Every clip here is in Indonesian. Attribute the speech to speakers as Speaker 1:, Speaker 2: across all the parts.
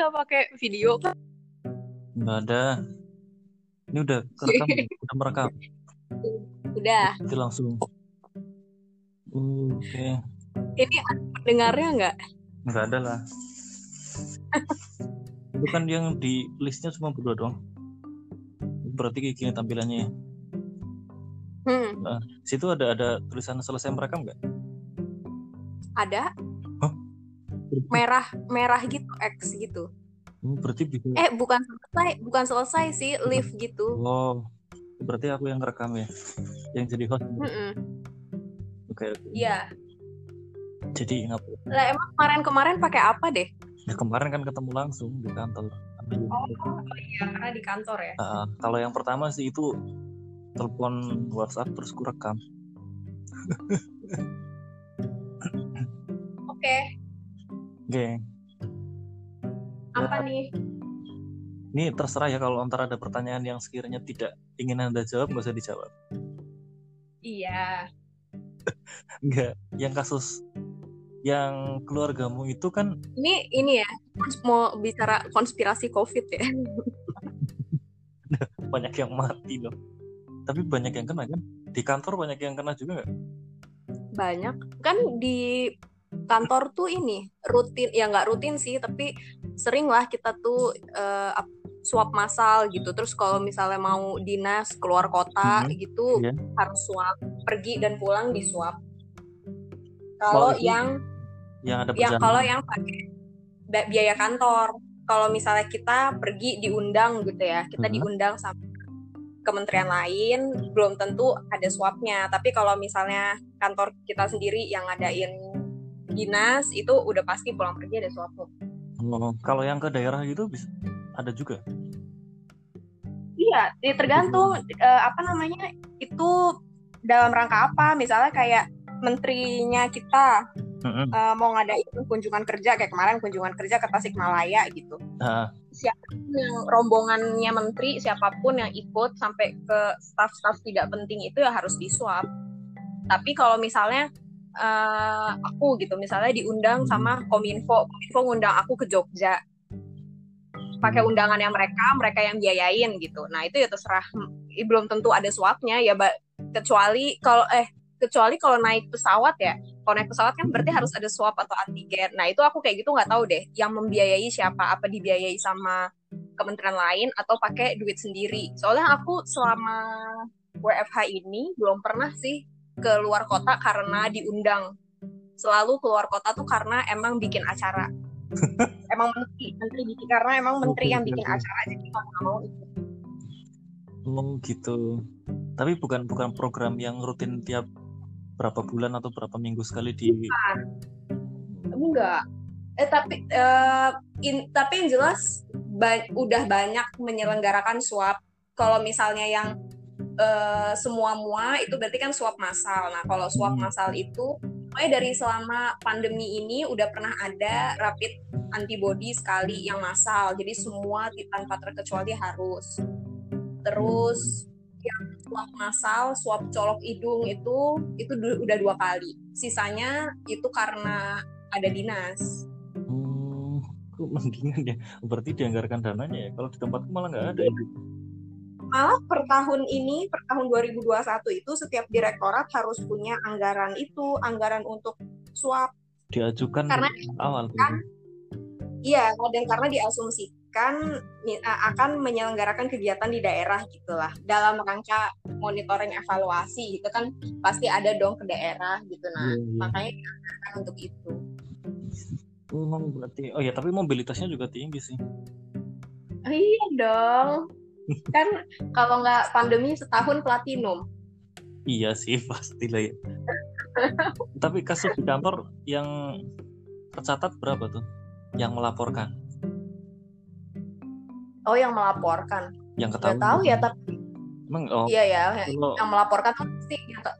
Speaker 1: nggak pakai video kan?
Speaker 2: Nggak ada. Ini udah kerekam, udah merekam.
Speaker 1: Udah.
Speaker 2: Itu langsung. Oke.
Speaker 1: Ini ada pendengarnya nggak?
Speaker 2: Nggak ada lah. Itu kan yang di listnya cuma berdua doang. Berarti kayak gini tampilannya ya.
Speaker 1: Hmm,
Speaker 2: Nah, situ ada ada tulisan selesai merekam nggak?
Speaker 1: ada? Merah merah gitu X gitu.
Speaker 2: Hmm, Berarti bisa.
Speaker 1: Eh bukan selesai, bukan selesai sih live gitu.
Speaker 2: Oh, berarti aku yang rekam ya, yang jadi host.
Speaker 1: Mm-mm.
Speaker 2: Oke, oke.
Speaker 1: Iya.
Speaker 2: Jadi ngapa?
Speaker 1: Lah emang kemarin-kemarin pakai apa deh?
Speaker 2: Ya kemarin kan ketemu langsung di kantor.
Speaker 1: Oh iya karena di kantor ya.
Speaker 2: Ah, kalau yang pertama sih itu telepon WhatsApp terus ku rekam.
Speaker 1: Oke, Apa nih?
Speaker 2: ini terserah ya kalau ntar ada pertanyaan yang sekiranya tidak ingin anda jawab nggak usah dijawab.
Speaker 1: Iya.
Speaker 2: Enggak, yang kasus yang keluargamu itu kan
Speaker 1: Ini ini ya mau bicara konspirasi COVID ya.
Speaker 2: banyak yang mati loh. Tapi banyak yang kena kan? Di kantor banyak yang kena juga nggak?
Speaker 1: Banyak kan di kantor tuh ini rutin ya nggak rutin sih tapi sering lah kita tuh eh, ap- swab massal gitu. Terus kalau misalnya mau dinas keluar kota
Speaker 2: Mhm.
Speaker 1: gitu
Speaker 2: Iya.
Speaker 1: harus swab pergi dan pulang di swab. Kalau
Speaker 2: Oh,
Speaker 1: yang
Speaker 2: Yang ada
Speaker 1: yang kalau yang pakai biaya kantor kalau misalnya kita pergi diundang gitu ya kita
Speaker 2: Mhm.
Speaker 1: diundang sama kementerian lain belum tentu ada swabnya tapi kalau misalnya kantor kita sendiri yang ngadain dinas itu udah pasti pulang pergi ada swabnya
Speaker 2: Oh, kalau yang ke daerah gitu bisa ada juga.
Speaker 1: iya ya tergantung eh, apa namanya itu dalam rangka apa. Misalnya kayak menterinya kita
Speaker 2: Mm-mm.
Speaker 1: eh, mau ngadain kunjungan kerja kayak kemarin kunjungan kerja ke Tasikmalaya gitu.
Speaker 2: Nah,
Speaker 1: siapa pun yang rombongannya menteri siapa pun yang ikut sampai ke staff-staff tidak penting itu ya harus diswab tapi kalau misalnya eh, aku gitu. Misalnya diundang sama kominfo kominfo ngundang aku ke Jogja. Pakai undangannya mereka mereka yang biayain gitu. Nah itu ya terserah. Hmm, belum tentu ada swabnya ya kecuali kalau eh kecuali kalau naik pesawat ya. Kalau naik pesawat kan berarti harus ada swab atau antigen. Nah itu aku kayak gitu nggak tahu deh yang membiayai siapa. Apa dibiayai sama kementerian lain atau pakai duit sendiri. Soalnya aku selama WFH ini belum pernah sih ke luar kota karena diundang. Selalu keluar kota tuh karena emang bikin acara. Emang menteri menteri bikin karena emang menteri yang bikin acara jadi mau nggak mau ikut.
Speaker 2: oh gitu. Tapi bukan bukan program yang rutin tiap berapa bulan atau berapa minggu sekali di
Speaker 1: enggak. Eh tapi eh, in- tapi yang jelas ba- udah banyak menyelenggarakan swab. Kalau misalnya yang eh, semua mua itu berarti kan swab massal nah kalau swab
Speaker 2: Hmm.
Speaker 1: massal itu pokoknya dari selama pandemi ini udah pernah ada rapid antibody sekali yang massal jadi semua tanpa terkecuali harus terus yang swab massal swab colok hidung itu itu du- udah dua kali sisanya itu karena ada dinas
Speaker 2: Hmm, mendingan ya. Berarti dianggarkan dananya ya. Kalau di tempatku malah nggak ada. ya.
Speaker 1: Malah per tahun ini per tahun 2021 itu setiap direktorat harus punya anggaran itu anggaran untuk swab
Speaker 2: Diajukan
Speaker 1: Karena
Speaker 2: awal.
Speaker 1: kan iya dan karena diasumsikan akan menyelenggarakan kegiatan di daerah gitulah dalam rangka monitoring evaluasi gitu kan pasti ada dong ke daerah gitu nah
Speaker 2: Iya, iya.
Speaker 1: makanya dianggarkan untuk itu
Speaker 2: Oh, berarti. Oh ya, tapi mobilitasnya juga tinggi sih.
Speaker 1: iya dong kan kalau nggak pandemi setahun platinum
Speaker 2: Iya sih, pastilah ya. Tapi kasus di kantor yang tercatat berapa tuh? Yang melaporkan,
Speaker 1: oh yang melaporkan
Speaker 2: yang
Speaker 1: nggak
Speaker 2: ketahuan.
Speaker 1: tahu ya tapi
Speaker 2: Emang oh,
Speaker 1: iya ya
Speaker 2: kalau
Speaker 1: yang melaporkan tuh pasti gitu.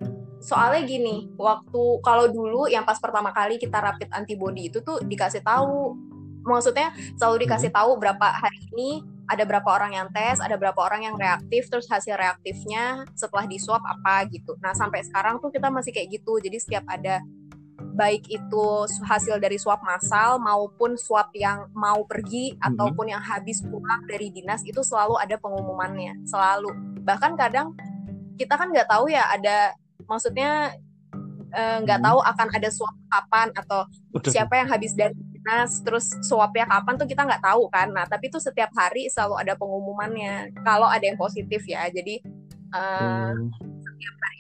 Speaker 1: soalnya gini waktu kalau dulu yang pas pertama kali kita rapid antibody itu tuh dikasih tahu maksudnya selalu dikasih tahu berapa hari ini ada berapa orang yang tes ada berapa orang yang reaktif terus hasil reaktifnya setelah di swab apa gitu. Nah sampai sekarang tuh kita masih kayak gitu. Jadi setiap ada baik itu hasil dari swab massal maupun swab yang mau pergi
Speaker 2: Mhm.
Speaker 1: ataupun yang habis pulang dari dinas itu selalu ada pengumumannya. Selalu. Bahkan kadang kita kan nggak tahu ya ada maksudnya eh, nggak
Speaker 2: Mhm.
Speaker 1: tahu akan ada swab kapan atau siapa yang habis dari dinas terus swabnya kapan tuh kita nggak tahu kan. Nah tapi itu setiap hari selalu ada pengumumannya. Kalau ada yang positif ya jadi eh,
Speaker 2: Hmm.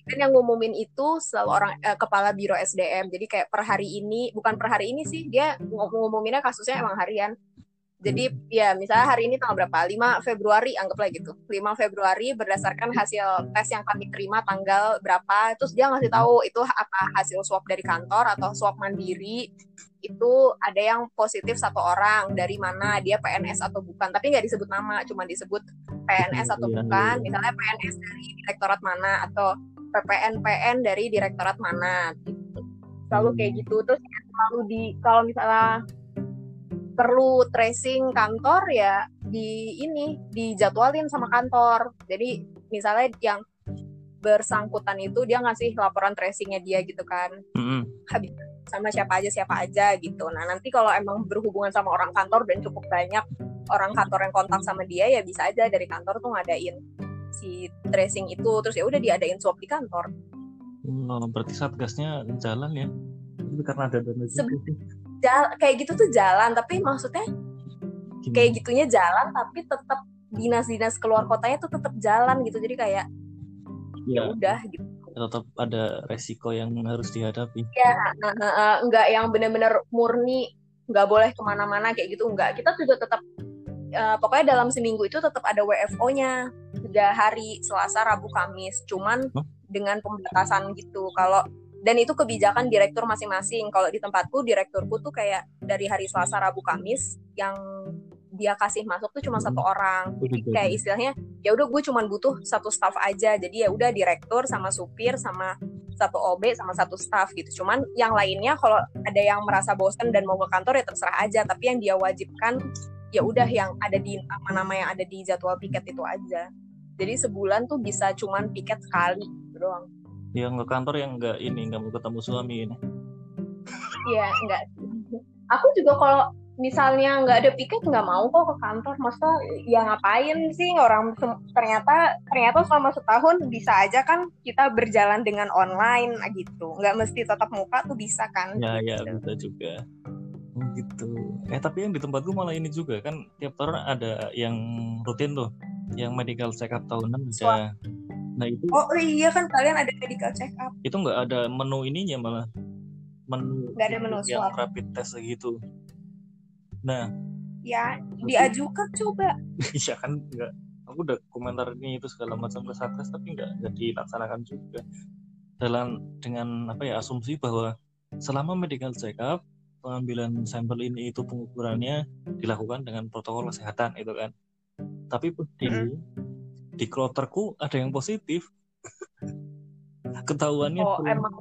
Speaker 1: dan yang ngumumin itu selalu orang eh, kepala biro SDM jadi kayak per hari ini bukan per hari ini sih dia ngum- ngumuminnya kasusnya emang harian jadi ya misalnya hari ini tanggal berapa? 5 Februari anggaplah gitu. 5 Februari berdasarkan hasil tes yang kami terima tanggal berapa terus dia ngasih tahu itu apa hasil swab dari kantor atau swab mandiri itu ada yang positif satu orang dari mana dia PNS atau bukan. Tapi nggak disebut nama cuma disebut PNS atau
Speaker 2: Iya,
Speaker 1: bukan.
Speaker 2: iya.
Speaker 1: misalnya PNS dari direktorat mana atau PPN-PN dari direktorat mana gitu. Selalu kayak gitu. Terus selalu di kalau misalnya perlu tracing kantor ya di ini dijadwalin sama kantor. Jadi misalnya yang bersangkutan itu dia ngasih laporan tracingnya dia gitu kan
Speaker 2: Mm-mm.
Speaker 1: sama siapa aja siapa aja gitu. Nah nanti kalau emang berhubungan sama orang kantor dan cukup banyak orang kantor yang kontak sama dia ya bisa aja dari kantor tuh ngadain si tracing itu terus ya udah diadain swab di kantor.
Speaker 2: Oh, berarti satgasnya jalan ya karena ada dana juga
Speaker 1: Jal- kayak gitu tuh jalan tapi maksudnya
Speaker 2: Gimana?
Speaker 1: kayak gitunya jalan tapi tetap dinas-dinas keluar kotanya tuh tetap jalan gitu. Jadi kayak ya
Speaker 2: ya
Speaker 1: udah gitu.
Speaker 2: Tetap ada resiko yang harus dihadapi.
Speaker 1: Ya nggak yang bener-bener murni nggak boleh ke mana-mana kayak gitu nggak. Kita juga tetap eh, pokoknya dalam seminggu itu tetap ada WFO-nya tiga hari Selasa Rabu Kamis. Cuman
Speaker 2: Hah?
Speaker 1: dengan pembatasan gitu. Kalau dan itu kebijakan direktur masing-masing. Kalau di tempatku direkturku tuh kayak dari hari Selasa Rabu Kamis yang dia kasih masuk tuh cuma
Speaker 2: Hmm.
Speaker 1: satu orang.
Speaker 2: Jadi.
Speaker 1: kayak istilahnya ya udah gue cuman butuh satu staff aja. Jadi ya udah direktur sama supir sama satu OB sama satu staff gitu. Cuman yang lainnya kalau ada yang merasa bosan dan mau ke kantor ya terserah aja. Tapi yang dia wajibkan ya udah yang ada di nama-nama yang ada di jadwal piket itu aja. Jadi sebulan tuh bisa cuman piket sekali gitu doang
Speaker 2: yang ke kantor yang nggak ini nggak mau ketemu suami ini.
Speaker 1: Iya enggak aku juga kalau misalnya nggak ada piket nggak mau kok ke kantor. Masa ya ngapain sih orang ternyata ternyata selama setahun bisa aja kan kita berjalan dengan online gitu. Nggak mesti tatap muka tuh bisa kan?
Speaker 2: Ya ya bisa juga. Oh, gitu. Eh tapi yang di tempatku malah ini juga kan tiap tahun ada yang rutin tuh. Yang medical check up tahunan ada nah itu
Speaker 1: oh iya kan kalian ada medical check up.
Speaker 2: Itu nggak ada menu ininya malah. Menu
Speaker 1: Nggak ada menu
Speaker 2: yang
Speaker 1: swab.
Speaker 2: rapid test gitu. Nah.
Speaker 1: Ya diajukan coba.
Speaker 2: Iya kan nggak. Aku udah komentar ini itu segala macam ke satgas tapi nggak nggak dilaksanakan juga. Dalam dengan apa ya asumsi bahwa selama medical check up pengambilan sampel ini itu pengukurannya dilakukan dengan protokol kesehatan itu kan. Tapi di di kloterku ada yang positif. Ketahuannya
Speaker 1: oh
Speaker 2: setelah-
Speaker 1: emang.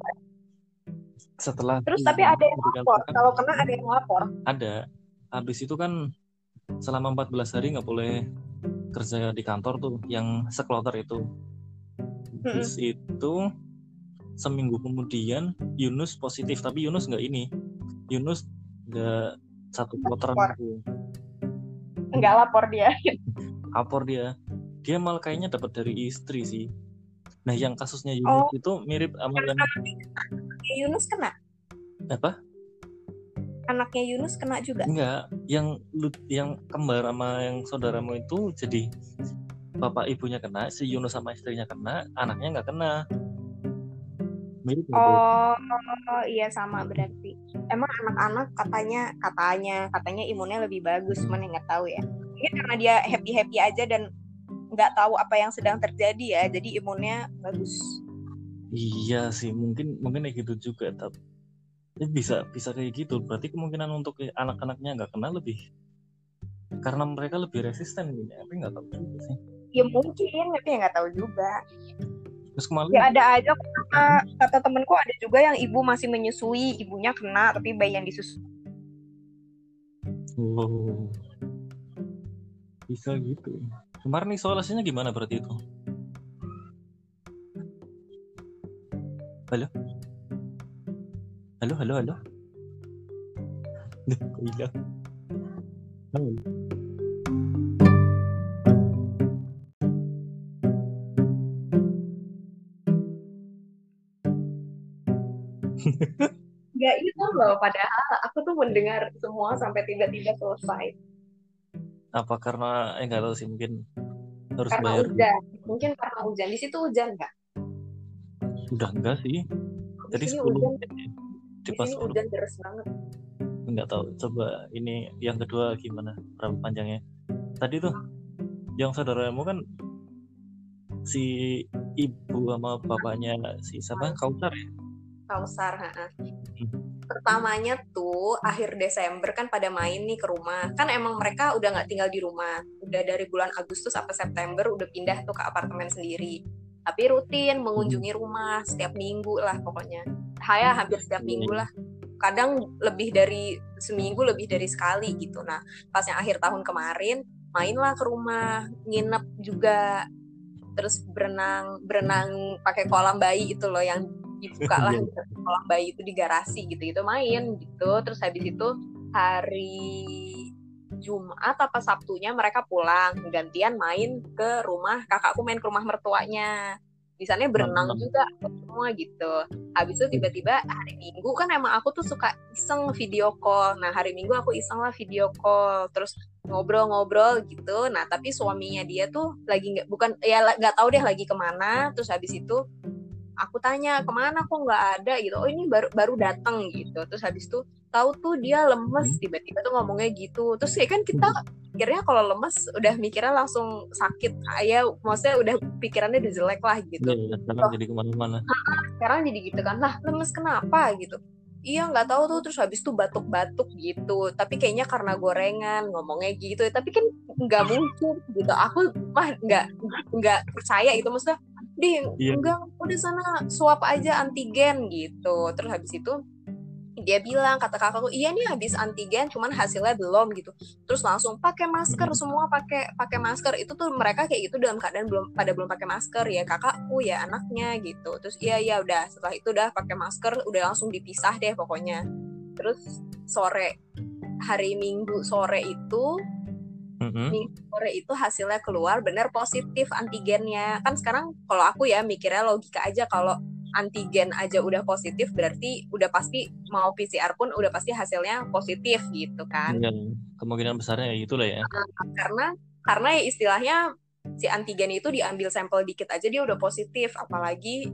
Speaker 2: Setelah
Speaker 1: terus tapi ada yang lapor? kalau kena ada yang lapor?
Speaker 2: Ada. Habis itu kan selama 14 hari nggak boleh kerja di kantor tuh yang sekloter itu. Habis itu seminggu kemudian Yunus positif tapi Yunus nggak ini. Yunus nggak satu kloter aku
Speaker 1: nggak lapor dia.
Speaker 2: Lapor dia dia malah kayaknya dapat dari istri sih nah yang kasusnya Yunus
Speaker 1: Oh.
Speaker 2: itu mirip sama yang
Speaker 1: Yunus kena
Speaker 2: apa
Speaker 1: anaknya Yunus kena juga
Speaker 2: enggak yang yang kembar sama yang saudaramu itu jadi bapak ibunya kena si Yunus sama istrinya kena anaknya nggak kena mirip tuh?
Speaker 1: Oh iya sama berarti. Emang anak-anak katanya katanya katanya imunnya lebih bagus, yang nggak tahu ya. Mungkin karena dia happy happy aja dan nggak tahu apa yang sedang terjadi ya, jadi imunnya bagus.
Speaker 2: iya sih mungkin mungkin kayak gitu juga tapi ya bisa bisa kayak gitu berarti kemungkinan untuk anak-anaknya nggak kena lebih karena mereka lebih resisten gini tapi nggak tahu juga sih
Speaker 1: Ya mungkin, tapi ya nggak tahu juga.
Speaker 2: terus kemarin
Speaker 1: Ya ada aja kata, kata temenku ada juga yang ibu masih menyusui, ibunya kena tapi bayi yang disusui.
Speaker 2: Oh. Bisa gitu. Kemarin isolasinya gimana berarti itu? Halo? halo halo halo Duh, kok hilang halo
Speaker 1: Gak itu loh, padahal aku tuh mendengar semua sampai tiba-tiba selesai.
Speaker 2: Apa karena eh nggak tahu sih mungkin harus
Speaker 1: Karena
Speaker 2: bayar
Speaker 1: hujan. Mungkin karena hujan. Di situ hujan nggak?
Speaker 2: udah enggak sih
Speaker 1: Di
Speaker 2: tadi
Speaker 1: sini
Speaker 2: 10
Speaker 1: hujan.
Speaker 2: menit ya. di pas
Speaker 1: hujan deras banget.
Speaker 2: nggak tahu coba ini yang kedua gimana berapa panjangnya tadi tuh yang saudaramu kan si ibu sama bapaknya si siapa Kausar ya
Speaker 1: Kausar. Pertamanya tuh akhir Desember kan pada main nih ke rumah. Kan emang mereka udah nggak tinggal di rumah. Udah dari bulan Agustus sampai September udah pindah tuh ke apartemen sendiri. Tapi rutin mengunjungi rumah setiap minggu lah pokoknya. Saya hampir setiap minggu lah. Kadang lebih dari seminggu lebih dari sekali gitu. Nah pas yang akhir tahun kemarin mainlah ke rumah nginep juga terus berenang berenang pakai kolam bayi itu loh yang dibuka lah
Speaker 2: Iya.
Speaker 1: gitu. kolam bayi itu di garasi gitu gitu main gitu. Terus habis itu hari Jumat apa Sabtunya mereka pulang gantian main ke rumah kakakku main ke rumah mertuanya. Di sana berenang
Speaker 2: Mantap.
Speaker 1: juga semua gitu. Habis itu tiba-tiba hari Minggu kan emang aku tuh suka iseng video call. Nah hari Minggu aku iseng lah video call terus ngobrol-ngobrol gitu. Nah tapi suaminya dia tuh lagi nggak bukan ya nggak tahu deh lagi ke mana. Terus habis itu aku tanya ke mana kok nggak ada? gitu. Oh ini baru baru datang gitu. Terus habis itu tahu tuh dia lemes
Speaker 2: Hmm.
Speaker 1: tiba-tiba tuh ngomongnya gitu. Terus ya kan kita pikirnya kalau lemes udah mikirnya langsung sakit ya maksudnya udah pikirannya udah jelek lah gitu.
Speaker 2: Iya, sekarang jadi ke mana-mana.
Speaker 1: Sekarang jadi gitu kan. Lah lemes kenapa? gitu. Iya nggak tahu tuh. Terus habis tuh batuk-batuk gitu. Tapi kayaknya karena gorengan ngomongnya gitu. Tapi kan nggak mungkin gitu. Aku mah nggak nggak percaya itu maksudnya di
Speaker 2: Iya.
Speaker 1: enggak udah sana swab aja antigen gitu. Terus habis itu dia bilang kata kakakku iya nih habis antigen cuman hasilnya belum gitu. Terus langsung pakai masker semua pakai pakai masker. Itu tuh mereka kayak gitu dalam keadaan belum pada belum pakai masker ya kakakku ya anaknya gitu. Terus iya iya udah. Setelah itu udah pakai masker udah langsung dipisah deh pokoknya. Terus sore hari minggu sore itu Minggu sore itu hasilnya keluar bener positif antigennya. Kan sekarang kalau aku ya mikirnya logika aja kalau antigen aja udah positif berarti udah pasti mau PCR pun udah pasti hasilnya positif gitu kan.
Speaker 2: Iya, kemungkinan besarnya ya itulah ya.
Speaker 1: Karena karena ya istilahnya si antigen itu diambil sampel dikit aja dia udah positif apalagi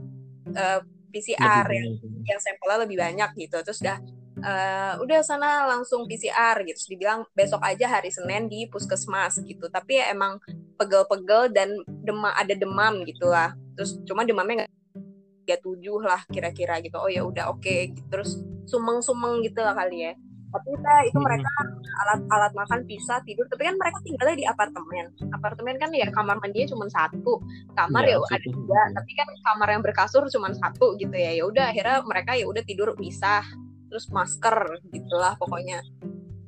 Speaker 1: eh, PCR yang yang sampelnya lebih banyak gitu. Terus udah eh, udah sana langsung PCR gitu. Terus dibilang besok aja hari Senin di puskesmas gitu. Tapi ya emang pegel-pegel dan demam ada demam gitu lah terus cuma demamnya nggak tiga tujuh lah kira-kira gitu. Oh ya udah oke gitu. terus sumeng-sumeng gitu lah kali ya. Tapi kita itu
Speaker 2: Mm-mm.
Speaker 1: mereka alat-alat makan pisah tidur. Tapi kan mereka tinggalnya di apartemen. Apartemen kan ya kamar mandinya cuma satu. Kamar
Speaker 2: Iya,
Speaker 1: ya ada dua tapi kan kamar yang berkasur cuma satu gitu ya. Ya udah akhirnya mereka ya udah tidur pisah terus masker gitulah pokoknya.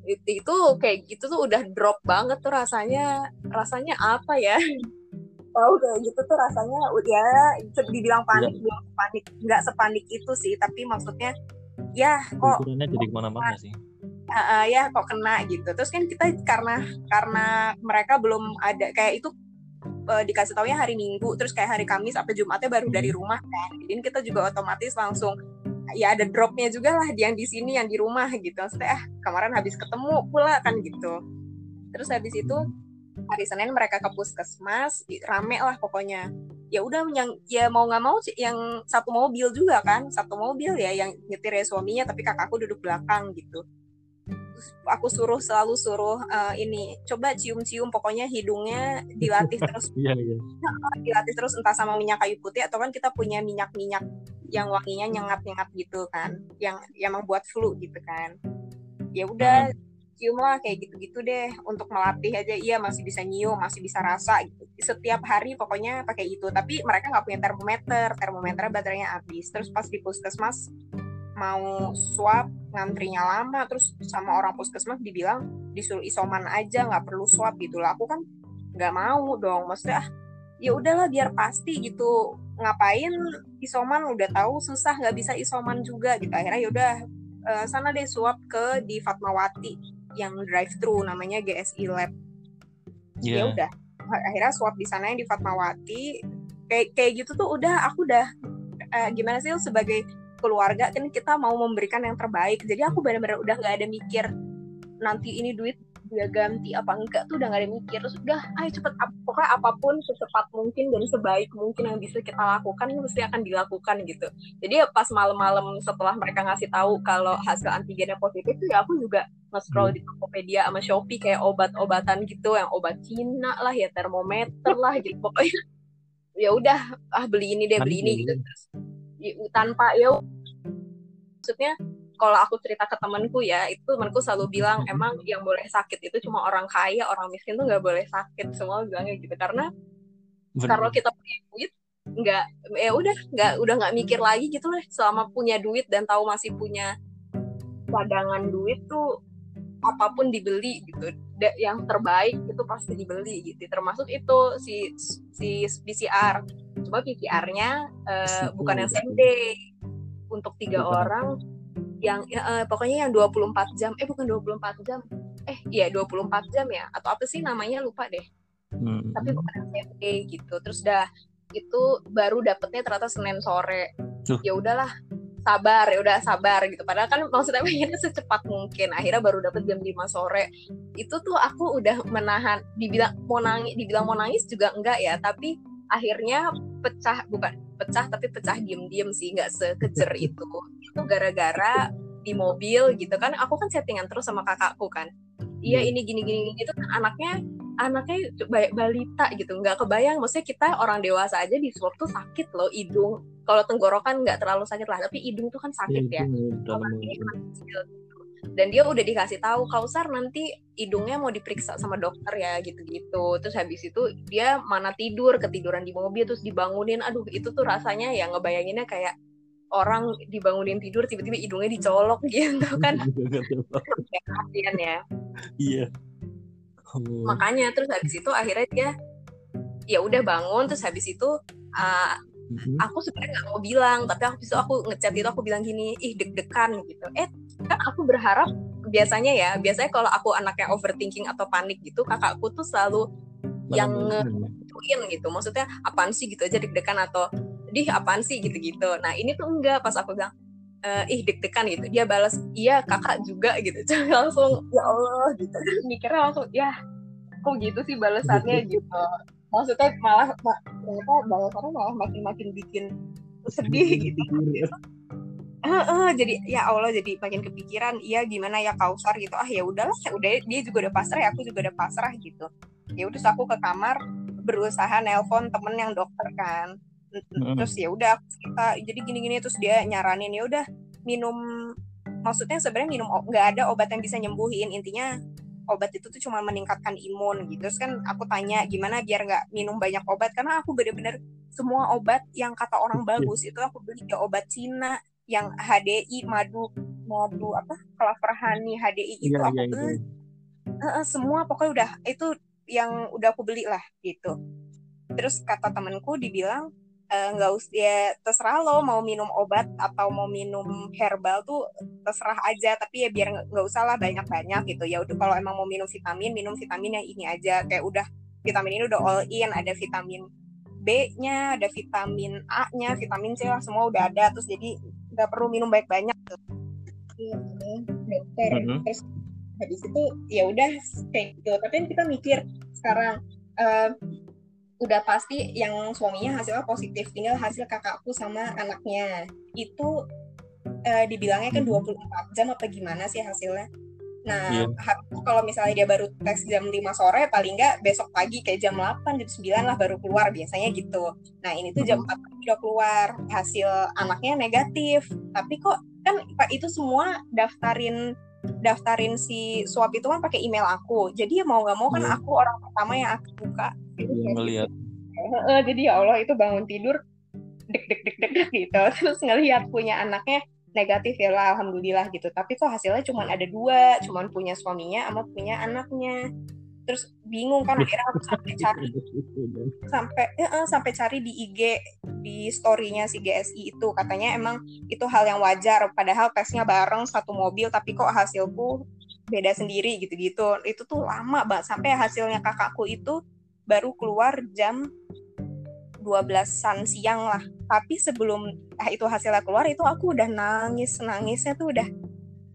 Speaker 1: Itu, itu kayak gitu tuh udah drop banget tuh rasanya. Rasanya apa ya? Tahu kayak gitu tuh rasanya ya dibilang panik belum panik nggak sepanik itu sih tapi maksudnya ya kok
Speaker 2: jadi ke mana-mana sih?
Speaker 1: Uh, ya kok kena gitu. Terus kan kita karena karena mereka belum ada kayak itu uh, dikasih taunya hari Minggu terus kayak hari Kamis sampai Jumatnya baru dari rumah kan. Jadi kita juga otomatis langsung ya ada dropnya juga lah yang di sini yang di rumah gitu. Maksudnya ah kemarin habis ketemu pula kan gitu. Terus habis itu hari Senin mereka ke puskesmas rame lah pokoknya. Ya udah yang ya mau nggak mau yang satu mobil juga kan satu mobil ya yang nyetir ya suaminya tapi kakakku duduk belakang gitu aku suruh selalu suruh eh, ini coba cium-cium pokoknya hidungnya dilatih terus.
Speaker 2: Iya iya.
Speaker 1: Dilatih terus entah sama minyak kayu putih atau kan kita punya minyak-minyak yang wanginya nyengat-nyengat gitu kan yang yang membuat flu gitu kan. Ya udah cium lah kayak gitu-gitu deh untuk melatih aja. Iya masih bisa nyium masih bisa rasa gitu. Setiap hari pokoknya pakai itu. Tapi mereka nggak punya termometer termometernya baterainya habis. Terus pas di puskesmas mau swab ngantrinya lama terus sama orang puskesmas dibilang disuruh isoman aja nggak perlu swab gitu. Lah aku kan nggak mau dong. Maksudnya ah, ya udahlah biar pasti gitu. Ngapain isoman? Udah tahu susah nggak bisa isoman juga gitu. Akhirnya yaudah uh, sana deh swab ke di Fatmawati yang drive thru namanya GSI Lab. Yeah. ya udah akhirnya swab di sana yang di Fatmawati. Kayak kayak gitu tuh udah aku udah uh, gimana sih sebagai keluarga kan kita mau memberikan yang terbaik. Jadi aku benar-benar udah nggak ada mikir nanti ini duit dia ganti apa enggak tuh udah gak ada mikir. Terus udah ayo cepet pokoknya apa pun secepat mungkin dan sebaik mungkin yang bisa kita lakukan pasti akan dilakukan gitu. Jadi ya pas malam-malam setelah mereka ngasih tahu kalau hasil antigennya positif tuh ya aku juga nge-scroll di Tokopedia sama Shopee kayak obat-obatan gitu yang obat Cina lah ya termometer lah gitu pokoknya. Ya udah ah beli ini deh beli ini gitu. terus tanpa ya maksudnya kalau aku cerita ke temanku ya itu temanku selalu bilang emang yang boleh sakit itu cuma orang kaya orang miskin tuh nggak boleh sakit. Semua bilangnya gitu. Karena Bener. kalau kita punya duit nggak ya udah nggak udah nggak mikir lagi gitu lah. Selama punya duit dan tahu masih punya cadangan duit tuh apa pun dibeli gitu. Yang terbaik itu pasti dibeli gitu. Termasuk itu si si PCR coba PCR-nya uh, bukan yang same day untuk tiga orang yang ya, uh, pokoknya yang 24 jam. Eh bukan 24 jam. Eh iya 24 jam ya. Atau apa sih namanya? Lupa deh. Hmm. tapi bukan SMP gitu. Terus dah itu baru dapetnya ternyata Senin sore. Ya udahlah sabar ya udah sabar gitu. Padahal kan maksudnya pengennya secepat mungkin. Akhirnya baru dapet jam 5 sore. Itu tuh aku udah menahan dibilang mau nangis dibilang mau nangis juga enggak ya. Tapi akhirnya pecah bukan pecah tapi pecah diem-diem sih. Nggak sekejer itu. Itu gara-gara di mobil gitu kan. Aku kan settingan terus sama kakakku kan. Iya hmm. ini gini gini gitu kan anaknya anaknya balita gitu nggak kebayang. Maksudnya kita orang dewasa aja di swab tuh sakit loh hidung. Kalau tenggorokan nggak terlalu sakit lah tapi hidung tuh kan sakit ya, ya. kecil dan dia udah dikasih tahu Kausar nanti hidungnya mau diperiksa sama dokter ya gitu-gitu. Terus habis itu dia mana tidur ketiduran di mobil terus dibangunin. Aduh itu tuh rasanya ya ngebayanginnya kayak orang dibangunin tidur tiba-tiba hidungnya dicolok gitu kan. Kasihan ya.
Speaker 2: Iya
Speaker 1: oh. makanya terus habis itu akhirnya dia ya udah bangun terus habis itu uh, Mm-hmm. aku sebenarnya nggak mau bilang tapi aku itu aku ngechat itu aku bilang gini ih deg-degan gitu. Eh kan aku berharap biasanya ya biasanya kalau aku anaknya overthinking atau panik gitu kakakku tuh selalu yang ngetuin gitu. Maksudnya apaan sih? gitu aja deg-degan atau dih apaan sih? gitu-gitu. Nah ini tuh enggak pas aku bilang e, ih deg-degan gitu. Dia balas iya kakak juga gitu. Langsung ya Allah gitu. Mikirnya langsung ya kok gitu sih balasannya gitu. Maksudnya malah ternyata balasannya malah makin-makin bikin sedih gitu. uh, uh, jadi ya Allah jadi makin kepikiran iya gimana ya kausar gitu. Ah ya udahlah ya udah dia juga udah pasrah ya aku juga udah pasrah gitu. Ya udah aku ke kamar berusaha nelpon temen yang dokter kan terus ya udah kita jadi gini-gini terus dia nyaranin ya udah minum maksudnya sebenarnya minum nggak ada obat yang bisa nyembuhin intinya obat itu tuh cuma meningkatkan imun gitu. Terus kan aku tanya gimana biar nggak minum banyak obat? Karena aku bener-bener semua obat yang kata orang bagus itu aku beli ya obat Cina yang HDI madu madu apa klaver honey HDI itu ya, aku ya, beli. Ya. semua pokoknya udah itu yang udah aku beli lah gitu. Terus kata temanku dibilang nggak uh, usah ya terserah lo mau minum obat atau mau minum herbal tuh terserah aja tapi ya biar nggak usah lah banyak banyak gitu. Ya udah kalau emang mau minum vitamin minum vitamin yang ini aja. Kayak udah vitamin ini udah all in ada vitamin B-nya ada vitamin A-nya vitamin C lah semua udah ada. Terus jadi nggak perlu minum banyak banyak tuh iya, dokter mm -hmm. terus habis itu ya udah kayak gitu. Tapi kita mikir sekarang uh, udah pasti yang suaminya hasilnya positif. Tinggal hasil kakakku sama anaknya. Itu uh, dibilangnya kan 24 jam apa gimana sih hasilnya? Nah yeah. kalau misalnya dia baru tes jam 5 sore paling nggak besok pagi kayak jam 8 jam 9 lah baru keluar biasanya gitu. Nah ini tuh jam 4 pagi udah keluar. Hasil anaknya negatif. Tapi kok kan itu semua daftarin daftarin si swab itu kan pakai email aku. Jadi ya mau nggak mau kan yeah. aku orang pertama yang aku buka.
Speaker 2: Iya, ngelihat
Speaker 1: uh, jadi ya Allah itu bangun tidur dek dek dek, dek gitu. Terus ngelihat punya anaknya negatif ya lah alhamdulillah gitu. Tapi kok hasilnya cuma ada dua cuma punya suaminya sama punya anaknya terus bingung kan akhirnya aku sampai cari sampai ya, sampai cari di IG di storynya si GSI itu. Katanya emang itu hal yang wajar padahal tesnya bareng satu mobil tapi kok hasilku beda sendiri gitu-gitu. Itu tuh lama banget sampai hasilnya kakakku itu baru keluar jam 12-an siang lah. Tapi sebelum ah, itu hasilnya keluar itu aku udah nangis nangisnya tuh udah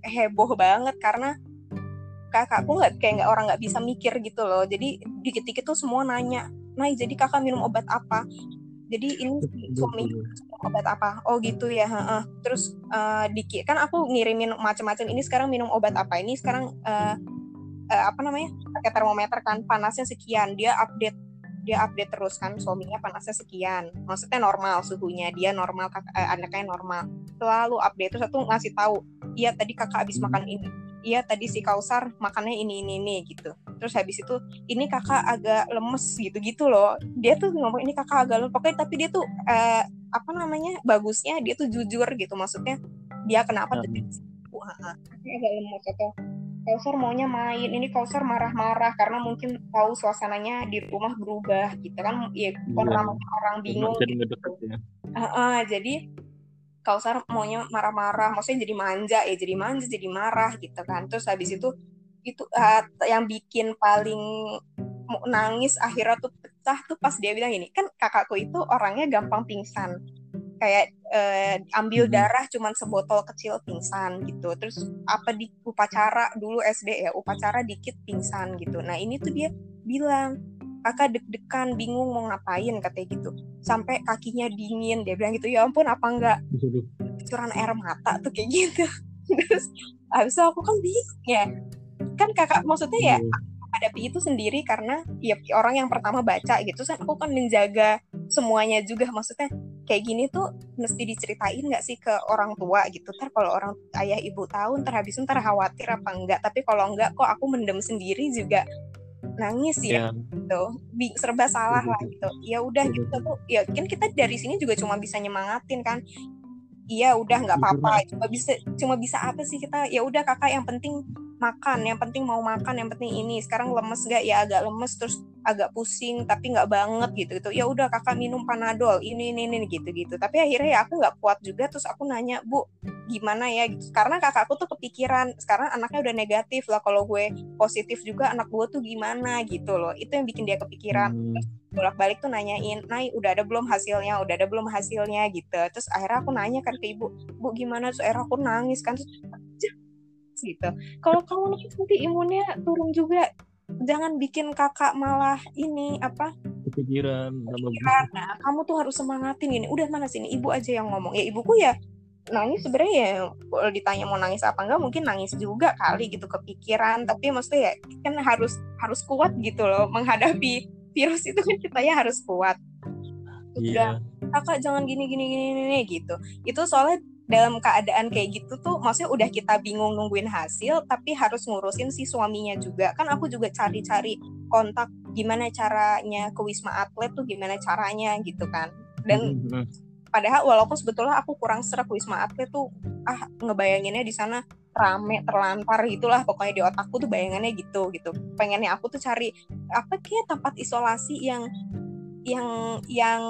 Speaker 1: heboh banget karena kakakku nggak kayak nggak orang nggak bisa mikir gitu loh. Jadi dikit-dikit tuh semua nanya nah jadi kakak minum obat apa? Jadi ini suami obat apa? Oh gitu ya uh, terus uh, dikit kan aku ngirimin macam-macam ini sekarang minum obat apa? Ini sekarang uh, uh, apa namanya pakai termometer kan panasnya sekian dia update dia update terus kan suaminya panasnya sekian. Maksudnya normal suhunya dia normal kakak, eh, anaknya normal. Selalu update terus satu ngasih tahu iya tadi kakak habis makan ini iya tadi si Kausar makannya ini ini ini gitu. Terus habis itu ini kakak agak lemes gitu gitu loh. Dia tuh ngomong ini kakak agak lemes. Pokoknya tapi dia tuh eh, apa namanya bagusnya dia tuh jujur gitu. Maksudnya dia kenapa tuh agak lemes atau Kausar maunya main. Ini Kausar marah-marah karena mungkin tahu suasananya di rumah berubah gitu kan. Ya orang orang bingung gitu. ya. uh, uh, jadi Kausar maunya marah-marah, maksudnya jadi manja ya, jadi manja, jadi marah gitu kan. Terus habis itu itu uh, yang bikin paling nangis akhirnya tuh pecah tuh pas dia bilang gini, kan kakakku itu orangnya gampang pingsan. Kayak uh, ambil hmm. darah cuman sebotol kecil pingsan gitu. Terus apa di upacara dulu SD ya, upacara dikit pingsan gitu. Nah, ini tuh dia bilang kakak deg-degan bingung mau ngapain katanya gitu. Sampai kakinya dingin dia bilang gitu ya ampun apa enggak? Curan air mata tuh kayak gitu. Terus habis itu aku kan bingung ya. Kan kakak maksudnya ya iya. hadapi itu sendiri karena ya orang yang pertama baca gitu kan aku kan menjaga semuanya juga. Maksudnya kayak gini tuh mesti diceritain nggak sih ke orang tua gitu? Ntar kalau orang ayah ibu tahu ntar habis ntar khawatir apa enggak? Tapi kalau enggak kok aku mendem sendiri juga nangis ya yeah. gitu. Serba salah lah gitu. Ya udah gitu tuh. Ya kan kita dari sini juga cuma bisa nyemangatin kan. Iya udah nggak apa-apa. cuma bisa cuma bisa apa sih kita? Ya udah kakak yang penting makan yang penting mau makan yang penting ini. Sekarang lemes gak ya agak lemes terus agak pusing tapi nggak banget gitu gitu. Ya udah kakak minum panadol ini ini ini gitu gitu tapi akhirnya ya aku nggak kuat juga terus aku nanya bu gimana ya? Gitu karena kakakku tuh kepikiran sekarang anaknya udah negatif lah kalau gue positif juga anak gue tuh gimana gitu loh. Itu yang bikin dia kepikiran. Hmm. bolak balik tuh nanyain Nay udah ada belum hasilnya? Udah ada belum hasilnya? Gitu. Terus akhirnya aku nanya kan ke ibu bu gimana? Terus akhirnya aku nangis kan gitu. Kalau kamu nanti imunnya turun juga. Jangan bikin kakak malah ini apa?
Speaker 2: Kepikiran
Speaker 1: nah, kamu tuh harus semangatin ini. Udah mana sini? Ibu aja yang ngomong. Ya ibuku ya nangis sebenarnya ya kalau ditanya mau nangis apa enggak mungkin nangis juga kali gitu kepikiran. Tapi maksudnya ya kan harus harus kuat gitu loh menghadapi virus itu kan kita ya harus kuat. Udah yeah. kakak jangan gini gini gini, gini gitu. Itu soalnya dalam keadaan kayak gitu tuh maksudnya udah kita bingung nungguin hasil tapi harus ngurusin si suaminya juga. Kan aku juga cari-cari kontak gimana caranya ke wisma atlet tuh gimana caranya gitu kan. Dan mm-hmm. padahal walaupun sebetulnya aku kurang serak wisma atlet tuh ah ngebayanginnya di sana rame terlantar gitulah pokoknya di otakku tuh bayangannya gitu gitu. Pengennya aku tuh cari apa kayak tempat isolasi yang yang yang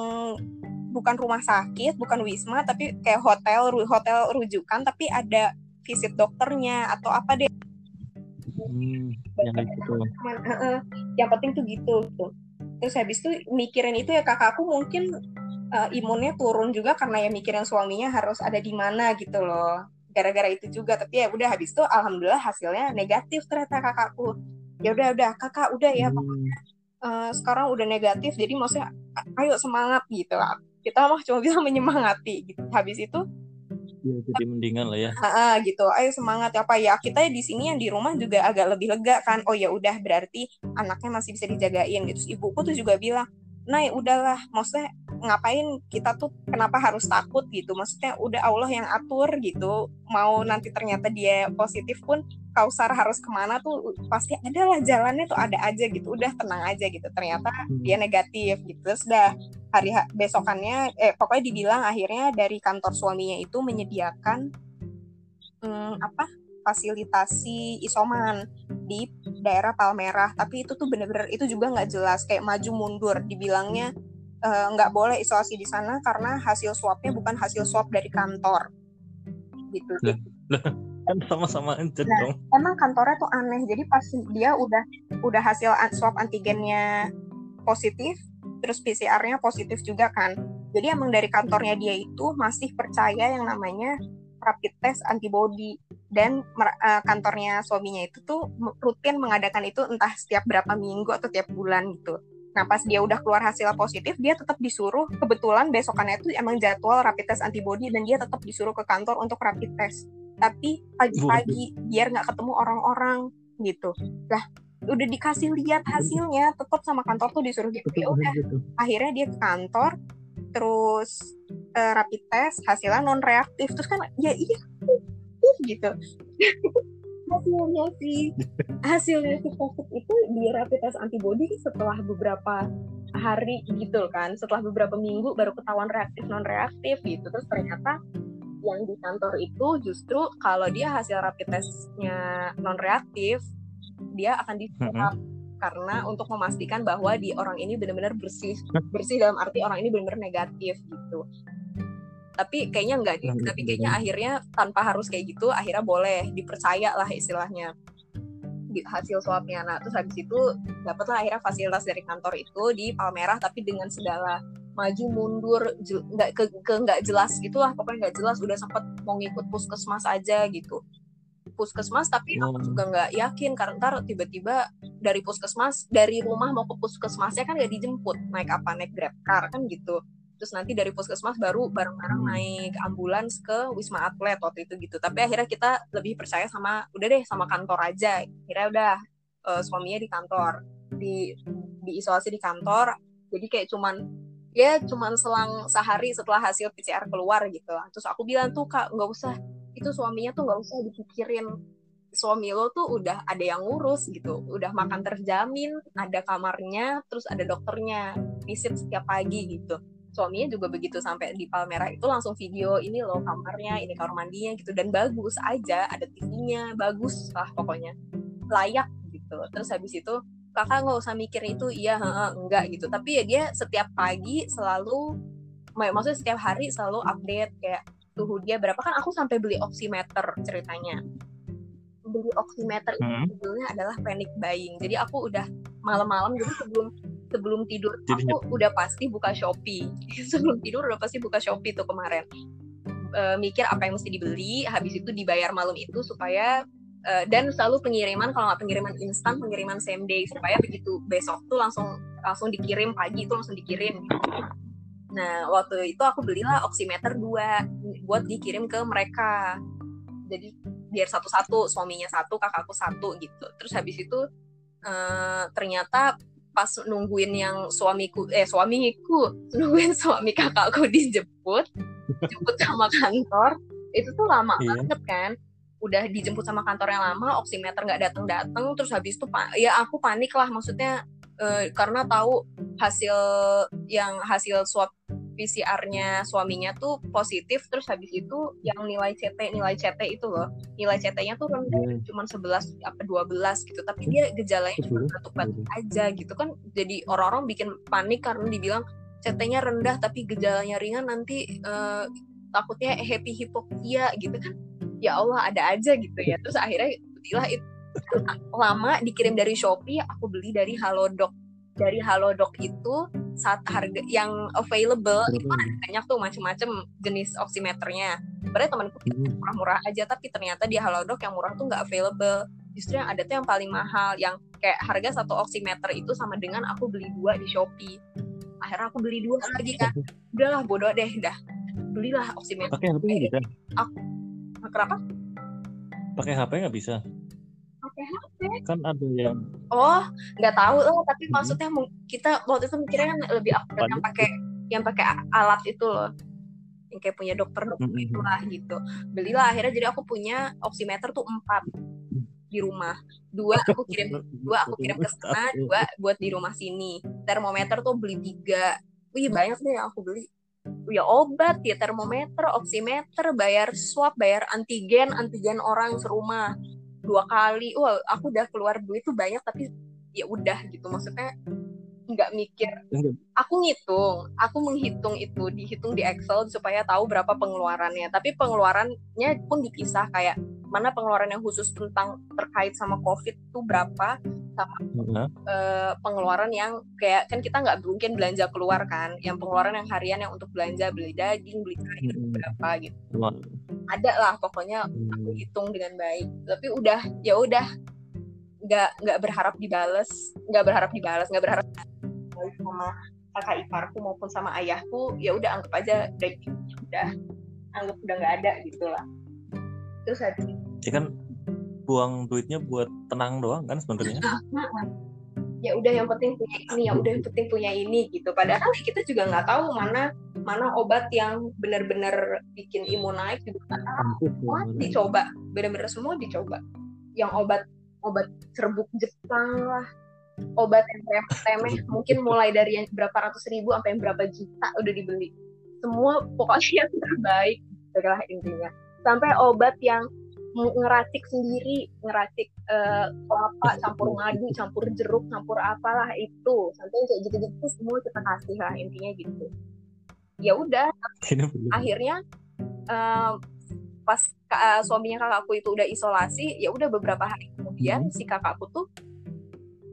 Speaker 1: bukan rumah sakit, bukan wisma, tapi kayak hotel, hotel rujukan, tapi ada visit dokternya atau apa deh.
Speaker 2: Hmm, yang gitu.
Speaker 1: Yang penting tuh gitu. Tuh. Terus habis itu mikirin itu ya kakakku mungkin uh, imunnya turun juga karena ya mikirin suaminya harus ada di mana gitu loh. Gara-gara itu juga. Tapi ya udah habis itu alhamdulillah hasilnya negatif ternyata kakakku. Ya udah udah kakak udah ya hmm. uh, sekarang udah negatif jadi maksudnya ayo semangat gitu lah kita mah cuma bisa menyemangati gitu. Habis itu
Speaker 2: ya, jadi mendingan lah ya.
Speaker 1: Ah, gitu. Ayo semangat. Apa ya kita di sini yang di rumah juga agak lebih lega kan. Oh ya udah berarti anaknya masih bisa dijagain gitu. Ibuku tuh juga bilang nah udahlah. Maksudnya ngapain kita tuh? Kenapa harus takut? gitu. Maksudnya udah Allah yang atur gitu. Mau nanti ternyata dia positif pun kausar harus ke mana tuh pasti ada lah jalannya tuh ada aja gitu udah tenang aja gitu. Ternyata hmm. dia negatif gitu sudah hari besokannya eh pokoknya dibilang akhirnya dari kantor suaminya itu menyediakan hmm, apa fasilitasi isoman di daerah Palmerah. Tapi itu tuh bener-bener itu juga nggak jelas kayak maju mundur. Dibilangnya eh, nggak boleh isolasi di sana karena hasil swabnya bukan hasil swab dari kantor. Gitu
Speaker 2: kan sama-sama aja nah, dong
Speaker 1: emang kantornya tuh aneh jadi pas dia udah udah hasil swab antigennya positif terus PCR-nya positif juga kan jadi emang dari kantornya dia itu masih percaya yang namanya rapid test antibody dan uh, kantornya suaminya itu tuh rutin mengadakan itu entah setiap berapa minggu atau tiap bulan gitu. Nah pas dia udah keluar hasil positif, dia tetap disuruh kebetulan besokannya itu emang jadwal rapid test antibody dan dia tetap disuruh ke kantor untuk rapid test. Tapi pagi-pagi biar nggak ketemu orang-orang gitu. Lah udah dikasih lihat hasilnya, tetap sama kantor tuh disuruh gitu. Ya udah. Akhirnya dia ke kantor, terus uh, rapid test hasilnya non reaktif terus kan ya iya gitu hasilnya sih hasilnya si covid itu di rapid test antibody setelah beberapa hari gitu kan setelah beberapa minggu baru ketahuan reaktif non reaktif gitu terus ternyata yang di kantor itu justru kalau dia hasil rapid testnya non reaktif dia akan di mm -hmm. karena untuk memastikan bahwa di orang ini benar-benar bersih. Bersih dalam arti orang ini benar-benar negatif gitu. Tapi kayaknya enggak deh tapi kayaknya akhirnya tanpa harus kayak gitu akhirnya boleh. Dipercaya lah istilahnya. Di hasil swabnya. Nah terus habis itu dapatlah akhirnya fasilitas dari kantor itu di Palmerah tapi dengan segala maju mundur nggak ke, ke nggak jelas gitulah pokoknya nggak jelas udah sempat mau ngikut puskesmas aja gitu. Puskesmas tapi aku hmm. juga nggak yakin karena ntar tiba-tiba dari puskesmas dari rumah mau ke puskesmasnya kan nggak dijemput naik apa naik grab car kan gitu. Terus nanti dari puskesmas baru bareng-bareng hmm. naik ambulans ke wisma atlet waktu itu gitu. Tapi akhirnya kita lebih percaya sama udah deh sama kantor aja. Akhirnya udah uh, suaminya di kantor di diisolasi di kantor. Jadi kayak cuman ya cuman selang sehari setelah hasil PCR keluar gitu. Terus aku bilang tuh kak nggak usah. Itu suaminya tuh nggak usah dipikirin. Suami lo tuh udah ada yang ngurus gitu. Udah makan terjamin ada kamarnya terus ada dokternya. Visit setiap pagi gitu. Suaminya juga begitu sampai di Palmerah itu langsung video ini loh kamarnya ini kamar mandinya gitu. Dan bagus aja ada TV-nya bagus lah pokoknya. Layak gitu. Terus habis itu kakak nggak usah mikir itu iya he, enggak gitu. Tapi ya dia setiap pagi selalu maksudnya setiap hari selalu update kayak suhu dia berapa. Kan aku sampai beli oximeter ceritanya. Beli oximeter itu hmm. sebetulnya adalah panic buying. Jadi aku udah malam-malam jadi sebelum sebelum tidur Jadi, aku udah pasti buka Shopee. Sebelum tidur udah pasti buka Shopee tuh kemarin. E, mikir apa yang mesti dibeli habis itu dibayar malam itu supaya e, dan selalu pengiriman kalau nggak pengiriman instan pengiriman same day supaya begitu besok tuh langsung langsung dikirim pagi itu langsung dikirim. Nah waktu itu aku belilah oximeter dua buat dikirim ke mereka. Jadi biar satu-satu suaminya satu kakakku satu gitu. Terus habis itu uh, ternyata pas nungguin yang suamiku eh suamiku nungguin suami kakakku dijemput jemput sama kantor itu tuh lama iya. banget kan udah dijemput sama kantor yang lama oximeter nggak datang datang terus habis itu ya aku panik lah maksudnya eh, karena tahu hasil yang hasil swab PCR-nya suaminya tuh positif terus habis itu yang nilai CT nilai CT itu loh nilai CT-nya tuh rendah hmm. cuma 11 apa 12 gitu tapi dia gejalanya cuma batuk-batuk aja gitu kan jadi orang-orang bikin panik karena dibilang CT-nya rendah tapi gejalanya ringan nanti uh, takutnya happy hypoxia gitu kan ya Allah ada aja gitu ya terus akhirnya belilah itu lama dikirim dari Shopee aku beli dari Halodoc dari Halodoc itu saat harga yang available hmm. itu kan ada banyak tuh macam-macam jenis oximeternya. Sebenarnya temanku hmm. murah-murah aja tapi ternyata di Halodoc yang murah tuh nggak available. Justru yang ada tuh yang paling mahal yang kayak harga satu oximeter itu sama dengan aku beli dua di Shopee. Akhirnya aku beli dua lagi kan. Udahlah bodoh deh dah. Belilah oximeter.
Speaker 2: Pakai HP nggak bisa?
Speaker 1: Aku kenapa?
Speaker 2: Pakai HP nggak bisa? pakai HP kan ada yang
Speaker 1: oh nggak tahu lah tapi hmm. maksudnya kita waktu itu mikirnya kan lebih akurat yang pakai yang pakai alat itu loh. Yang kayak punya dokter dokter hmm. itulah gitu. Belilah akhirnya jadi aku punya oximeter tuh empat di rumah. Dua aku kirim dua aku kirim ke sana dua buat di rumah sini. Termometer tuh beli tiga. Wih banyak deh yang aku beli ya obat ya termometer oximeter bayar swab bayar antigen antigen orang serumah dua kali. Wah aku udah keluar duit tuh banyak tapi ya udah gitu. Maksudnya nggak mikir. Aku ngitung aku menghitung itu dihitung di Excel supaya tahu berapa pengeluarannya. Tapi pengeluarannya pun dipisah kayak mana pengeluaran yang khusus tentang terkait sama COVID itu berapa sama uh, pengeluaran yang kayak kan kita nggak mungkin belanja keluar kan yang pengeluaran yang harian yang untuk belanja beli daging beli sayur hmm. berapa gitu. Ada lah pokoknya aku hmm. hitung dengan baik. Tapi udah ya udah. Nggak nggak berharap dibales nggak berharap dibales nggak berharap sama kakak iparku maupun sama ayahku ya udah anggap aja udah udah anggap udah nggak ada gitu lah. Terus ada
Speaker 2: ya kan buang duitnya buat tenang doang kan sebenarnya?
Speaker 1: Ya udah yang penting punya ini ya udah yang penting punya ini gitu. Padahal kita juga nggak tahu mana mana obat yang benar-benar bikin imun naik juga semua dicoba benar-benar semua dicoba. Yang obat obat serbuk Jepang lah. Obat yang remeh mungkin mulai dari yang berapa ratus ribu sampai yang berapa juta udah dibeli. Semua pokoknya yang terbaik adalah intinya. Sampai obat yang ngeracik sendiri ngeracik uh, kelapa campur madu campur jeruk campur apalah itu sampai kayak gitu-gitu semua kita kasih lah intinya gitu ya udah akhirnya uh, pas uh, suaminya kakakku itu udah isolasi ya udah beberapa hari kemudian hmm. si kakakku tuh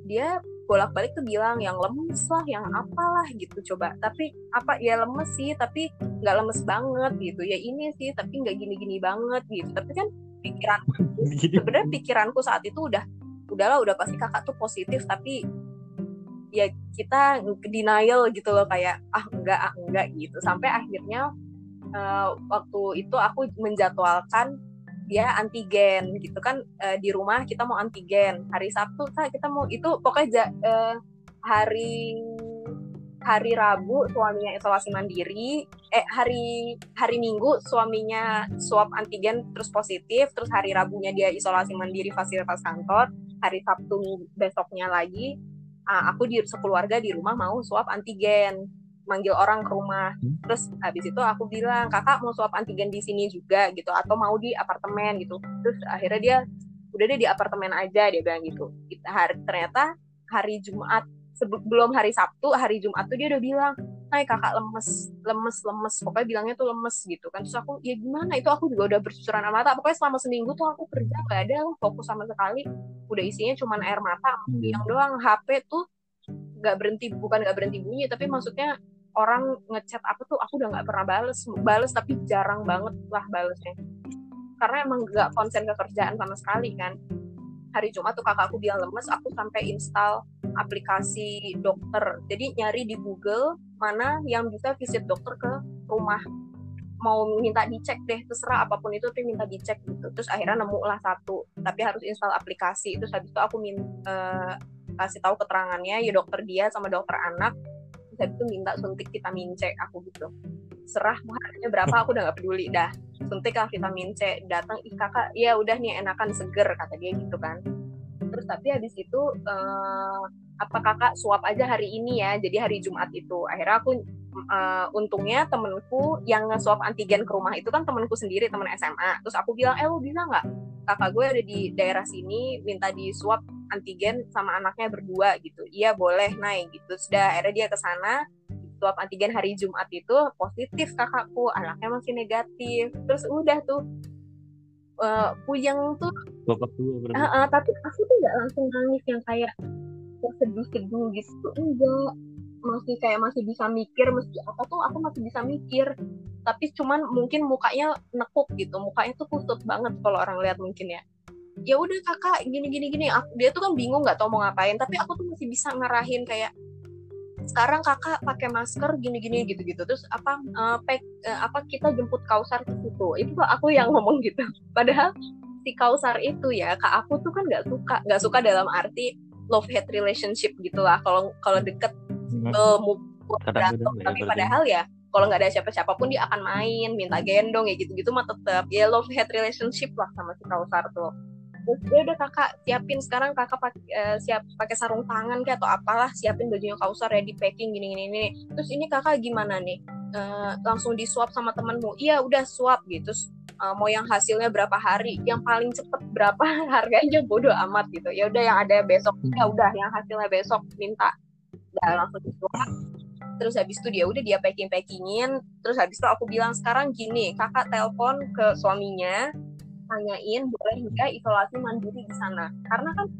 Speaker 1: dia bolak-balik tuh bilang yang lemes lah, yang apalah gitu coba. Tapi apa ya lemes sih, tapi nggak lemes banget gitu. Ya ini sih, tapi nggak gini-gini banget gitu. Tapi kan pikiran sebenarnya pikiranku saat itu udah udahlah udah pasti kakak tuh positif tapi ya kita denial gitu loh kayak ah enggak ah enggak gitu. Sampai akhirnya uh, waktu itu aku menjadwalkan dia antigen gitu kan uh, di rumah kita mau antigen. Hari Sabtu kita mau itu pokoknya uh, hari hari Rabu suaminya isolasi mandiri, eh hari hari Minggu suaminya swab antigen terus positif, terus hari Rabunya dia isolasi mandiri fasilitas kantor, hari Sabtu besoknya lagi uh, aku di sekeluarga di rumah mau swab antigen manggil orang ke rumah. Hmm. terus habis itu aku bilang kakak mau swab antigen di sini juga gitu atau mau di apartemen gitu. Terus akhirnya dia udah deh di apartemen aja dia bilang gitu. Hari ternyata hari Jumat sebelum hari Sabtu hari Jumat tuh dia udah bilang Hai kakak lemes lemes lemes. Pokoknya bilangnya tuh lemes gitu kan. Terus aku ya gimana? Itu aku juga udah bersusuran air mata. Pokoknya selama seminggu tuh aku kerja gak ada fokus sama sekali. Udah isinya cuma air mata hmm. yang doang. HP tuh nggak berhenti bukan nggak berhenti bunyi tapi maksudnya orang ngechat apa tuh aku udah nggak pernah bales bales tapi jarang banget lah balesnya. Karena emang nggak konsen ke kerjaan sama sekali kan. Hari Jumat tuh kakakku bilang lemes aku sampai install aplikasi dokter. Jadi nyari di Google mana yang bisa visit dokter ke rumah. Mau minta dicek deh terserah apa pun itu tapi minta dicek gitu. Terus akhirnya nemu lah satu tapi harus install aplikasi. Terus habis itu aku minta uh, kasih tahu keterangannya ya dokter dia sama dokter anak. Terus habis itu minta suntik vitamin C aku gitu. Serah harganya berapa? Aku udah nggak peduli. Dah suntik lah vitamin C. Datang ih kakak ya udah nih enakan seger kata dia gitu kan. Terus tapi habis itu uh, apa kakak swab aja hari ini ya jadi hari Jumat itu. Akhirnya aku uh, untungnya temenku yang nge-swab antigen ke rumah itu kan temenku sendiri temen SMA terus aku bilang eh lu bisa nggak? Kakak gue ada di daerah sini minta di swab antigen sama anaknya berdua gitu. Iya boleh naik gitu. Sudah akhirnya dia ke sana swab antigen hari Jumat itu positif kakakku. Anaknya masih negatif. Terus udah tuh uh, puyeng tuh
Speaker 2: bapak tua
Speaker 1: uh, uh, tapi aku tuh nggak langsung nangis yang kayak sedih-sedih gitu. Enggak. Masih kayak masih bisa mikir meski apa tuh aku masih bisa mikir. Tapi cuman mungkin mukanya nekuk gitu. Mukanya tuh kusut banget kalau orang lihat mungkin ya. Ya udah kakak gini gini gini. Aku, dia tuh kan bingung nggak tau mau ngapain. Tapi aku tuh masih bisa ngarahin kayak sekarang kakak pakai masker gini-gini gitu-gitu. Terus apa uh, pek, uh, apa kita jemput kausar ke situ. Itu tuh aku yang ngomong gitu. Padahal si kausar itu ya kak aku tuh kan nggak suka nggak suka dalam arti love hate relationship gitulah kalau kalau deket uh, berantem ya, tapi padahal ya kalau nggak ada siapa-siapa pun dia akan main minta gendong ya gitu-gitu mah tetap ya love hate relationship lah sama si kausar tuh. Terus ya udah kakak siapin sekarang kakak pakai uh, siap pakai sarung tangan kayak atau apalah siapin bajunya kausar ya di packing gini gini ini terus ini kakak gimana nih? Uh, langsung disuap sama temenmu iya udah suap gitu. Terus uh, mau yang hasilnya berapa hari yang paling cepet berapa harganya bodoh amat gitu. Ya udah yang ada besok ya udah yang hasilnya besok minta. Udah langsung disuap terus habis itu dia udah dia packing packingin terus habis itu aku bilang sekarang gini kakak telepon ke suaminya tanyain boleh nggak isolasi mandiri di sana? Karena kan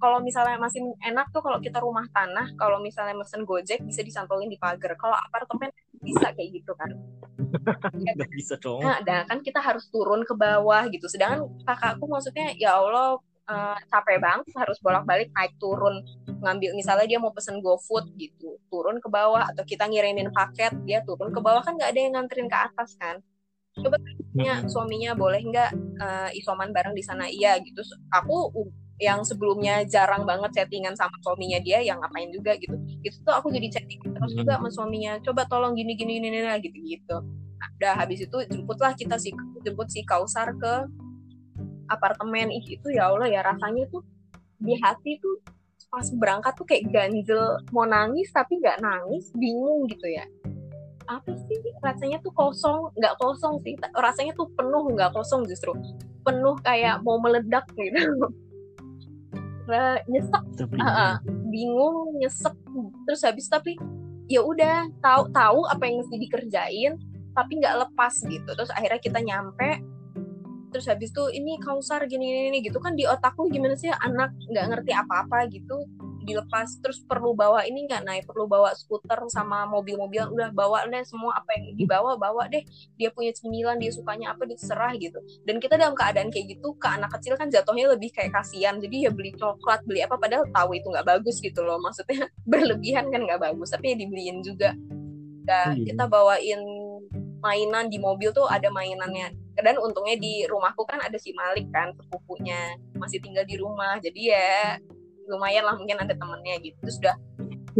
Speaker 1: kalau misalnya masih enak tuh kalau kita rumah tanah kalau misalnya mesen gojek bisa disantolin di pagar. Kalau apartemen bisa kayak gitu kan
Speaker 2: nggak bisa dong.
Speaker 1: Nah dan kan kita harus turun ke bawah gitu. Sedangkan kakakku maksudnya ya Allah uh, capek banget harus bolak-balik naik turun. Ngambil misalnya dia mau pesen GoFood gitu turun ke bawah atau kita ngirimin paket dia turun ke bawah. Kan nggak ada yang nganterin ke atas kan. Coba tanya suaminya boleh nggak uh, isoman bareng di sana? Iya gitu. Aku yang sebelumnya jarang banget chattingan sama suaminya dia yang ngapain juga gitu. Itu tuh aku jadi chatting terus juga sama suaminya coba tolong gini gini gini, gini gitu gitu nah, udah habis itu jemputlah kita si jemput si kausar ke apartemen. Itu ya Allah ya rasanya tuh di hati tuh pas berangkat tuh kayak ganjel mau nangis tapi nggak nangis bingung gitu ya. Apa sih? Rasanya tuh kosong nggak kosong sih. Rasanya tuh penuh nggak kosong justru. Penuh kayak mau meledak gitu nyesek. Uh, uh, bingung nyesek. Terus habis tapi ya udah tahu tahu apa yang mesti dikerjain tapi nggak lepas gitu. Terus akhirnya kita nyampe. Terus habis tuh ini kausar gini, gini gini gitu. Kan di otakku gimana sih anak nggak ngerti apa-apa gitu dilepas terus perlu bawa ini nggak naik perlu bawa skuter sama mobil-mobil udah bawa deh semua apa yang dibawa bawa deh. Dia punya cemilan dia sukanya apa diserah gitu. Dan kita dalam keadaan kayak gitu ke anak kecil kan jatuhnya lebih kayak kasihan. Jadi ya beli coklat beli apa padahal tahu itu nggak bagus gitu loh. Maksudnya berlebihan kan nggak bagus tapi ya dibeliin juga. Nah, kita bawain mainan di mobil tuh ada mainannya. Dan untungnya di rumahku kan ada si Malik kan sepupunya. Masih tinggal di rumah. Jadi ya lumayan lah mungkin ada temennya gitu. Terus udah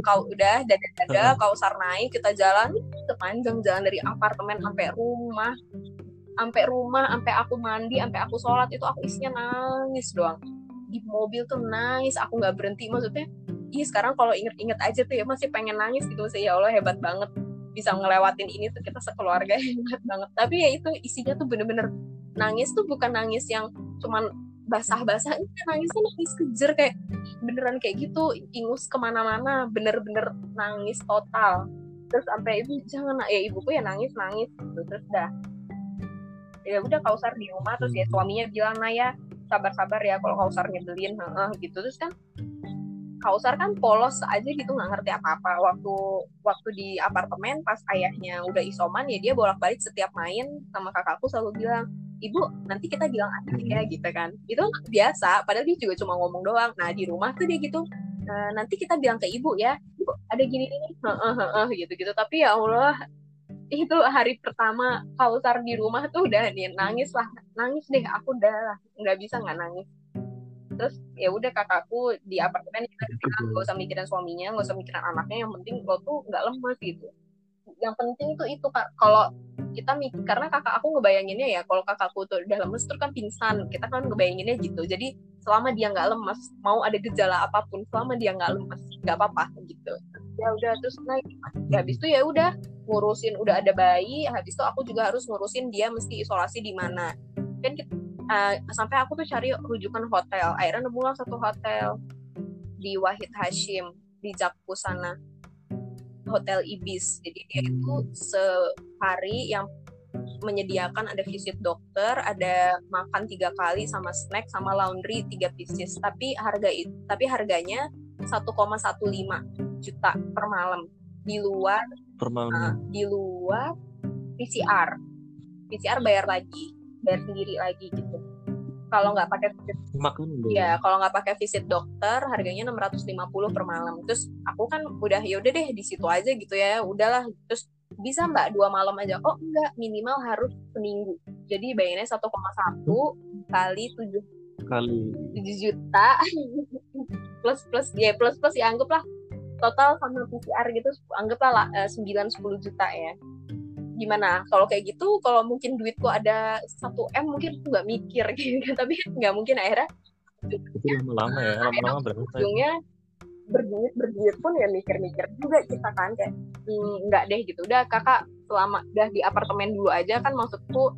Speaker 1: kau udah dada-dada kau sar naik kita jalan sepanjang jalan dari apartemen sampai rumah sampai rumah sampai aku mandi sampai aku sholat itu aku isinya nangis doang. Di mobil tuh nangis aku nggak berhenti. Maksudnya iya sekarang kalau inget-inget aja tuh ya masih pengen nangis gitu. Sih ya Allah hebat banget bisa ngelewatin ini tuh kita sekeluarga hebat banget. Tapi ya itu isinya tuh bener-bener nangis tuh bukan nangis yang cuman basah-basah ini nangisnya nangis kejer kayak beneran kayak gitu ingus ke mana-mana bener-bener nangis total. Terus sampai ibu jangan ya ibuku ya nangis nangis gitu terus dah. Ya udah kausar di rumah terus ya suaminya bilang nah ya sabar-sabar ya kalau kausar nyebelin heeh gitu. Terus kan kausar kan polos aja gitu nggak ngerti apa-apa. Waktu waktu di apartemen pas ayahnya udah isoman ya dia bolak-balik setiap main sama kakakku selalu bilang ibu nanti kita bilang aja ya gitu kan. Itu biasa padahal dia juga cuma ngomong doang. Nah di rumah tuh dia gitu nah, nanti kita bilang ke ibu ya ibu ada gini gini gitu gitu tapi ya allah itu hari pertama kausar di rumah tuh udah nih nangis lah. Nangis deh aku udah lah. Nggak bisa nggak nangis. Terus ya udah kakakku di apartemen kita bilang gak usah mikirin suaminya gak usah mikirin anaknya yang penting lo tuh nggak lemas gitu yang penting tuh itu kak. Kalau kita mikir karena kakak aku ngebayanginnya ya kalau kakakku tuh udah lemes terus kan pingsan. Kita kan ngebayanginnya gitu. Jadi selama dia nggak lemes mau ada gejala apa pun selama dia nggak lemes nggak apa-apa gitu. Ya udah terus naik. Ya habis itu ya udah ngurusin udah ada bayi habis itu aku juga harus ngurusin dia mesti isolasi di mana. Kan kita, uh, sampai aku tuh cari rujukan hotel. Akhirnya nemu lah satu hotel di Wahid Hashim di Jakpus sana hotel ibis. Jadi dia itu hmm. sehari yang menyediakan ada visit dokter ada makan tiga kali sama snack sama laundry tiga pieces. Tapi harga itu tapi harganya 1,15 juta per malam. Di luar
Speaker 2: per malam uh,
Speaker 1: di luar PCR PCR bayar lagi bayar sendiri lagi gitu kalau nggak pakai visit ya kalau nggak pakai visit dokter harganya 650 per malam. Terus aku kan udah ya udah deh di situ aja gitu ya udahlah. Terus bisa mbak dua malam aja? Oh enggak minimal harus seminggu. Jadi bayarnya 1,1 kali 7
Speaker 2: kali.
Speaker 1: 7 juta. Plus plus ya plus plus ya anggaplah total sama PCR gitu anggaplah lah, 9 10 juta ya gimana? Kalau kayak gitu kalau mungkin duitku ada satu m mungkin aku nggak mikir gitu. Tapi nggak mungkin akhirnya
Speaker 2: lama-lama ya lama-lama
Speaker 1: ujungnya berduit berduit pun ya mikir-mikir juga kita kan kayak hmm, nggak deh gitu. Udah kakak selama udah di apartemen dulu aja kan maksudku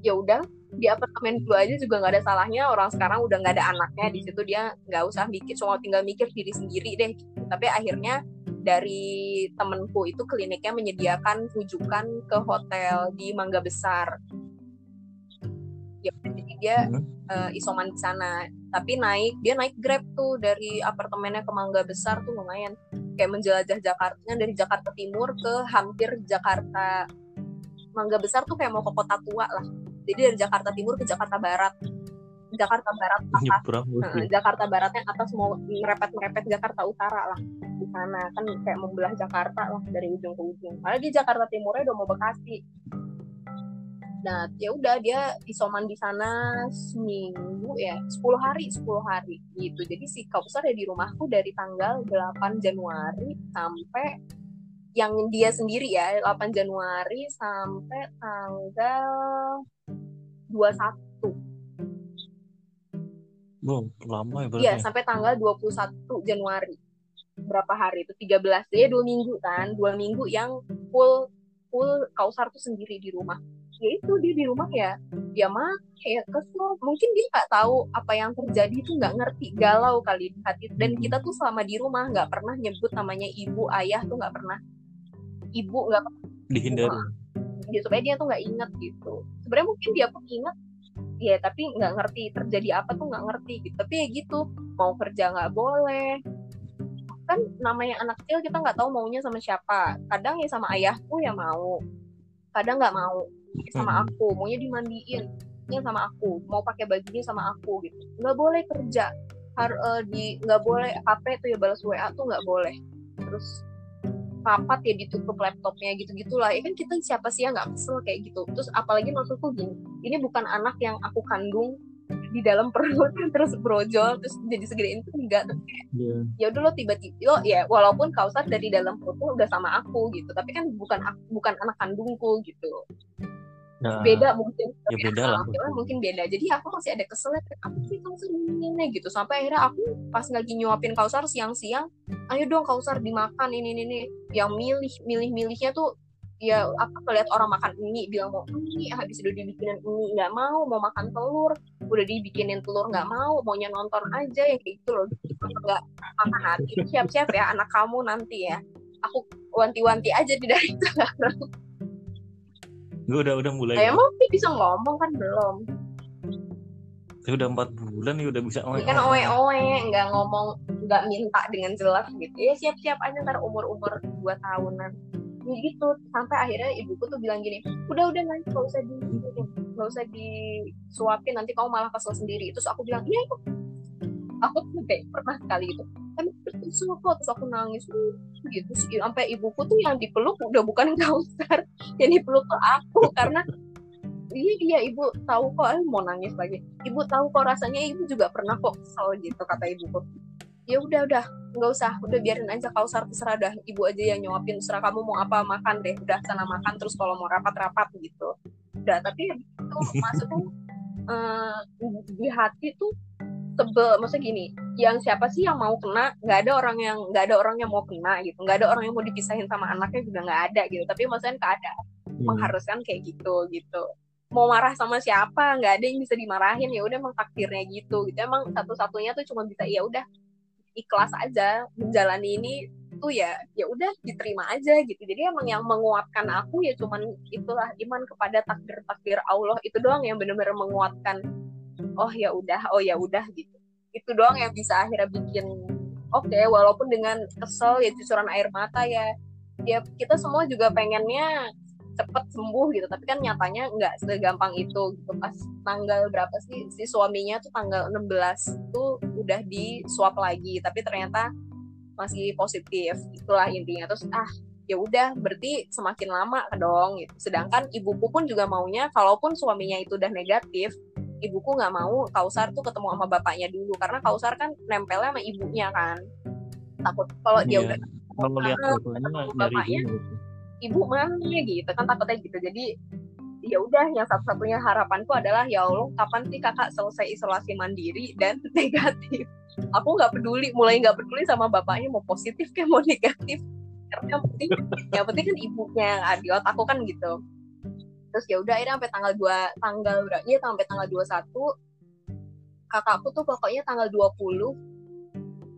Speaker 1: ya udah di apartemen dulu aja juga nggak ada salahnya. Orang sekarang udah nggak ada anaknya di situ dia nggak usah mikir cuma tinggal mikir diri sendiri deh tapi akhirnya dari temenku itu kliniknya menyediakan rujukan ke hotel di Mangga Besar. Ya jadi dia
Speaker 2: Hmm.
Speaker 1: uh, isoman di sana. Tapi naik dia naik grab tuh dari apartemennya ke Mangga Besar tuh lumayan. Kayak menjelajah Jakarta dari Jakarta Timur ke hampir Jakarta. Mangga Besar tuh kayak mau ke kota tua lah. Jadi dari Jakarta Timur ke Jakarta Barat Jakarta Barat atas
Speaker 2: nyebrang
Speaker 1: Heeh, Jakarta Baratnya atas mau merepet merepet Jakarta Utara lah di sana kan kayak membelah Jakarta lah dari ujung ke ujung. Di Jakarta Timurnya udah mau Bekasi. Nah ya udah dia isoman di sana seminggu ya 10 hari 10 hari gitu. Jadi si Kausar ya di rumahku dari tanggal 8 Januari sampai yang dia sendiri ya 8 Januari sampai tanggal 21
Speaker 2: Wow, lama ya berarti.
Speaker 1: Iya, sampai tanggal 21 Januari. Berapa hari itu? 13. Dia dua minggu kan. Dua minggu yang full full Kausar tuh sendiri di rumah. Ya itu dia di rumah ya. Dia mah kayak kesel. Mungkin dia nggak tahu apa yang terjadi itu nggak ngerti. Galau kali di hati. Dan kita tuh selama di rumah nggak pernah nyebut namanya ibu, ayah tuh nggak pernah. Ibu nggak
Speaker 2: Dihindari.
Speaker 1: dia supaya dia tuh nggak inget gitu sebenarnya mungkin dia pun inget ya tapi nggak ngerti terjadi apa tuh nggak ngerti gitu. Tapi ya gitu mau kerja nggak boleh. Kan namanya anak kecil kita nggak tahu maunya sama siapa. Kadang ya sama ayahku ya mau. Kadang nggak mau. Sama
Speaker 2: Hmm.
Speaker 1: aku maunya dimandiin. Ya sama aku mau pakai bajunya sama aku gitu. Nggak boleh kerja. Har eh, di nggak boleh HP tuh ya balas WA tuh nggak boleh. Terus rapat ya ditutup laptopnya gitu gitulah ya kan kita siapa sih yang nggak kesel kayak gitu. Terus apalagi maksudku gini ini bukan anak yang aku kandung di dalam perut terus brojol terus jadi segede itu enggak. Tapi kayak,
Speaker 2: Iya.
Speaker 1: ya udah lo tiba-tiba lo ya walaupun kausar dari dalam perut lo udah sama aku gitu. Tapi kan bukan aku- bukan anak kandungku gitu
Speaker 2: Nah,
Speaker 1: beda mungkin
Speaker 2: ya beda lah.
Speaker 1: mungkin beda. Jadi aku masih ada keselnya apa sih kausar ini gitu. Sampai akhirnya aku pas lagi nyuapin kausar siang-siang ayo dong kausar dimakan ini ini, ini. Yang milih milih milihnya tuh ya apa ngeliat orang makan ini bilang mau ini habis udah dibikinin ini nggak mau mau makan telur. Udah dibikinin telur nggak mau maunya nonton aja ya kayak gitu loh. Nggak makan hati. Siap-siap ya anak kamu nanti ya. Aku wanti-wanti aja di dari sekarang
Speaker 2: Gue udah udah mulai.
Speaker 1: Nah, emang dia bisa ngomong kan belum.
Speaker 2: Saya udah empat bulan nih udah bisa.
Speaker 1: Ini kan oe-oe nggak ngomong nggak minta dengan jelas gitu. Ya siap-siap aja ntar umur-umur dua tahunan. Ya gitu sampai akhirnya ibuku tuh bilang gini udah udah nanti nggak usah di nggak usah disuapin nanti kamu malah kesel sendiri. Terus aku bilang iya aku tuh pernah sekali gitu emang betul kok terus aku nangis "Uh," gitu sih. Sampai ibuku tuh yang dipeluk udah bukan kausar yang dipeluk tuh aku karena iya iya ibu tahu kok. Eh, mau nangis lagi. Ibu tahu kok rasanya ibu juga pernah kok kesel gitu kata ibuku. Ya udah udah. Nggak usah. Udah biarin aja kausar terserah dah. Ibu aja yang nyuapin. Terserah kamu mau apa makan deh. Udah sana makan. Terus kalau mau rapat-rapat gitu. Udah tapi ya itu maksudnya eh, di hati tuh sebel. Maksudnya gini yang siapa sih yang mau kena? Nggak ada orang yang nggak ada orang yang mau kena gitu. Nggak ada orang yang mau dipisahin sama anaknya juga nggak ada gitu. Tapi maksudnya keadaan
Speaker 2: Hmm.
Speaker 1: mengharuskan kayak gitu gitu. Mau marah sama siapa? Nggak ada yang bisa dimarahin. Ya udah emang takdirnya gitu gitu. Emang satu-satunya tuh cuma bisa ya udah ikhlas aja menjalani ini tuh ya ya udah diterima aja gitu. Jadi emang yang menguatkan aku ya cuman itulah iman kepada takdir takdir Allah itu doang yang benar-benar menguatkan oh ya udah oh ya udah gitu. Itu doang yang bisa akhirnya bikin oke walaupun dengan kesel ya cucuran air mata ya. Ya kita semua juga pengennya cepet sembuh gitu. Tapi kan nyatanya nggak segampang itu gitu. Pas tanggal berapa sih si suaminya tuh tanggal 16 tuh udah di swab lagi tapi ternyata masih positif. Itulah intinya. Terus ah ya udah berarti semakin lama dong gitu. Sedangkan ibuku pun juga maunya kalaupun suaminya itu udah negatif ibuku nggak mau kausar tuh ketemu sama bapaknya dulu karena kausar kan nempelnya sama ibunya kan takut kalau dia
Speaker 2: Iya.
Speaker 1: udah
Speaker 2: Kalau lihat fotonya
Speaker 1: bapaknya.
Speaker 2: dulu.
Speaker 1: ibu mana gitu kan takutnya gitu jadi ya udah yang satu-satunya harapanku adalah ya Allah kapan sih kakak selesai isolasi mandiri dan negatif aku nggak peduli mulai nggak peduli sama bapaknya mau positif kayak mau negatif karena yang penting yang penting kan ibunya yang ada otakku kan gitu terus ya udah akhirnya sampai tanggal 2 tanggal berapa iya sampai tanggal 21 kakakku tuh pokoknya tanggal 20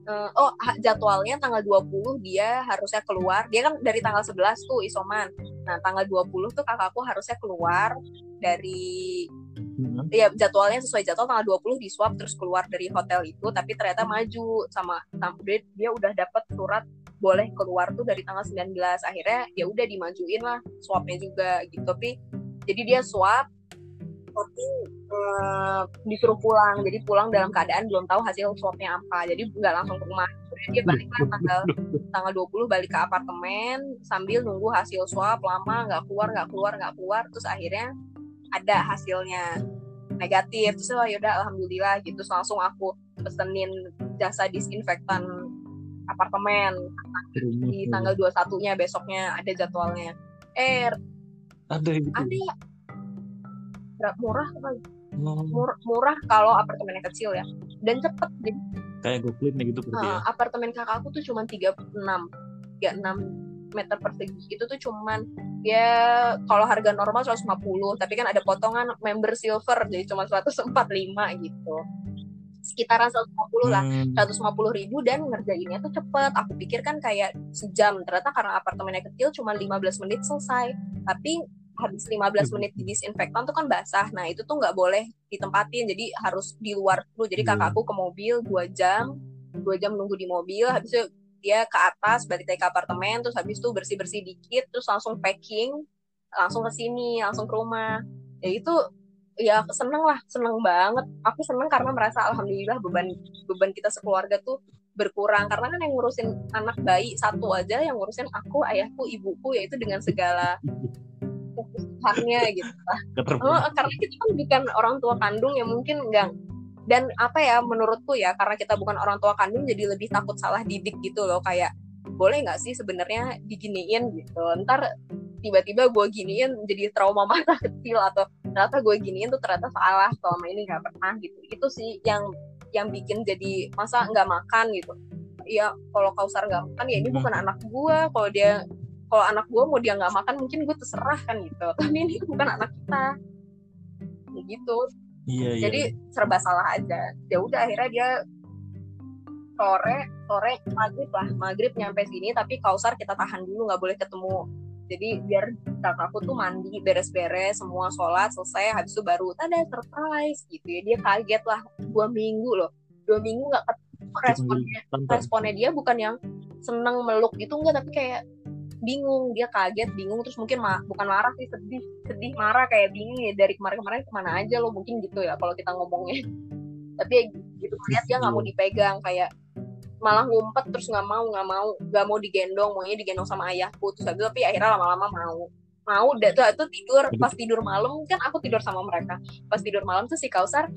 Speaker 1: uh, oh jadwalnya tanggal 20 dia harusnya keluar. Dia kan dari tanggal 11 tuh isoman. Nah tanggal 20 tuh kakakku harusnya keluar dari hmm. ya jadwalnya sesuai jadwal tanggal 20 di swab terus keluar dari hotel itu. Tapi ternyata maju sama sampai dia udah dapat surat boleh keluar tuh dari tanggal 19 akhirnya ya udah dimajuin lah swabnya juga gitu. Tapi jadi dia swab tapi uh, disuruh pulang. Jadi pulang dalam keadaan belum tahu hasil swabnya apa. Jadi nggak langsung ke rumah. Dia balik lah tanggal tanggal 20 balik ke apartemen sambil nunggu hasil swab lama nggak keluar nggak keluar nggak keluar. Terus akhirnya ada hasilnya negatif. Terus oh yaudah alhamdulillah gitu. Terus langsung aku pesenin jasa disinfektan apartemen. Di tanggal 21 nya besoknya ada jadwalnya. Eh
Speaker 2: ada gitu.
Speaker 1: ada murah apa hmm. murah, murah kalau apartemennya kecil ya. Dan cepet jadi
Speaker 2: kayak goblin gitu berarti uh,
Speaker 1: ya? apartemen kakakku tuh cuma 36 36 meter persegi. Itu tuh cuman ya kalau harga normal 150 tapi kan ada potongan member silver jadi cuma 145 gitu. Sekitaran 150 lah hmm. 150 ribu dan ngerjainnya tuh cepet. Aku pikir kan kayak sejam. Ternyata karena apartemennya kecil cuma 15 menit selesai. Tapi habis 15 menit di disinfektan tuh kan basah. Nah itu tuh nggak boleh ditempatin, jadi harus di luar dulu. Jadi kakakku ke mobil dua jam, dua jam nunggu di mobil. Habis itu dia ke atas, balik ke apartemen, terus habis itu bersih bersih dikit, terus langsung packing, langsung ke sini, langsung ke rumah. Ya itu ya seneng lah, seneng banget. Aku seneng karena merasa alhamdulillah beban beban kita sekeluarga tuh berkurang karena kan yang ngurusin anak bayi satu aja yang ngurusin aku ayahku ibuku yaitu dengan segala kebutuhannya gitu lah. Oh, karena kita kan bukan orang tua kandung yang mungkin enggak dan apa ya menurutku ya karena kita bukan orang tua kandung jadi lebih takut salah didik gitu loh. Kayak boleh nggak sih sebenarnya diginiin gitu? Ntar tiba-tiba gue giniin jadi trauma masa kecil atau ternyata gue giniin tuh ternyata salah selama ini nggak pernah gitu. Itu sih yang yang bikin jadi masa nggak makan gitu. Ya kalau kausar nggak makan ya ini bukan anak gue kalau dia kalau anak gue mau dia nggak makan mungkin gue terserah kan gitu. Tapi ini bukan anak kita. Ya gitu.
Speaker 2: Iya,
Speaker 1: iya. jadi iya. serba salah aja. Ya udah akhirnya dia sore sore maghrib lah. Maghrib nyampe sini tapi kausar kita tahan dulu nggak boleh ketemu. Jadi biar kakakku tuh mandi beres-beres semua sholat selesai habis itu baru ada surprise gitu ya. Dia kaget lah. Dua minggu loh. Dua minggu nggak responnya. responnya dia bukan yang seneng meluk gitu enggak tapi kayak bingung dia kaget bingung terus mungkin ma bukan marah sih sedih sedih marah kayak bingung ya dari kemarin-kemarin ke mana aja lo mungkin gitu ya kalau kita ngomongnya. Tapi ya gitu lihat dia nggak mau dipegang kayak malah ngumpet terus nggak mau nggak mau nggak mau digendong maunya digendong sama ayahku terus habis tapi akhirnya lama-lama mau. Mau deh tuh itu tidur pas tidur malam kan aku tidur sama mereka. Pas tidur malam tuh si kausar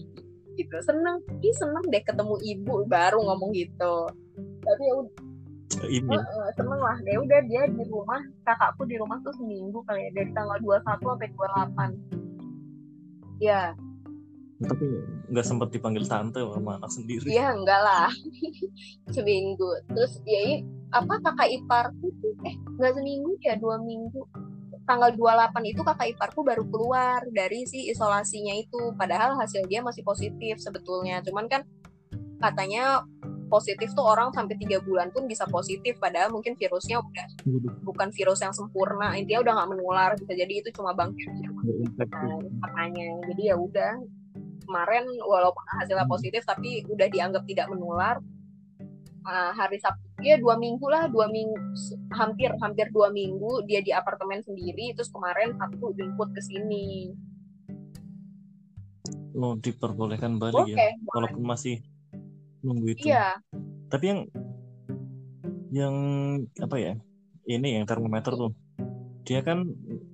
Speaker 1: gitu seneng ih seneng deh ketemu ibu baru ngomong gitu. Tapi ya ini. Uh, seneng lah. Deh udah dia di rumah kakakku di rumah tuh seminggu kali ya dari tanggal 21 sampai 28 ya
Speaker 2: tapi nggak sempat dipanggil tante sama anak sendiri.
Speaker 1: Iya enggak lah. Seminggu. Terus ya apa kakak iparku tuh eh nggak seminggu ya dua minggu. Tanggal 28 itu kakak iparku baru keluar dari si isolasinya itu. Padahal hasil dia masih positif sebetulnya. Cuman kan katanya positif tuh orang sampai tiga bulan pun bisa positif padahal mungkin virusnya udah bukan virus yang sempurna intinya udah nggak menular bisa jadi itu cuma bakteri nah, katanya jadi ya udah kemarin walaupun hasilnya hmm. positif tapi udah dianggap tidak menular. Uh, hari Sabtu dia dua minggu lah dua minggu hampir hampir dua minggu dia di apartemen sendiri terus kemarin Sabtu jemput ke sini.
Speaker 2: Lo diperbolehkan balik okay, ya walaupun masih nunggu itu.
Speaker 1: Iya.
Speaker 2: Tapi yang yang apa ya ini yang termometer tuh. Dia kan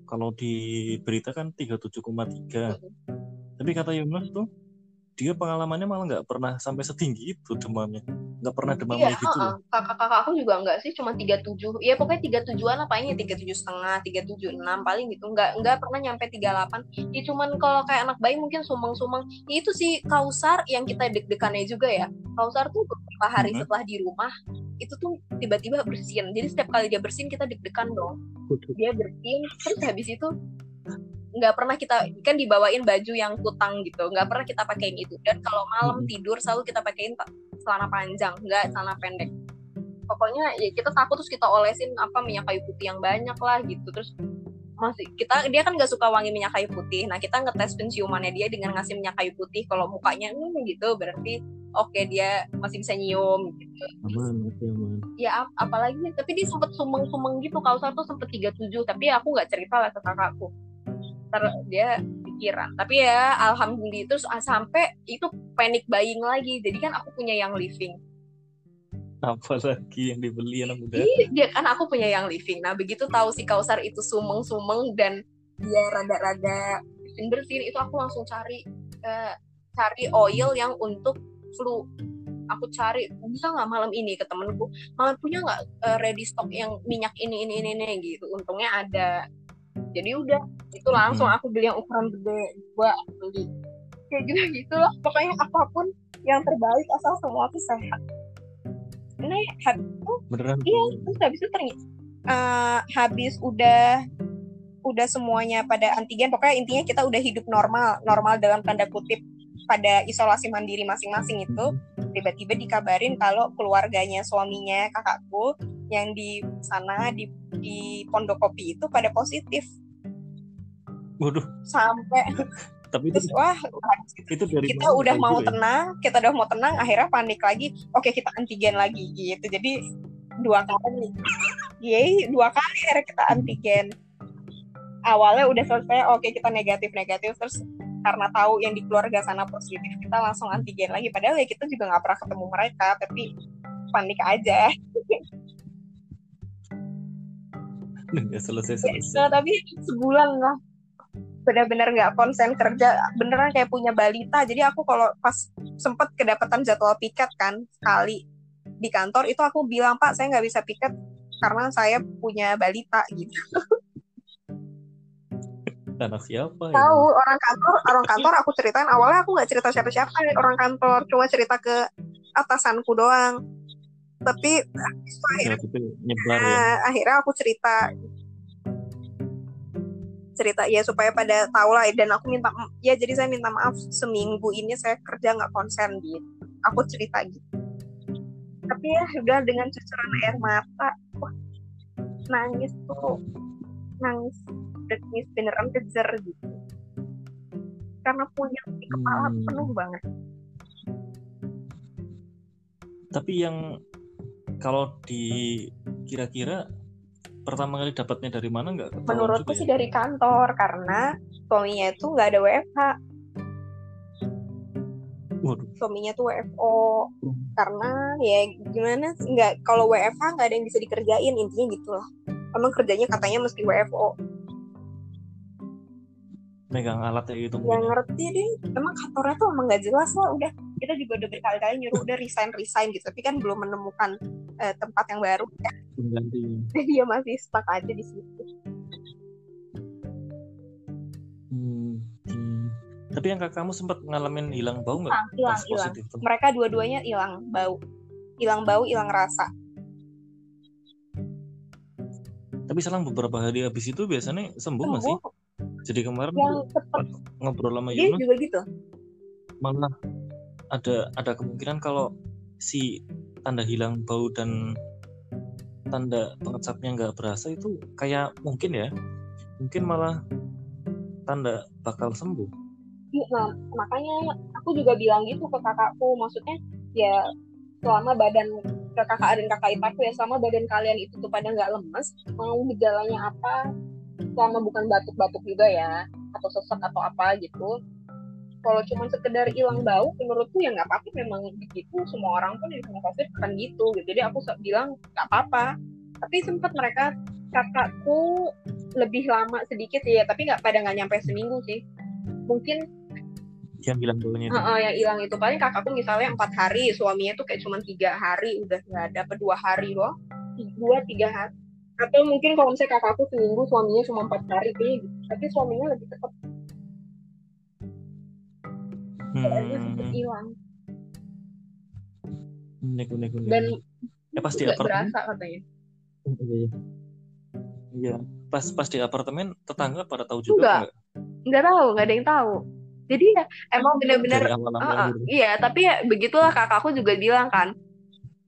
Speaker 2: kalau di berita kan 37,3 tapi kata Yunus tuh dia pengalamannya malah nggak pernah sampai setinggi itu demamnya. Nggak pernah demam
Speaker 1: iya,
Speaker 2: gitu uh, uh.
Speaker 1: kakak kakak aku juga nggak sih cuma tiga tujuh. Ya pokoknya tiga tujuan apa ini tiga tujuh setengah tiga tujuh enam paling gitu. Nggak nggak pernah nyampe tiga delapan. Ya cuman kalau kayak anak bayi mungkin sumeng sumeng ya, itu sih kausar yang kita deg-degannya juga ya. Kausar tuh beberapa hari -hmm. setelah di rumah itu tuh tiba-tiba bersin jadi setiap kali dia bersin kita deg-degan dong. Dia bersin terus habis itu nggak pernah kita kan dibawain baju yang kutang gitu nggak pernah kita pakein itu. Dan kalau malam tidur selalu kita pakein celana panjang nggak celana pendek. Pokoknya ya kita takut terus kita olesin apa minyak kayu putih yang banyak lah gitu. Terus masih kita dia kan nggak suka wangi minyak kayu putih. Nah kita ngetes penciumannya dia dengan ngasih minyak kayu putih. Kalau mukanya hmm, gitu berarti oke okay, dia masih bisa nyium gitu.
Speaker 2: Aman aman.
Speaker 1: Ya ap apalagi tapi dia sempet sumeng-sumeng gitu. Kalau tuh sempet 37 tapi aku nggak cerita lah ke kakakku ter dia pikiran. Tapi ya alhamdulillah terus sampai itu panic buying lagi. Jadi kan aku punya yang living.
Speaker 2: Apa lagi yang dibeli anak muda
Speaker 1: iya kan aku punya yang living. Nah begitu tahu si kausar itu sumeng-sumeng dan dia rada-rada bersin itu aku langsung cari uh, cari oil yang untuk flu. Aku cari bisa nggak malam ini ke temenku? Malam punya nggak uh, ready stock yang minyak ini ini ini ini? Gitu. Untungnya ada. Jadi udah itu langsung aku beli yang ukuran gede gua beli. Kayak gitu gitu loh pokoknya apa pun yang terbaik asal semua tuh sehat. Nah habis itu
Speaker 2: beneran?
Speaker 1: iya terus habis itu ternyata uh, habis udah udah semuanya pada antigen pokoknya intinya kita udah hidup normal normal dalam tanda kutip pada isolasi mandiri masing-masing itu tiba-tiba dikabarin kalau keluarganya suaminya kakakku yang di sana di di Pondokopi itu pada positif.
Speaker 2: Waduh.
Speaker 1: Sampai
Speaker 2: tapi itu,
Speaker 1: Terus, wah
Speaker 2: itu dari
Speaker 1: kita udah mau ya? tenang kita udah mau tenang akhirnya panik lagi. Oke kita antigen lagi gitu. Jadi dua kali. Yay dua kali akhirnya kita antigen. Awalnya udah selesai oke kita negatif negatif terus karena tahu yang di keluarga sana positif kita langsung antigen lagi. Padahal ya kita juga nggak pernah ketemu mereka tapi panik aja.
Speaker 2: Nggak selesai selesai
Speaker 1: nah, tapi sebulan lah benar-benar nggak konsen kerja beneran kayak punya balita jadi aku kalau pas sempet kedapatan jadwal piket kan sekali di kantor itu aku bilang pak saya nggak bisa piket karena saya punya balita gitu
Speaker 2: anak siapa
Speaker 1: ya? tahu orang kantor orang kantor aku ceritain awalnya aku nggak cerita siapa-siapa orang kantor cuma cerita ke atasanku doang tapi
Speaker 2: ya, akhirnya, nyebar, ya.
Speaker 1: Nah, akhirnya aku cerita cerita ya supaya pada tahu lah dan aku minta ya jadi saya minta maaf seminggu ini saya kerja nggak konsen gitu. Aku cerita gitu. Tapi ya udah dengan cucuran air mata wah nangis tuh nangis nangis beneran kejar gitu. Karena punya di kepala hmm. penuh banget.
Speaker 2: Tapi yang kalau di kira-kira pertama kali dapatnya dari mana nggak?
Speaker 1: Menurutku sih ya? dari kantor karena suaminya itu nggak ada WFH.
Speaker 2: Waduh.
Speaker 1: Suaminya tuh WFO hmm. karena ya gimana nggak kalau WFH nggak ada yang bisa dikerjain intinya gitu loh. Emang kerjanya katanya mesti WFO.
Speaker 2: Megang alat ya gitu.
Speaker 1: Ya ngerti deh. Emang kantornya tuh emang nggak jelas lah. Udah kita juga udah berkali-kali nyuruh udah resign resign gitu. Tapi kan belum menemukan uh, tempat yang baru. Ya dia masih stuck aja di situ.
Speaker 2: Hmm, hmm. tapi yang kakakmu sempat ngalamin hilang bau nggak?
Speaker 1: Hilang hilang. mereka dua-duanya hilang bau. Hilang bau hilang rasa.
Speaker 2: Tapi selang beberapa hari habis itu biasanya sembuh, sembuh. masih jadi kemarin
Speaker 1: yang
Speaker 2: ngobrol sama
Speaker 1: Yuna juga gitu.
Speaker 2: Malah ada ada kemungkinan kalau si tanda hilang bau dan tanda pengecapnya nggak berasa itu kayak mungkin ya. Mungkin malah tanda bakal sembuh.
Speaker 1: Nah makanya aku juga bilang gitu ke kakakku. Maksudnya ya selama badan ke kakak dan kakak iparku ya selama badan kalian itu tuh pada nggak lemes mau gejalanya apa selama bukan batuk-batuk juga ya atau sesak atau apa gitu kalau cuma sekedar hilang bau menurutku ya nggak apa-apa memang begitu. Semua orang pun yang kena covid akan gitu gitu. Jadi aku bilang nggak apa-apa. Tapi sempat mereka kakakku lebih lama sedikit ya tapi nggak pada nggak nyampe seminggu sih. Mungkin
Speaker 2: yang hilang baunya
Speaker 1: itu. Uh, yang hilang itu. Paling kakakku misalnya empat hari suaminya tuh kayak cuma tiga hari udah nggak ada apa dua hari loh. Dua tiga hari. Atau mungkin kalau misalnya kakakku seminggu suaminya cuma empat hari gitu. tapi suaminya lebih cepat hmm. hilang.
Speaker 2: Unik unik unik.
Speaker 1: Dan
Speaker 2: ya pasti apartemen
Speaker 1: berasa katanya.
Speaker 2: Iya iya. Pas pas di apartemen tetangga pada tahu juga enggak.
Speaker 1: nggak? Tahu nggak ada yang tahu. Jadi ya emang bener-bener
Speaker 2: awal
Speaker 1: uh, uh, iya tapi ya begitulah kakakku juga bilang kan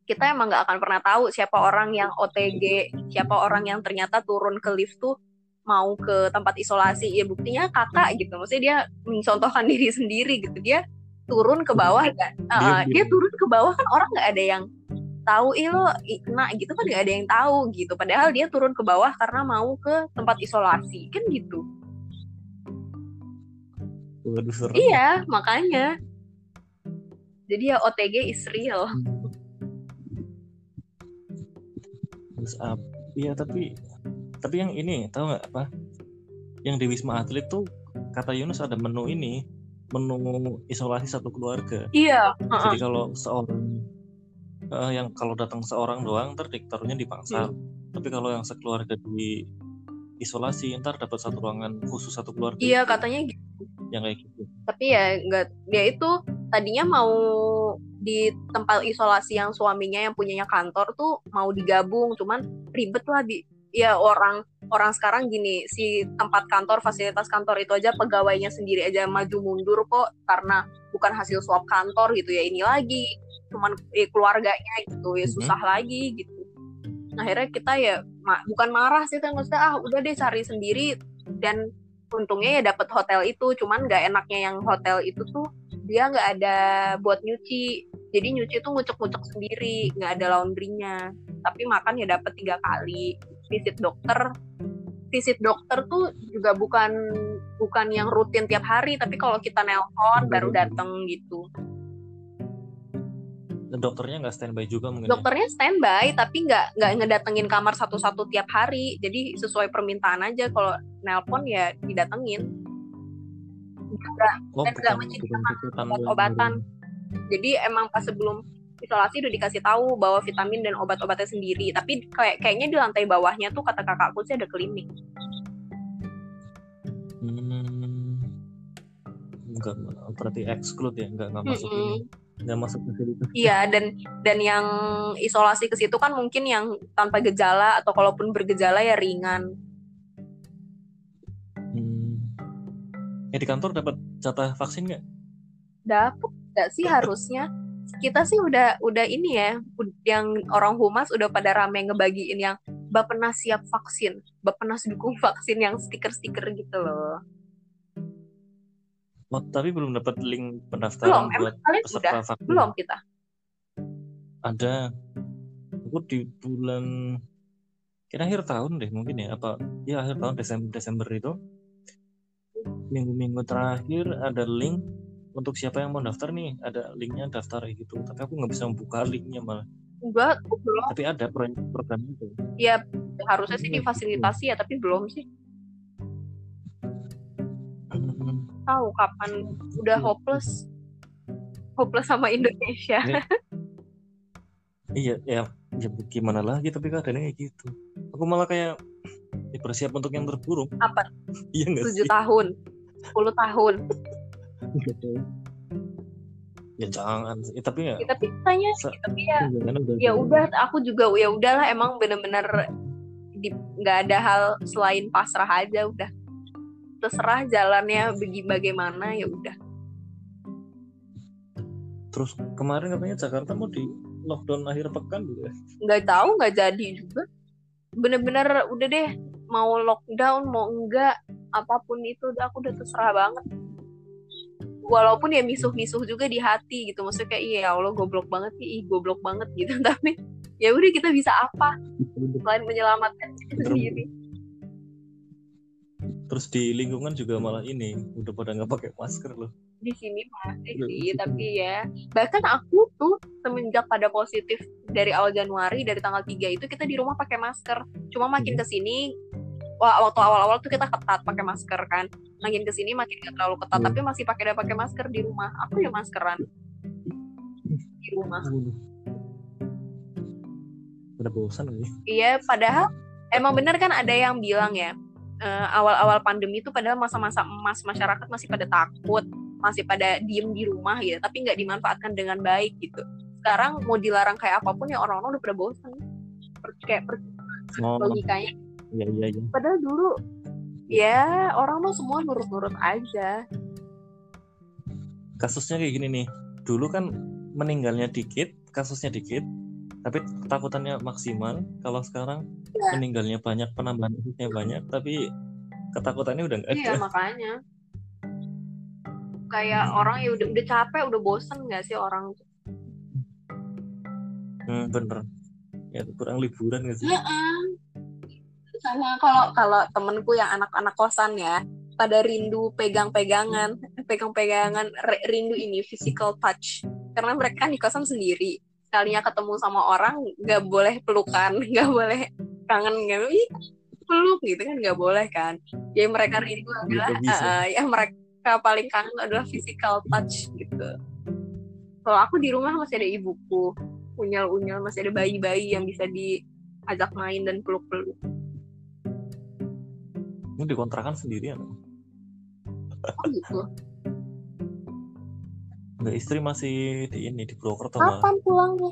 Speaker 1: kita emang nggak akan pernah tahu siapa orang yang OTG siapa orang yang ternyata turun ke lift tuh mau ke tempat isolasi ya buktinya kakak gitu. Maksudnya dia mencontohkan diri sendiri gitu. Dia turun ke bawah kan uh, dia
Speaker 2: Dia-
Speaker 1: turun ke bawah kan orang nggak ada yang tahu ih lo kena gitu kan nggak ada yang tahu gitu. Padahal dia turun ke bawah karena mau ke tempat isolasi. Kan gitu.
Speaker 2: Waduh, serem.
Speaker 1: iya makanya. Jadi ya OTG is real.
Speaker 2: Terus apa? Iya tapi tapi yang ini tahu nggak apa? Yang di Wisma Atlet tuh kata Yunus ada menu ini menu isolasi satu keluarga.
Speaker 1: iya
Speaker 2: Jadi kalau seorang eh, yang kalau datang seorang doang ntar diktaruhnya dipaksa. Tapi kalau yang sekeluarga di isolasi ntar dapat satu ruangan khusus satu keluarga.
Speaker 1: iya katanya gitu
Speaker 2: Yang kayak gitu.
Speaker 1: tapi ya nggak dia itu tadinya mau di tempat isolasi yang suaminya yang punyanya kantor tuh mau digabung cuman ribet lah di ya orang orang sekarang gini si tempat kantor fasilitas kantor itu aja pegawainya sendiri aja maju mundur kok karena bukan hasil swab kantor gitu ya ini lagi cuman eh, keluarganya gitu ya
Speaker 2: Mhm.
Speaker 1: susah lagi gitu. Akhirnya kita ya ma- bukan marah sih kan maksudnya ah udah deh cari sendiri dan untungnya ya dapat hotel itu cuman nggak enaknya yang hotel itu tuh dia nggak ada buat nyuci. Jadi nyuci tuh ngucek-ngucek sendiri nggak ada laundrynya. Tapi makan ya dapat tiga kali visit dokter. Visit dokter tuh juga bukan bukan yang rutin tiap hari tapi kalau kita nelpon baru datang gitu.
Speaker 2: Dan dokternya nggak standby juga mungkin. ya?
Speaker 1: dokternya standby tapi nggak nggak ngedatengin kamar satu-satu tiap hari. Jadi sesuai permintaan aja kalau nelpon ya didatengin.
Speaker 2: Oh,
Speaker 1: dan nggak
Speaker 2: bukan-
Speaker 1: menyediakan obat-obatan jadi emang pas sebelum isolasi udah dikasih tahu bahwa vitamin dan obat-obatnya sendiri tapi kayak kayaknya di lantai bawahnya tuh kata kakakku sih ada klinik
Speaker 2: Hmm. Enggak, berarti exclude ya, enggak enggak masuk
Speaker 1: Mm-mm.
Speaker 2: ini, enggak masuk fasilitas.
Speaker 1: iya dan dan yang isolasi ke situ kan mungkin yang tanpa gejala atau kalaupun bergejala ya ringan
Speaker 2: Hmm. Ya di kantor dapat jatah vaksin nggak?
Speaker 1: dapet nggak sih harusnya kita sih udah udah ini ya yang orang humas udah pada rame ngebagiin yang Bapenas siap vaksin? Bapenas dukung vaksin yang stiker-stiker gitu loh.
Speaker 2: Oh, tapi belum dapat link
Speaker 1: belum
Speaker 2: pendaftaran buat
Speaker 1: emang kalian
Speaker 2: peserta
Speaker 1: udah
Speaker 2: vaksin.
Speaker 1: belum kita?
Speaker 2: Ada. Aku di bulan kira akhir tahun deh mungkin ya apa ya akhir tahun Desember Desember itu. Minggu-minggu terakhir ada link untuk siapa yang mau daftar nih ada linknya daftar gitu. Tapi aku nggak bisa membuka linknya malah.
Speaker 1: Enggak aku belum.
Speaker 2: Tapi ada pro- program itu.
Speaker 1: Ya harusnya sih
Speaker 2: Iya,
Speaker 1: difasilitasi ya tapi belum sih.
Speaker 2: Hmm.
Speaker 1: tahu kapan udah hopeless. Hopeless sama Indonesia.
Speaker 2: Iya, ya, ya gimana lagi tapi keadaannya kayak gitu. Aku malah kayak ya bersiap untuk yang terburuk.
Speaker 1: apa?
Speaker 2: Iya
Speaker 1: tujuh tahun. 10 tahun
Speaker 2: Ya jangan. sih. Ya, tapi ya,
Speaker 1: Ya, tapi tanya
Speaker 2: se-
Speaker 1: tapi ya
Speaker 2: jangan udah.
Speaker 1: ya udah aku juga ya udahlah emang bener-bener di- nggak ada hal selain pasrah aja udah terserah jalannya bagi bagaimana ya udah
Speaker 2: Terus kemarin katanya Jakarta mau di lockdown akhir pekan juga.
Speaker 1: nggak tahu nggak jadi juga bener-bener udah deh mau lockdown mau enggak apa pun itu udah aku udah terserah banget walaupun ya misuh-misuh juga di hati gitu maksudnya kayak iya ya Allah goblok banget sih ih goblok banget gitu tapi ya udah kita bisa apa selain menyelamatkan sendiri
Speaker 2: Terus di lingkungan juga malah ini udah pada nggak pakai masker loh.
Speaker 1: di sini masih sih tapi ya bahkan aku tuh semenjak pada positif dari awal Januari dari tanggal 3 itu kita di rumah pakai masker cuma makin
Speaker 2: Mhm.
Speaker 1: ke sini wah waktu awal-awal tuh kita ketat pakai masker kan. Makin ke sini makin gak terlalu ketat
Speaker 2: Hmm.
Speaker 1: tapi masih pakai pakai masker di rumah. Aku ya maskeran. Di rumah.
Speaker 2: Udah bosan kali.
Speaker 1: iya padahal emang bener kan ada yang bilang ya eh, awal-awal pandemi itu padahal masa-masa emas masyarakat masih pada takut masih pada diem di rumah gitu tapi nggak dimanfaatkan dengan baik gitu. Sekarang mau dilarang kayak apa pun ya orang-orang udah pada bosan. Kayak per-
Speaker 2: Oh,
Speaker 1: logikanya
Speaker 2: iya iya iya.
Speaker 1: padahal dulu ya orang tuh semua nurut-nurut aja.
Speaker 2: Kasusnya kayak gini nih. Dulu kan meninggalnya dikit kasusnya dikit tapi ketakutannya maksimal. Kalau sekarang
Speaker 1: Ya.
Speaker 2: meninggalnya banyak penambahan kasusnya banyak tapi ketakutannya udah nggak
Speaker 1: iya
Speaker 2: ada.
Speaker 1: makanya. Kayak orang ya udah udah capek udah bosen nggak sih orang? Tuh
Speaker 2: hmm, bener. Ya kurang liburan nggak sih?
Speaker 1: Heeh. Sama kalau kalau temenku yang anak-anak kosan ya pada rindu pegang-pegangan pegang-pegangan rindu ini physical touch. Karena mereka di kosan sendiri kalinya ketemu sama orang nggak boleh pelukan nggak boleh kangen nggak Ih, peluk gitu kan nggak boleh kan. Yang mereka rindu adalah eh, yang mereka paling kangen adalah physical touch gitu. Kalau aku di rumah masih ada ibuku unyal-unyal masih ada bayi-bayi yang bisa diajak main dan peluk-peluk
Speaker 2: ini dikontrakan sendirian.
Speaker 1: Oh gitu.
Speaker 2: Nggak istri masih di ini di Purwokerto malah.
Speaker 1: kapan pulangnya?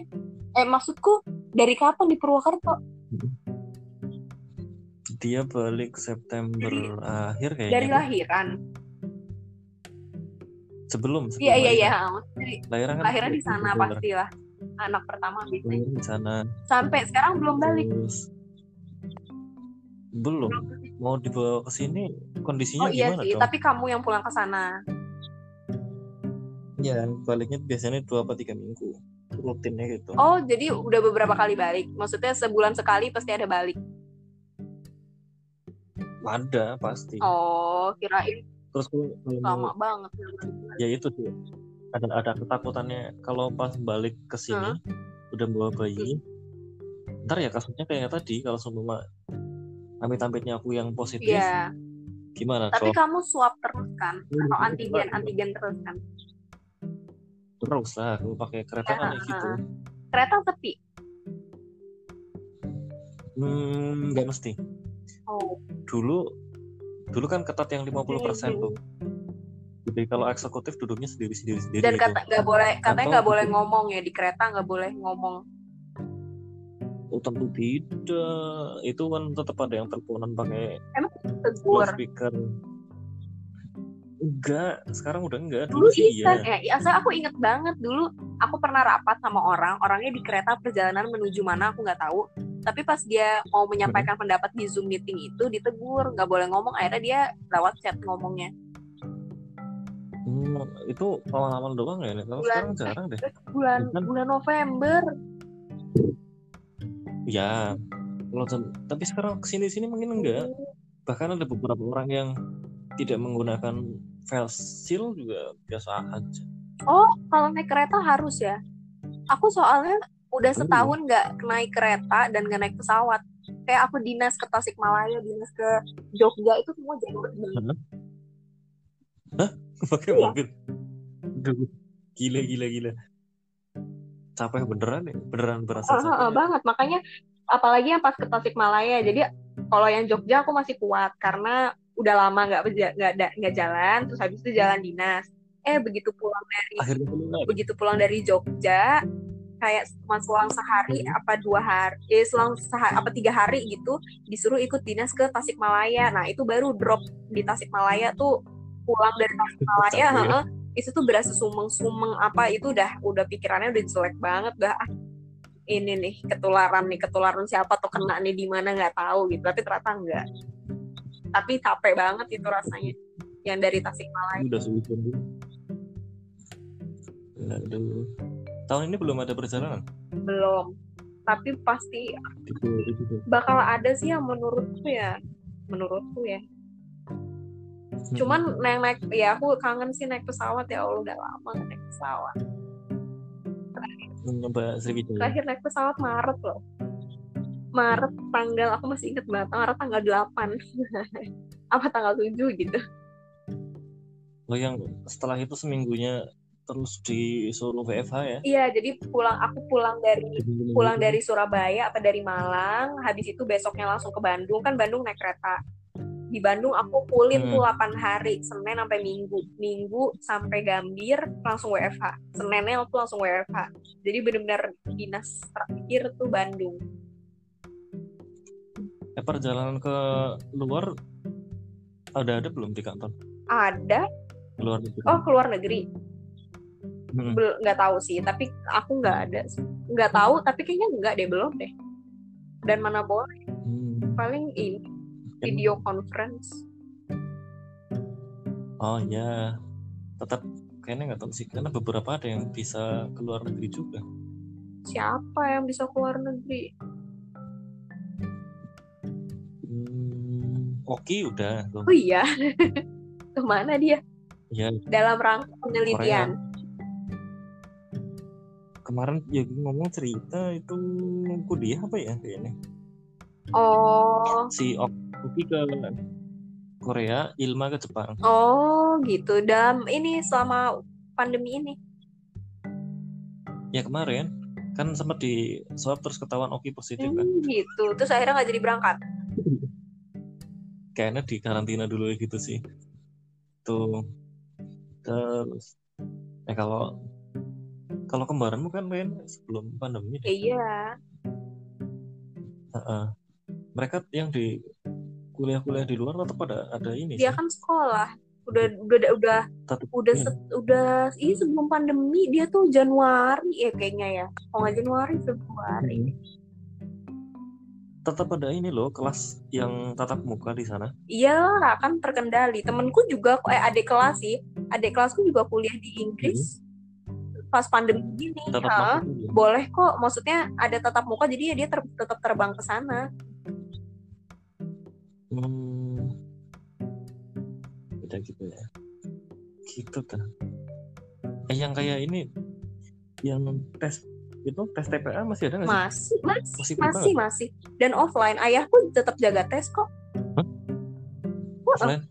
Speaker 1: Eh maksudku dari kapan di Purwokerto?
Speaker 2: Dia balik September
Speaker 1: Dari-
Speaker 2: akhir kayaknya.
Speaker 1: dari lahiran.
Speaker 2: Sebelum sebelum
Speaker 1: iya iya iya.
Speaker 2: lahiran. kan
Speaker 1: lahiran di sana pastilah anak pertama biasanya.
Speaker 2: Di sana.
Speaker 1: Sampai sekarang belum balik.
Speaker 2: Terus belum. Mau dibawa ke sini kondisinya
Speaker 1: oh iya
Speaker 2: gimana
Speaker 1: sih
Speaker 2: dong?
Speaker 1: tapi kamu yang pulang ke sana.
Speaker 2: Ya, baliknya biasanya dua apa tiga minggu rutinnya gitu.
Speaker 1: oh jadi udah beberapa kali balik? Maksudnya sebulan sekali pasti ada balik?
Speaker 2: Ada pasti.
Speaker 1: oh kirain
Speaker 2: Terus kalau kalau mau-
Speaker 1: lama banget
Speaker 2: ya itu sih. Ada ada ketakutannya. Kalau pas balik ke sini udah bawa bayi ntar ya kasusnya kayak tadi kalau semua amit-amitnya aku yang positif.
Speaker 1: Iya.
Speaker 2: Gimana
Speaker 1: tapi kamu swab terus kan?
Speaker 2: Hmm,
Speaker 1: atau antigen antigen terus kan?
Speaker 2: Terus lah aku pakai kereta kan kayak
Speaker 1: Ah,
Speaker 2: gitu
Speaker 1: kereta sepi?
Speaker 2: Hmm nggak mesti.
Speaker 1: Oh.
Speaker 2: Dulu dulu kan ketat yang 50%
Speaker 1: Hmm.
Speaker 2: tuh. Jadi kalau eksekutif duduknya sendiri sendiri sendiri
Speaker 1: dan kata nggak boleh katanya nggak boleh ngomong ya di kereta nggak boleh ngomong
Speaker 2: tentu tidak. Itu kan tetap ada yang teleponan pakai speaker enggak sekarang udah enggak.
Speaker 1: Dulu
Speaker 2: dulu sih iya.
Speaker 1: ya, ya saya aku inget banget dulu aku pernah rapat sama orang orangnya di kereta perjalanan menuju mana aku nggak tahu. Tapi pas dia mau menyampaikan pendapat di zoom meeting itu ditegur nggak boleh ngomong akhirnya dia lewat chat ngomongnya.
Speaker 2: Hmm, itu pengalaman doang ya. Kalau
Speaker 1: Bulan-
Speaker 2: sekarang jarang deh.
Speaker 1: bulan. bulan November
Speaker 2: Ya, jam- tapi sekarang ke sini sini mungkin enggak. Bahkan ada beberapa orang yang tidak menggunakan file seal juga biasa aja.
Speaker 1: oh kalau naik kereta harus ya aku soalnya udah
Speaker 2: Oh.
Speaker 1: setahun nggak naik kereta dan nggak naik pesawat kayak aku dinas ke Tasikmalaya dinas ke Jogja itu semua jalur
Speaker 2: Hah? Hah? Pakai
Speaker 1: Iya.
Speaker 2: mobil. Duh, gila gila gila. Capek beneran ya? Beneran berasa
Speaker 1: Ah, ah,
Speaker 2: capek. ya?
Speaker 1: banget makanya apalagi yang pas ke Tasikmalaya jadi kalau yang Jogja aku masih kuat karena udah lama nggak nggak nggak jalan terus habis itu jalan dinas eh begitu pulang dari
Speaker 2: Akhirnya
Speaker 1: begitu pulang dari Jogja kayak cuma selang sehari
Speaker 2: Hmm.
Speaker 1: apa dua hari eh selang sehari apa tiga hari gitu disuruh ikut dinas ke Tasikmalaya nah itu baru drop di Tasikmalaya tuh pulang dari Tasikmalaya
Speaker 2: Capek ya?
Speaker 1: Itu tuh berasa sumeng-sumeng apa itu udah udah pikirannya udah jelek banget udah ah, ini nih ketularan nih ketularan siapa tuh kena nih di mana nggak tahu gitu tapi ternyata enggak tapi capek banget itu rasanya yang dari Tasikmalaya
Speaker 2: Udah dulu. Aduh. Tahun ini belum ada perjalanan.
Speaker 1: belum tapi pasti
Speaker 2: Di 2020.
Speaker 1: bakal ada sih yang menurutku ya menurutku ya cuman naik naik ya aku kangen sih naik pesawat ya Allah udah lama nggak naik pesawat.
Speaker 2: Sriwijaya.
Speaker 1: terakhir naik pesawat Maret loh. Maret tanggal aku masih inget banget Maret tanggal 8 apa tanggal 7 gitu.
Speaker 2: Lo yang setelah itu seminggunya terus disuruh WFH ya?
Speaker 1: iya jadi pulang aku pulang dari pulang
Speaker 2: minggu-
Speaker 1: dari Surabaya apa dari Malang habis itu besoknya langsung ke Bandung. Kan Bandung naik kereta di Bandung aku pulin
Speaker 2: Hmm.
Speaker 1: tuh 8 hari Senin sampai Minggu. Minggu sampai Gambir langsung WFH Seninnya tuh langsung WFH jadi benar-benar dinas terakhir tuh Bandung.
Speaker 2: Eh, perjalanan ke luar ada ada belum di kantor?
Speaker 1: Ada.
Speaker 2: Luar negeri.
Speaker 1: Oh keluar negeri?
Speaker 2: Mm-mm.
Speaker 1: Bel- nggak tahu sih tapi aku nggak ada nggak tahu tapi kayaknya nggak deh belum deh. Dan mana boleh.
Speaker 2: Hmm.
Speaker 1: paling ini video conference.
Speaker 2: Oh ya tetap kayaknya nggak tahu sih karena beberapa ada yang bisa keluar negeri juga.
Speaker 1: Siapa yang bisa keluar negeri?
Speaker 2: Hmm. Oki udah tuh.
Speaker 1: oh iya. Ke mana dia?
Speaker 2: Ya
Speaker 1: dalam rangka penelitian.
Speaker 2: Kemarin ya gue ngomong cerita itu kuliah apa ya kayaknya?
Speaker 1: Oh.
Speaker 2: Si Ok- Oki ke Korea Ilma ke Jepang.
Speaker 1: Oh gitu. Dalam ini selama pandemi ini?
Speaker 2: Ya kemarin. Kan sempat di swab terus ketahuan Oki positif kan.
Speaker 1: Hmm, gitu. Terus akhirnya nggak jadi berangkat?
Speaker 2: Kayaknya di karantina dulu gitu sih. Tuh. Terus eh kalau kalau kembaranmu kan main sebelum pandemi
Speaker 1: iya.
Speaker 2: Heeh. mereka yang di kuliah-kuliah di luar tetap ada ada ini
Speaker 1: dia
Speaker 2: sih?
Speaker 1: kan sekolah. Udah udah udah
Speaker 2: tetap
Speaker 1: udah
Speaker 2: iya.
Speaker 1: set- udah ini sebelum pandemi dia tuh Januari ya kayaknya ya. Kalau nggak Januari Februari.
Speaker 2: Hmm. tetap ada ini loh kelas yang tatap muka di sana.
Speaker 1: Iyalah kan terkendali. Temenku juga eh adik kelas sih. Adik kelasku juga kuliah di Inggris. Pas pandemi gini. Ha, boleh kok. Maksudnya ada tatap muka jadi ya dia ter- tetap terbang ke sana
Speaker 2: Hmm. Beda gitu ya. Gitu kan. Eh yang kayak ini yang tes itu tes TPA masih ada nggak sih?
Speaker 1: masih masih
Speaker 2: Masih
Speaker 1: masih masih dan offline ayahku tetap jaga tes kok
Speaker 2: Hah? Offline?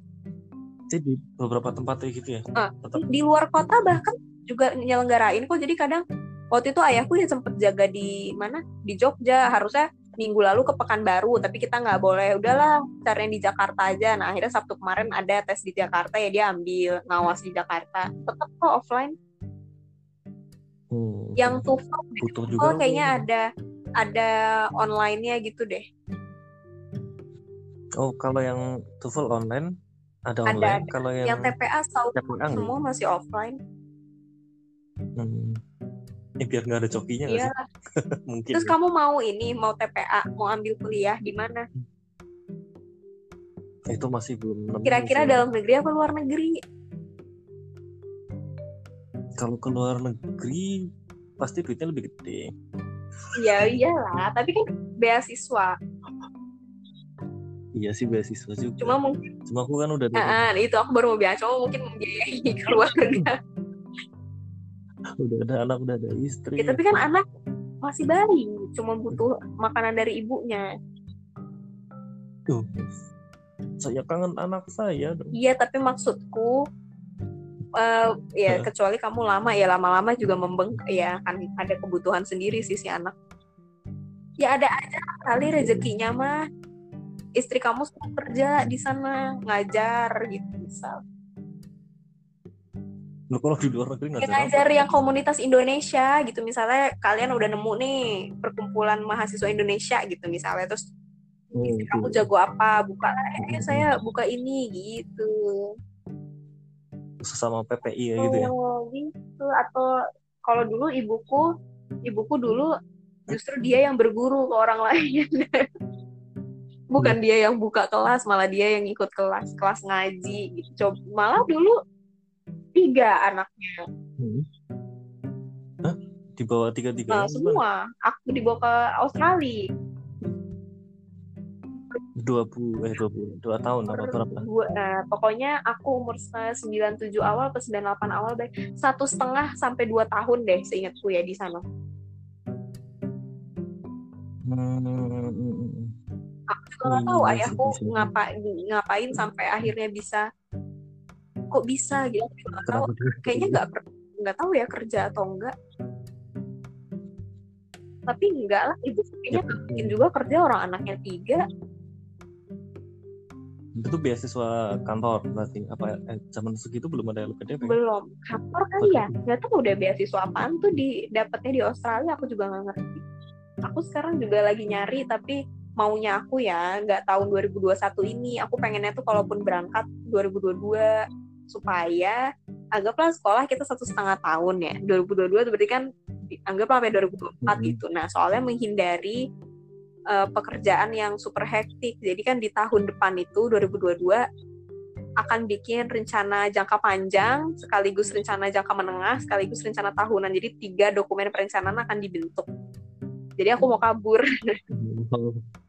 Speaker 2: Jadi di beberapa tempat kayak gitu ya.
Speaker 1: Ah.
Speaker 2: Tetap
Speaker 1: di luar kota bahkan juga nyelenggarain kok jadi kadang waktu itu ayahku ya sempet jaga di mana di Jogja harusnya minggu lalu ke Pekanbaru tapi kita nggak boleh udahlah carinya di Jakarta aja. Nah akhirnya Sabtu kemarin ada tes di Jakarta ya dia ambil ngawas di Jakarta. Tetap kok offline.
Speaker 2: Hmm,
Speaker 1: yang TOEFL
Speaker 2: butuh juga.
Speaker 1: oh kayaknya ada ada online-nya gitu deh.
Speaker 2: Oh kalau yang TOEFL online ada
Speaker 1: Ada,
Speaker 2: online. Kalau yang,
Speaker 1: yang TPA
Speaker 2: TPA
Speaker 1: semua masih offline.
Speaker 2: Hmm. Eh, biar nggak ada cokinya
Speaker 1: iya
Speaker 2: sih? Mungkin.
Speaker 1: terus kamu mau ini mau TPA mau ambil kuliah di mana
Speaker 2: itu masih belum
Speaker 1: kira-kira dalam negeri apa luar negeri
Speaker 2: kalau ke luar negeri pasti duitnya lebih gede.
Speaker 1: Ya iyalah, tapi kan beasiswa.
Speaker 2: Iya sih beasiswa juga.
Speaker 1: Cuma mungkin
Speaker 2: Cuma aku kan udah ada,
Speaker 1: ah, itu aku baru mau bilang cuma mungkin membiayai keluarga.
Speaker 2: udah ada anak, udah ada istri.
Speaker 1: Ya, tapi kan anak masih bayi, cuma butuh makanan dari ibunya.
Speaker 2: Tuh. Saya kangen anak saya. dong.
Speaker 1: Iya, tapi maksudku eh, ya kecuali kamu lama ya lama-lama juga membeng ya kan ada kebutuhan sendiri sih si anak. Ya ada aja kali rezekinya mah. Istri kamu suka kerja di sana ngajar gitu misal.
Speaker 2: Lu kalau di luar negeri ngajar
Speaker 1: ngajar yang komunitas Indonesia gitu misalnya kalian udah nemu nih perkumpulan mahasiswa Indonesia gitu misalnya terus
Speaker 2: Oh,
Speaker 1: istri kamu
Speaker 2: gitu.
Speaker 1: jago apa? Buka eh, saya buka ini gitu.
Speaker 2: Sesama PPI ya gitu ya.
Speaker 1: oh gitu. Atau kalau dulu ibuku ibuku dulu justru dia yang berguru ke orang lain. Bukan dia yang buka kelas malah dia yang ikut kelas kelas ngaji gitu. Coba, malah dulu tiga anaknya
Speaker 2: Hmm. Hah? Di bawah tiga-tiga
Speaker 1: Nah, semua aku dibawa ke Australia
Speaker 2: dua puluh eh dua puluh dua tahun atau berapa?
Speaker 1: Gua, nah, pokoknya aku umur 97 awal ke 98 awal deh satu setengah sampai dua tahun deh seingatku ya di sana
Speaker 2: Hmm,
Speaker 1: aku juga nggak tahu
Speaker 2: Iya sih,
Speaker 1: ayahku
Speaker 2: bisa.
Speaker 1: ngapain ngapain sampai akhirnya bisa kok bisa gitu? Nggak tahu. kayaknya nggak nggak tahu ya kerja atau enggak tapi enggak lah ibu kayaknya
Speaker 2: Ya,
Speaker 1: mungkin juga kerja orang anaknya tiga.
Speaker 2: Itu beasiswa kantor berarti apa eh, zaman segitu belum ada LPDP
Speaker 1: belum. Kantor kali ya? Nggak tahu udah beasiswa apaan tuh di dapetnya di Australia aku juga nggak ngerti. Aku sekarang juga lagi nyari tapi maunya aku ya nggak tahun 2021 ini. Aku pengennya tuh kalaupun berangkat 2022 supaya anggaplah sekolah kita satu setengah tahun ya 2022 itu berarti kan anggaplah sampai 2024 hmm. gitu. Nah soalnya menghindari uh, pekerjaan yang super hektik. Jadi kan di tahun depan itu 2022 akan bikin rencana jangka panjang sekaligus rencana jangka menengah sekaligus rencana tahunan. Jadi tiga dokumen perencanaan akan dibentuk. Jadi aku mau kabur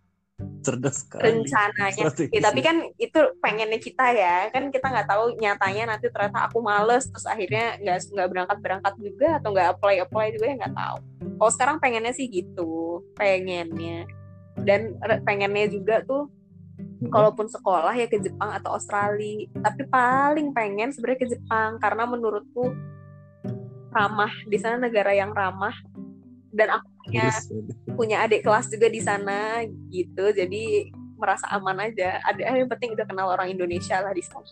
Speaker 2: cerdas sekali.
Speaker 1: Rencananya ya, tapi kan itu pengennya kita ya. Kan kita nggak tahu nyatanya nanti ternyata aku males terus akhirnya nggak nggak berangkat berangkat juga atau nggak apply apply juga ya nggak tahu. Kalau sekarang pengennya sih gitu pengennya. Dan pengennya juga tuh hmm. kalaupun sekolah ya ke Jepang atau Australia tapi paling pengen sebenarnya ke Jepang karena menurutku ramah di sana negara yang ramah. Dan aku punya punya adik kelas juga di sana gitu. Jadi merasa aman aja. Ada yang penting udah kenal orang Indonesia lah di sana.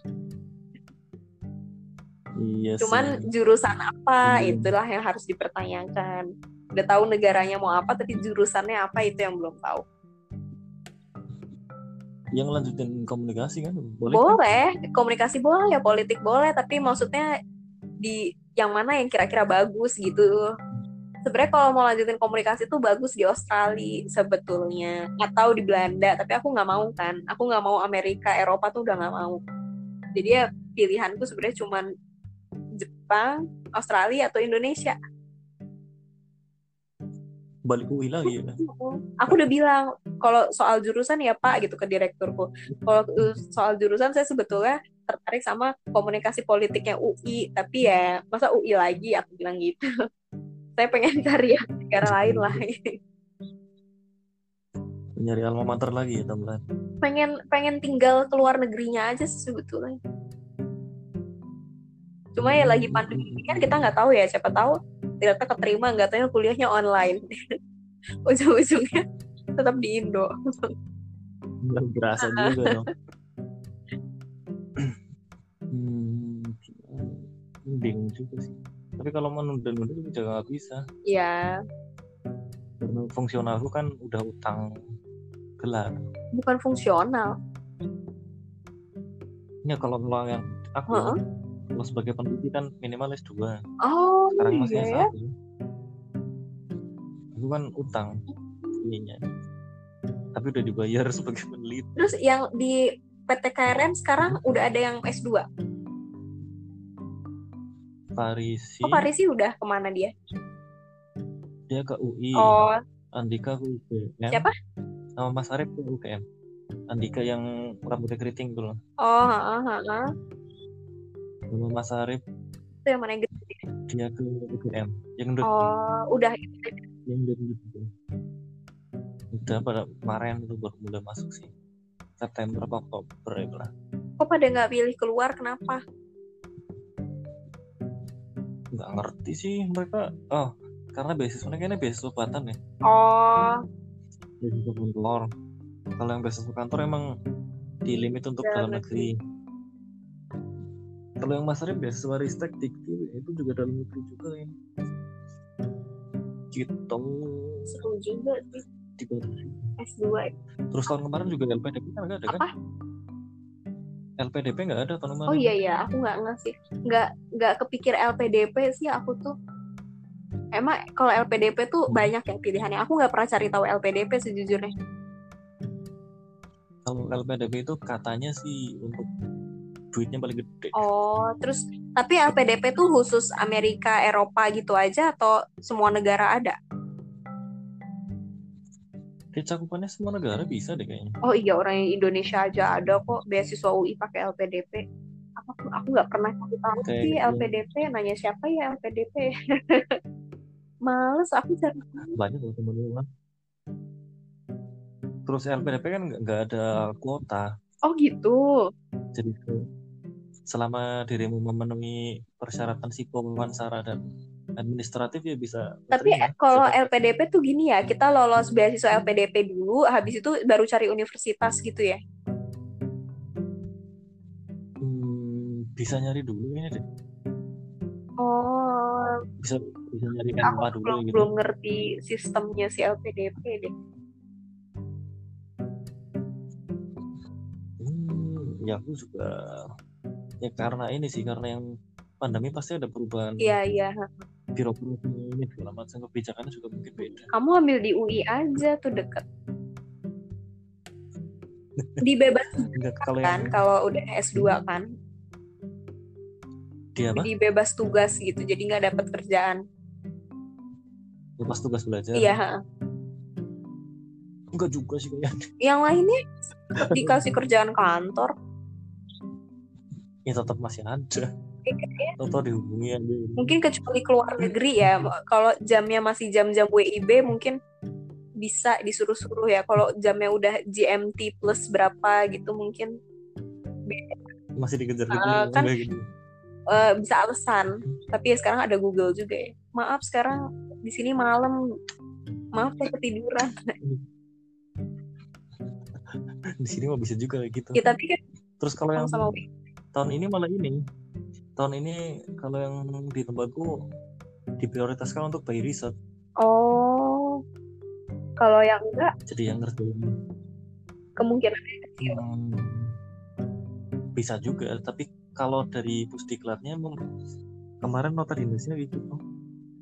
Speaker 2: Iya
Speaker 1: cuman jurusan apa hmm. itulah yang harus dipertanyakan. Udah tahu negaranya mau apa tapi jurusannya apa itu yang belum tahu.
Speaker 2: Yang lanjutin komunikasi kan?
Speaker 1: Boleh boleh. Kan? komunikasi boleh ya politik boleh. Tapi maksudnya di yang mana yang kira-kira bagus gitu sebenarnya kalau mau lanjutin komunikasi tuh bagus di Australia sebetulnya. Atau di Belanda tapi aku nggak mau kan. Aku nggak mau Amerika Eropa tuh udah nggak mau. Jadi ya pilihanku sebenarnya cuman Jepang Australia atau Indonesia.
Speaker 2: Balik UI lagi ya
Speaker 1: aku udah bilang kalau soal jurusan ya Pak gitu ke direkturku. Kalau soal jurusan saya sebetulnya tertarik sama komunikasi politiknya UI tapi ya masa UI lagi? Aku bilang gitu saya pengen cari yang negara lain lah.
Speaker 2: Nyari alma mater lagi ya teman
Speaker 1: pengen pengen tinggal keluar negerinya aja sebetulnya. Cuma ya lagi pandemi ini kan kita nggak tahu ya siapa tahu ternyata keterima nggak tahu kuliahnya online. Ujung-ujungnya tetap di Indo.
Speaker 2: Nggak berasa juga dong. Hmm, bingung juga sih tapi kalau menunda-nunda juga nggak bisa.
Speaker 1: Iya.
Speaker 2: Karena fungsional itu kan udah utang gelar.
Speaker 1: Bukan fungsional.
Speaker 2: Ya kalau yang aku uh -huh. kalau sebagai peneliti kan minimal S2
Speaker 1: oh
Speaker 2: sekarang
Speaker 1: iya.
Speaker 2: masih S1 itu kan utang ininya. Tapi udah dibayar sebagai peneliti.
Speaker 1: Terus yang di PT KRM sekarang udah ada yang S2
Speaker 2: Parisi.
Speaker 1: Oh Parisi udah ke mana dia?
Speaker 2: Dia ke UI.
Speaker 1: Oh.
Speaker 2: Andika ke UGM.
Speaker 1: Siapa?
Speaker 2: Sama Mas Arif ke UGM. Andika yang rambutnya keriting loh.
Speaker 1: Oh, heeh, heeh.
Speaker 2: Sama Mas Arif.
Speaker 1: Itu yang mana yang gede?
Speaker 2: Dia ke UGM. Yang
Speaker 1: udah. Oh, udah.
Speaker 2: Yang udah. Udah pada kemarin itu baru mulai masuk sih. September Oktober ya lah.
Speaker 1: Kok pada nggak pilih keluar kenapa?
Speaker 2: Nggak ngerti sih mereka. Oh karena beasiswa mereka ini beasiswa buatan ya?
Speaker 1: Oh.
Speaker 2: Beasiswa kantor. Kalau yang beasiswa kantor emang di limit untuk ya, dalam negeri. Kalau yang masarnya beasiswa ristek dikti itu juga dalam negeri juga ini gitu.
Speaker 1: Seru juga sih.
Speaker 2: Di
Speaker 1: S2
Speaker 2: terus tahun kemarin juga LPDP kan ada kan LPDP nggak ada tahun
Speaker 1: Oh iya iya, aku nggak ngasih, nggak nggak kepikir LPDP sih aku tuh. Emang kalau LPDP tuh hmm. banyak ya pilihannya. Aku nggak pernah cari tahu LPDP sejujurnya.
Speaker 2: Kalau LPDP itu katanya sih untuk duitnya paling gede.
Speaker 1: Oh, terus tapi LPDP tuh khusus Amerika, Eropa gitu aja atau semua negara ada?
Speaker 2: Cakupannya semua negara bisa deh kayaknya.
Speaker 1: Oh iya orang Indonesia aja ada kok beasiswa UI pakai LPDP. Aku aku nggak pernah kasih tahu sih gitu. LPDP. Nanya siapa ya LPDP? Males aku cari.
Speaker 2: Banyak loh teman-teman. Terus LPDP kan nggak ada kuota.
Speaker 1: Oh gitu.
Speaker 2: Jadi selama dirimu memenuhi persyaratan psiko wawancara dan administratif ya bisa.
Speaker 1: Tapi ya. kalau LPDP tuh gini ya, kita lolos beasiswa LPDP dulu, habis itu baru cari universitas gitu ya?
Speaker 2: Hmm, bisa nyari dulu ini deh.
Speaker 1: Oh.
Speaker 2: Bisa bisa nyari MA dulu
Speaker 1: belum,
Speaker 2: gitu.
Speaker 1: Belum ngerti sistemnya si LPDP deh.
Speaker 2: Hmm, ya aku juga ya karena ini sih karena yang pandemi pasti ada perubahan.
Speaker 1: Iya, gitu. iya
Speaker 2: birokrasi ini segala macam kebijakannya juga mungkin beda.
Speaker 1: Kamu ambil di UI aja tuh deket. Di bebas
Speaker 2: Enggak, kalau
Speaker 1: kan
Speaker 2: yang
Speaker 1: kalau udah S2 kan.
Speaker 2: Dia apa?
Speaker 1: Di bebas tugas gitu jadi nggak dapat kerjaan.
Speaker 2: Lepas tugas belajar.
Speaker 1: Iya
Speaker 2: enggak juga sih kayaknya
Speaker 1: yang lainnya? Dikasih kerjaan kantor.
Speaker 2: Ya tetap masih ada atau dihubungi aja
Speaker 1: mungkin kecuali keluar negeri ya kalau jamnya masih jam-jam WIB mungkin bisa disuruh-suruh ya. Kalau jamnya udah GMT plus berapa gitu mungkin
Speaker 2: masih dikejar gitu,
Speaker 1: Ah, kan-
Speaker 2: gitu.
Speaker 1: eh, bisa alasan. Tapi ya sekarang ada Google juga ya. Maaf sekarang di sini malam. Maaf saya ketiduran.
Speaker 2: Di sini mah bisa juga gitu.
Speaker 1: Ya tapi kan
Speaker 2: terus kalau yang
Speaker 1: sama
Speaker 2: tahun ini malah ini tahun ini kalau yang di tempatku diprioritaskan untuk by riset.
Speaker 1: Oh. Kalau yang enggak?
Speaker 2: Jadi yang ngerjain.
Speaker 1: Kemungkinan kecil
Speaker 2: hmm, bisa juga tapi kalau dari pusdiklatnya kemarin nota dinasnya gitu.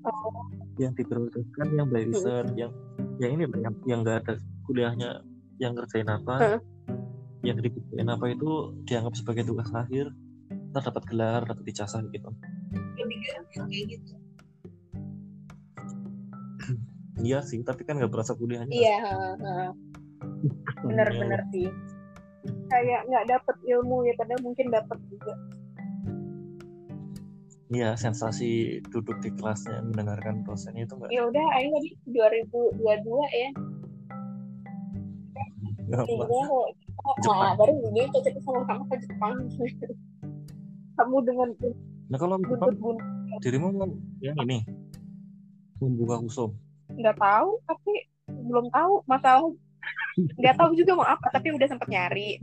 Speaker 1: Oh,
Speaker 2: yang diprioritaskan yang by riset yang yang ini yang yang nggak ada kuliahnya yang ngerjain apa
Speaker 1: Heeh.
Speaker 2: yang dikerjain apa itu dianggap sebagai tugas akhir ntar dapat gelar dapat ijazah gitu.
Speaker 1: Lebih gampang kayak gitu.
Speaker 2: Iya sih tapi kan nggak berasa kuliahnya.
Speaker 1: Iya bener-bener sih. Kayak nggak dapet ilmu ya padahal mungkin dapet juga.
Speaker 2: Iya, sensasi duduk di kelasnya mendengarkan dosennya itu enggak
Speaker 1: ya udah ayo tadi 2022 ya.
Speaker 2: Enggak apa.
Speaker 1: Kita nah, baru ini cocok sama kamu ke Jepang kamu dengan
Speaker 2: Nah, kalau Jepang,
Speaker 1: buntut-buntut
Speaker 2: dirimu mau yang ini membuka kusum.
Speaker 1: nggak tahu tapi belum tahu masalah nggak tahu juga mau apa tapi udah sempet nyari.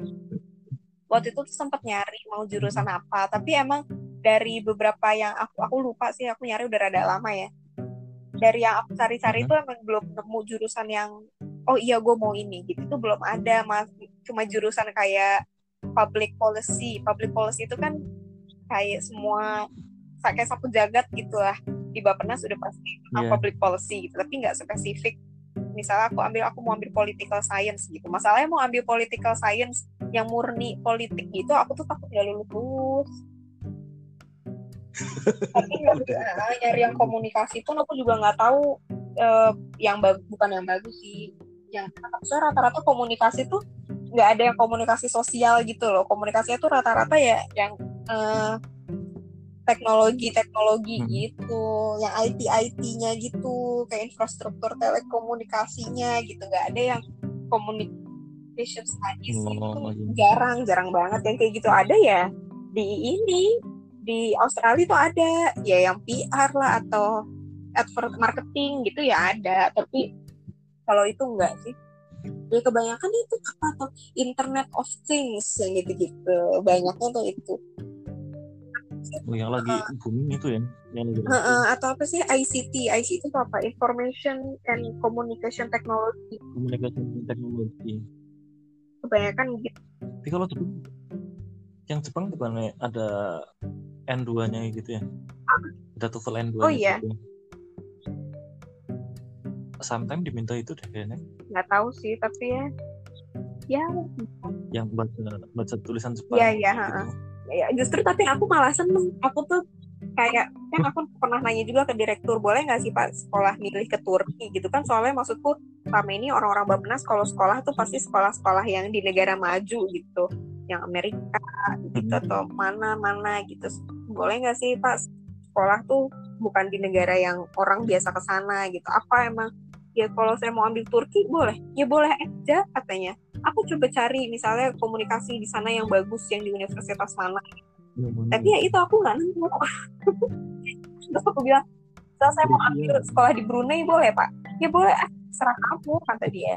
Speaker 1: Waktu itu tuh sempet nyari mau jurusan apa tapi emang dari beberapa yang aku aku lupa sih aku nyari udah rada lama ya. Dari yang aku cari-cari itu emang belum nemu jurusan yang oh iya gue mau ini gitu. Tuh belum ada mas. Cuma jurusan kayak public policy. Public policy itu kan kayak semua kayak sapu jagat gitu lah di Bapenas udah pasti tentang
Speaker 2: Iya.
Speaker 1: public policy gitu tapi nggak spesifik. Misalnya aku ambil aku mau ambil political science gitu. Masalahnya mau ambil political science yang murni politik gitu aku tuh takut nggak lulus. Lulus tapi nggak nyari yang komunikasi pun aku juga nggak tahu eh, yang bagus bukan yang bagus sih. Yang saya rata-rata komunikasi tuh nggak ada yang komunikasi sosial gitu loh. Komunikasinya tuh rata-rata ya yang eh, teknologi-teknologi
Speaker 2: Hmm.
Speaker 1: gitu, yang IT-IT-nya gitu, kayak infrastruktur telekomunikasinya gitu, nggak ada yang communication studies
Speaker 2: Oh,
Speaker 1: itu
Speaker 2: iya.
Speaker 1: jarang, jarang banget yang kayak gitu ada ya di ini di Australia tuh ada ya yang PR lah atau advert marketing gitu ya ada, tapi kalau itu enggak sih. Ya kebanyakan itu apa tuh Internet of Things yang gitu-gitu, banyaknya tuh itu.
Speaker 2: Oh, yang lagi booming itu ya, yang lagi
Speaker 1: Heeh, atau apa sih ICT ICT itu apa Information and Communication Technology
Speaker 2: komunikasi teknologi.
Speaker 1: kebanyakan gitu
Speaker 2: Tapi kalau Jepang, yang Jepang bukannya ada N2-nya gitu ya? Ada TOEFL N2
Speaker 1: Oh, iya.
Speaker 2: Sometimes diminta itu deh kayaknya.
Speaker 1: nggak tahu sih tapi ya ya
Speaker 2: Yang baca baca tulisan Jepang.
Speaker 1: Iya, iya,
Speaker 2: gitu.
Speaker 1: Ha-ha. ya justru tapi aku malah seneng aku tuh kayak kan aku pernah nanya juga ke direktur boleh nggak sih pak sekolah milih ke Turki gitu kan soalnya maksudku selama ini orang-orang Bappenas kalau sekolah tuh pasti sekolah-sekolah yang di negara maju gitu yang Amerika gitu
Speaker 2: Mhm.
Speaker 1: atau mana-mana gitu boleh nggak sih pak sekolah tuh bukan di negara yang orang biasa ke sana gitu apa emang ya kalau saya mau ambil Turki boleh. Ya boleh aja katanya. Aku coba cari misalnya komunikasi di sana yang bagus yang di universitas mana.
Speaker 2: Mana?
Speaker 1: tapi ya itu aku nggak nemu. Terus aku bilang "Misal saya mau ambil sekolah di Brunei boleh pak. Ya boleh. Ah serah kamu kata dia.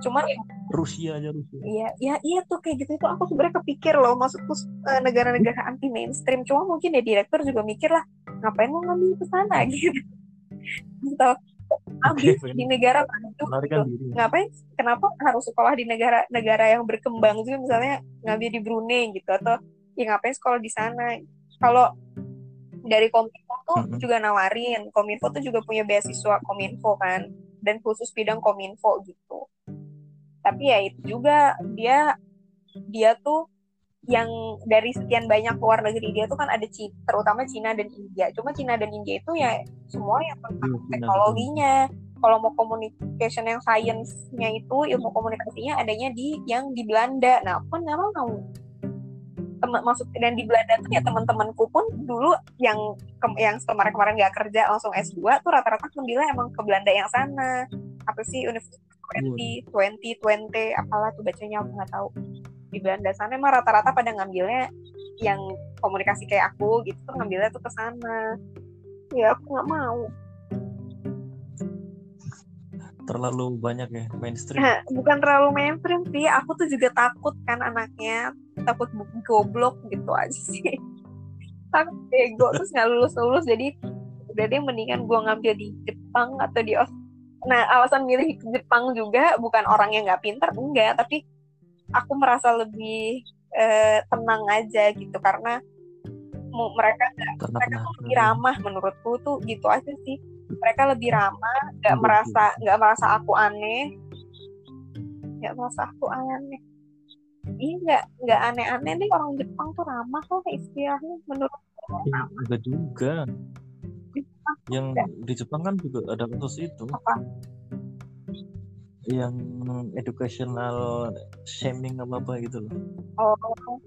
Speaker 1: Cuman ya
Speaker 2: Rusia aja Rusia.
Speaker 1: Iya, ya iya tuh kayak gitu. Itu aku sebenarnya kepikir loh. Maksudku eh, negara-negara anti mainstream cuma mungkin ya direktur juga mikir lah ngapain mau ngambil ke sana? Gitu atau ambil
Speaker 2: Oke,
Speaker 1: di negara
Speaker 2: melarikan
Speaker 1: gitu.
Speaker 2: diri.
Speaker 1: Ngapain kenapa harus sekolah di negara-negara yang berkembang juga misalnya ngambil di Brunei gitu atau ya ngapain sekolah di sana? Kalau dari Kominfo tuh
Speaker 2: Mm-mm.
Speaker 1: juga nawarin Kominfo tuh juga punya beasiswa Kominfo kan dan khusus bidang Kominfo gitu. Tapi ya itu juga dia dia tuh yang dari sekian banyak luar negeri dia tuh kan ada Cina, terutama Cina dan India. Cuma Cina dan India itu ya semua yang tentang
Speaker 2: Iya,
Speaker 1: teknologinya. Kalau mau communication yang science-nya itu ilmu komunikasinya adanya di yang di Belanda. Nah, kan nggak mau. Temen, maksud dan di Belanda tuh ya teman-temanku pun dulu yang ke- yang kemarin-kemarin nggak kerja langsung S2 tuh rata-rata ngambilnya emang ke Belanda yang sana. Apa sih Universitas 20, 20, 20, apalah tuh bacanya aku nggak tahu. Di Belanda sana emang rata-rata pada ngambilnya yang komunikasi kayak aku gitu tuh ngambilnya tuh ke sana. Ya aku nggak mau.
Speaker 2: terlalu banyak ya mainstream
Speaker 1: Nah, bukan terlalu mainstream sih. Aku tuh juga takut kan anaknya takut goblok gitu aja sih. takut ego terus nggak lulus lulus jadi udah deh mendingan gue ngambil di Jepang atau di Aus. Nah alasan milih Jepang juga bukan orang yang nggak pinter enggak tapi aku merasa lebih eh, tenang aja gitu. Karena mereka
Speaker 2: karena
Speaker 1: mereka tuh lebih ramah menurutku tuh gitu aja sih. Mereka lebih ramah nggak
Speaker 2: Iya,
Speaker 1: merasa nggak merasa aku aneh. Nggak merasa aku aneh. Iya nggak nggak aneh-aneh deh. Orang Jepang tuh ramah kok istilahnya menurut
Speaker 2: Iya, enggak juga
Speaker 1: Jepang
Speaker 2: yang
Speaker 1: enggak.
Speaker 2: di Jepang kan juga ada kasus itu.
Speaker 1: Apa
Speaker 2: yang educational shaming apa apa gitu loh.
Speaker 1: Oh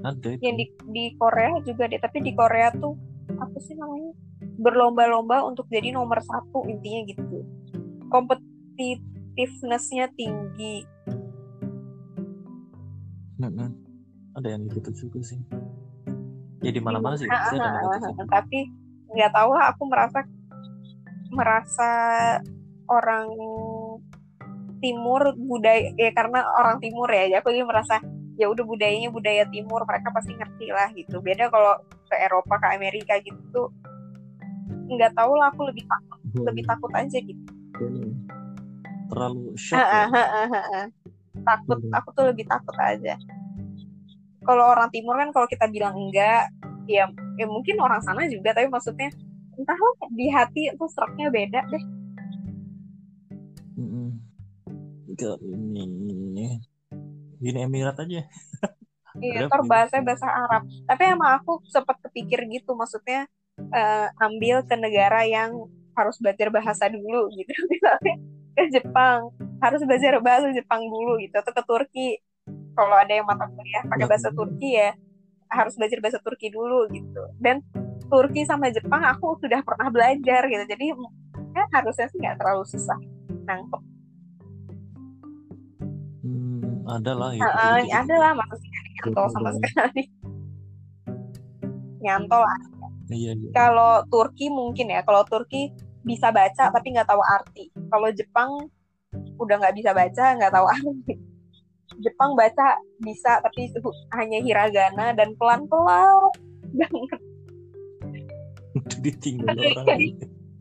Speaker 2: ada itu.
Speaker 1: yang di di Korea juga deh tapi di Korea tuh apa sih namanya berlomba-lomba untuk jadi nomor satu intinya gitu. Competitiveness-nya tinggi.
Speaker 2: Mm-mm. ada yang gitu juga sih. Ya di mana mana sih
Speaker 1: Ah,
Speaker 2: pasti ada
Speaker 1: ah, ah,
Speaker 2: negatifnya
Speaker 1: ah, tapi nggak tahu lah aku merasa merasa orang timur budaya ya karena orang timur ya aku jadi merasa ya udah budayanya budaya timur mereka pasti ngerti lah gitu. Beda kalau ke Eropa ke Amerika gitu nggak tahu lah aku lebih takut lebih takut aja gitu.
Speaker 2: Ini terlalu shock ya.
Speaker 1: takut
Speaker 2: Hmm.
Speaker 1: aku tuh lebih takut aja. Kalau orang timur kan kalau kita bilang enggak ya, ya mungkin orang sana juga tapi maksudnya entahlah di hati itu seraknya beda deh
Speaker 2: Ini Uni Emirat aja
Speaker 1: Iya, ntar
Speaker 2: gitu.
Speaker 1: bahasa Arab. Tapi emang aku sempat kepikir gitu, maksudnya eh, ambil ke negara yang harus belajar bahasa dulu gitu. Misalnya ke Jepang, harus belajar bahasa Jepang dulu gitu. Atau ke Turki, kalau ada yang mata kuliah pakai bahasa Turki ya, harus belajar bahasa Turki dulu gitu. Dan Turki sama Jepang aku sudah pernah belajar gitu. Jadi ya harusnya sih nggak terlalu susah nangkep.
Speaker 2: Ada lah gitu,
Speaker 1: Heeh,
Speaker 2: gitu-gitu.
Speaker 1: ada lah maksudnya nyantol sama sekali. Nyantol
Speaker 2: Iya, iya.
Speaker 1: kalau Turki mungkin ya kalau Turki bisa baca tapi nggak tahu arti. Kalau Jepang udah nggak bisa baca nggak tahu arti. Jepang baca bisa tapi hanya hiragana dan pelan pelan banget
Speaker 2: ditinggal orang.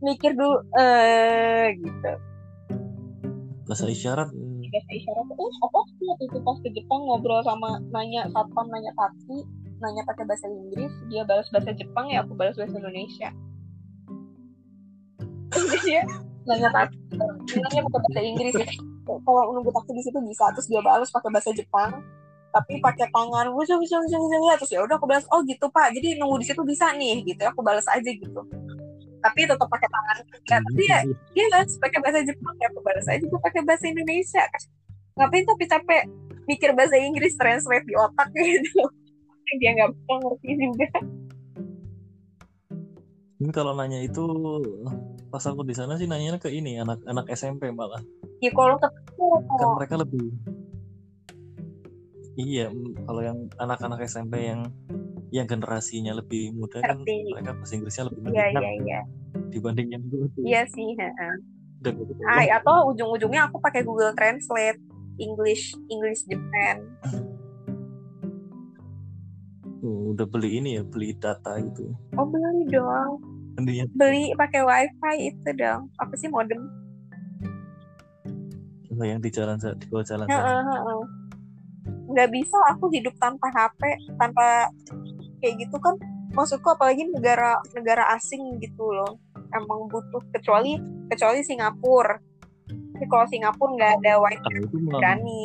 Speaker 1: mikir dulu eh gitu.
Speaker 2: Bahasa isyarat
Speaker 1: bahasa isyarat oh apa sih waktu itu pas ke Jepang ngobrol sama nanya satpam nanya taksi nanya pakai bahasa Inggris dia balas bahasa Jepang ya aku balas bahasa Indonesia. Dia nanya taksi nanya pakai bahasa Inggris ya. Kalau nunggu taksi di situ bisa terus dia balas pakai bahasa Jepang tapi pakai tangan ujung ujung ujung ujung ya terus ya udah aku balas oh gitu pak. Jadi nunggu di situ bisa nih gitu aku balas aja gitu tapi tetap pakai tangan. Ya, tapi ya dia balas pakai bahasa Jepang. Ya aku balas aja juga pakai bahasa Indonesia ngapain tapi capek mikir bahasa Inggris translate di otak gitu. Dia nggak bisa ngerti juga.
Speaker 2: Ini kalau nanya itu pas aku di sana sih nanya ke ini anak anak SMP malah.
Speaker 1: Ya kalau ketemu.
Speaker 2: Kan mereka lebih iya kalau yang anak-anak SMP yang yang generasinya lebih muda kan
Speaker 1: Ngerti.
Speaker 2: mereka bahasa Inggrisnya lebih
Speaker 1: iya
Speaker 2: menyenang
Speaker 1: iya iya
Speaker 2: dibanding yang dulu tuh
Speaker 1: iya sih heeh.
Speaker 2: Dan gitu,
Speaker 1: Ay, atau ujung-ujungnya aku pakai Google Translate English English Japan
Speaker 2: oh, udah beli ini ya beli data gitu
Speaker 1: oh beli dong
Speaker 2: Intinya
Speaker 1: beli pakai wifi itu dong apa sih modem
Speaker 2: Lah yang di jalan di bawah jalan
Speaker 1: Heeh,
Speaker 2: sana.
Speaker 1: heeh. nggak bisa aku hidup tanpa HP tanpa kayak gitu kan maksudku apalagi negara negara asing gitu loh emang butuh kecuali kecuali Singapura tapi kalau Singapura nggak ada wifi
Speaker 2: Ah, itu
Speaker 1: berani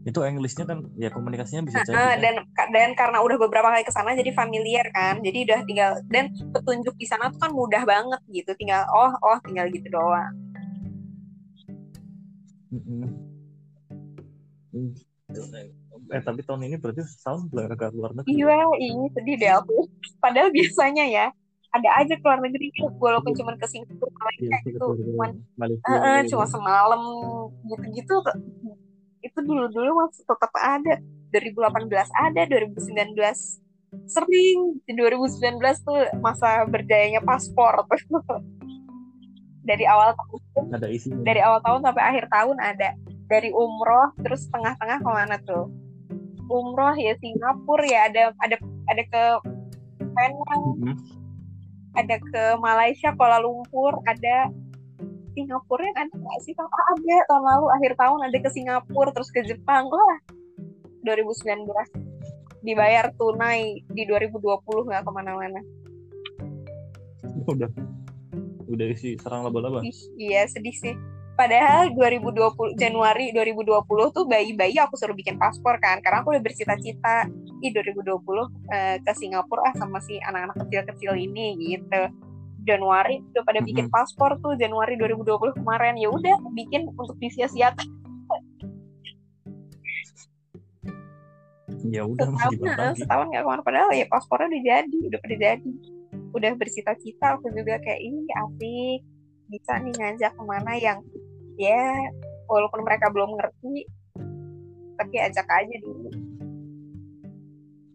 Speaker 2: itu Englishnya kan ya komunikasinya bisa jadi kan.
Speaker 1: dan dan karena udah beberapa kali ke sana jadi familiar kan jadi udah tinggal dan petunjuk di sana tuh kan mudah banget gitu tinggal oh oh tinggal gitu doang
Speaker 2: Mm-mm. Hmm. Eh tapi tahun ini berarti setahun agak keluar negeri.
Speaker 1: Iya ini sedih deh aku. Padahal biasanya ya ada aja ke luar negeri walaupun cuma ke Singapura Malaysia
Speaker 2: Iya,
Speaker 1: itu
Speaker 2: betul, betul.
Speaker 1: cuman
Speaker 2: Malaysia
Speaker 1: Eh, eh,
Speaker 2: gitu.
Speaker 1: cuma semalam gitu-gitu itu dulu-dulu masih tetap ada. 2018 ada 2019 sering di 2019 tuh masa berjayanya paspor. Dari awal tahun
Speaker 2: ada isinya.
Speaker 1: dari awal tahun sampai akhir tahun ada. Dari umroh terus tengah-tengah ke mana tuh umroh ya Singapura ya ada ada ada ke Penang
Speaker 2: Mm-mm.
Speaker 1: ada ke Malaysia Kuala Lumpur ada. Singapura yang ada nggak sih tahun ah, ada. Tahun lalu akhir tahun ada ke Singapura terus ke Jepang. Wah 2019 dibayar tunai di 2020 nggak ke mana-mana.
Speaker 2: Udah. Udah isi serang laba-laba.
Speaker 1: Iya sedih sih padahal 2020 Januari 2020 tuh bayi-bayi aku suruh bikin paspor kan karena aku udah bercita-cita di 2020 eh, ke Singapura ah sama si anak-anak kecil-kecil ini gitu. Januari udah pada bikin paspor tuh Januari 2020 kemarin. Ya udah bikin untuk disia-siakan.
Speaker 2: Ya udah
Speaker 1: setahun nah, setahun nggak ke mana padahal ya paspornya udah jadi udah pada jadi. Udah bercita-cita aku juga kayak ini asik bisa nih ngajak ke mana yang ya walaupun mereka belum ngerti tapi ajak aja dulu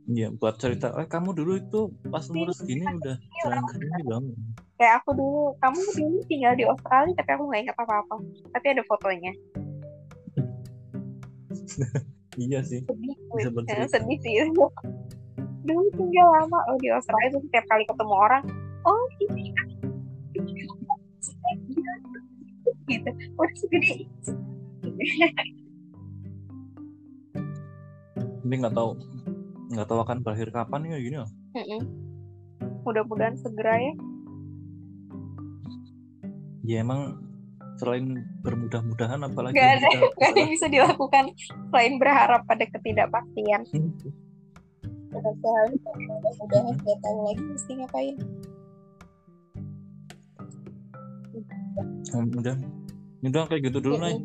Speaker 2: Iya, buat cerita, eh kamu dulu itu pas umur segini udah jalan sendiri dong.
Speaker 1: kayak aku dulu kamu dulu tinggal di Australia tapi aku nggak ingat apa-apa tapi ada fotonya
Speaker 2: Iya sih.
Speaker 1: sedih
Speaker 2: Bisa bercerita.
Speaker 1: sedih sih dulu tinggal lama oh di Australia tuh setiap kali ketemu orang gitu. Udah segede. Ini."
Speaker 2: Nggak tahu nggak tahu akan berakhir kapan ya gini loh.
Speaker 1: Mudah-mudahan segera ya.
Speaker 2: Ya emang selain bermudah-mudahan apalagi
Speaker 1: Nggak ada,
Speaker 2: kita
Speaker 1: nggak ada yang bisa dilakukan selain berharap pada ketidakpastian. Selalu mudah-mudahan nggak tahu lagi mesti ngapain
Speaker 2: udah. Ini doang kayak gitu dulu nih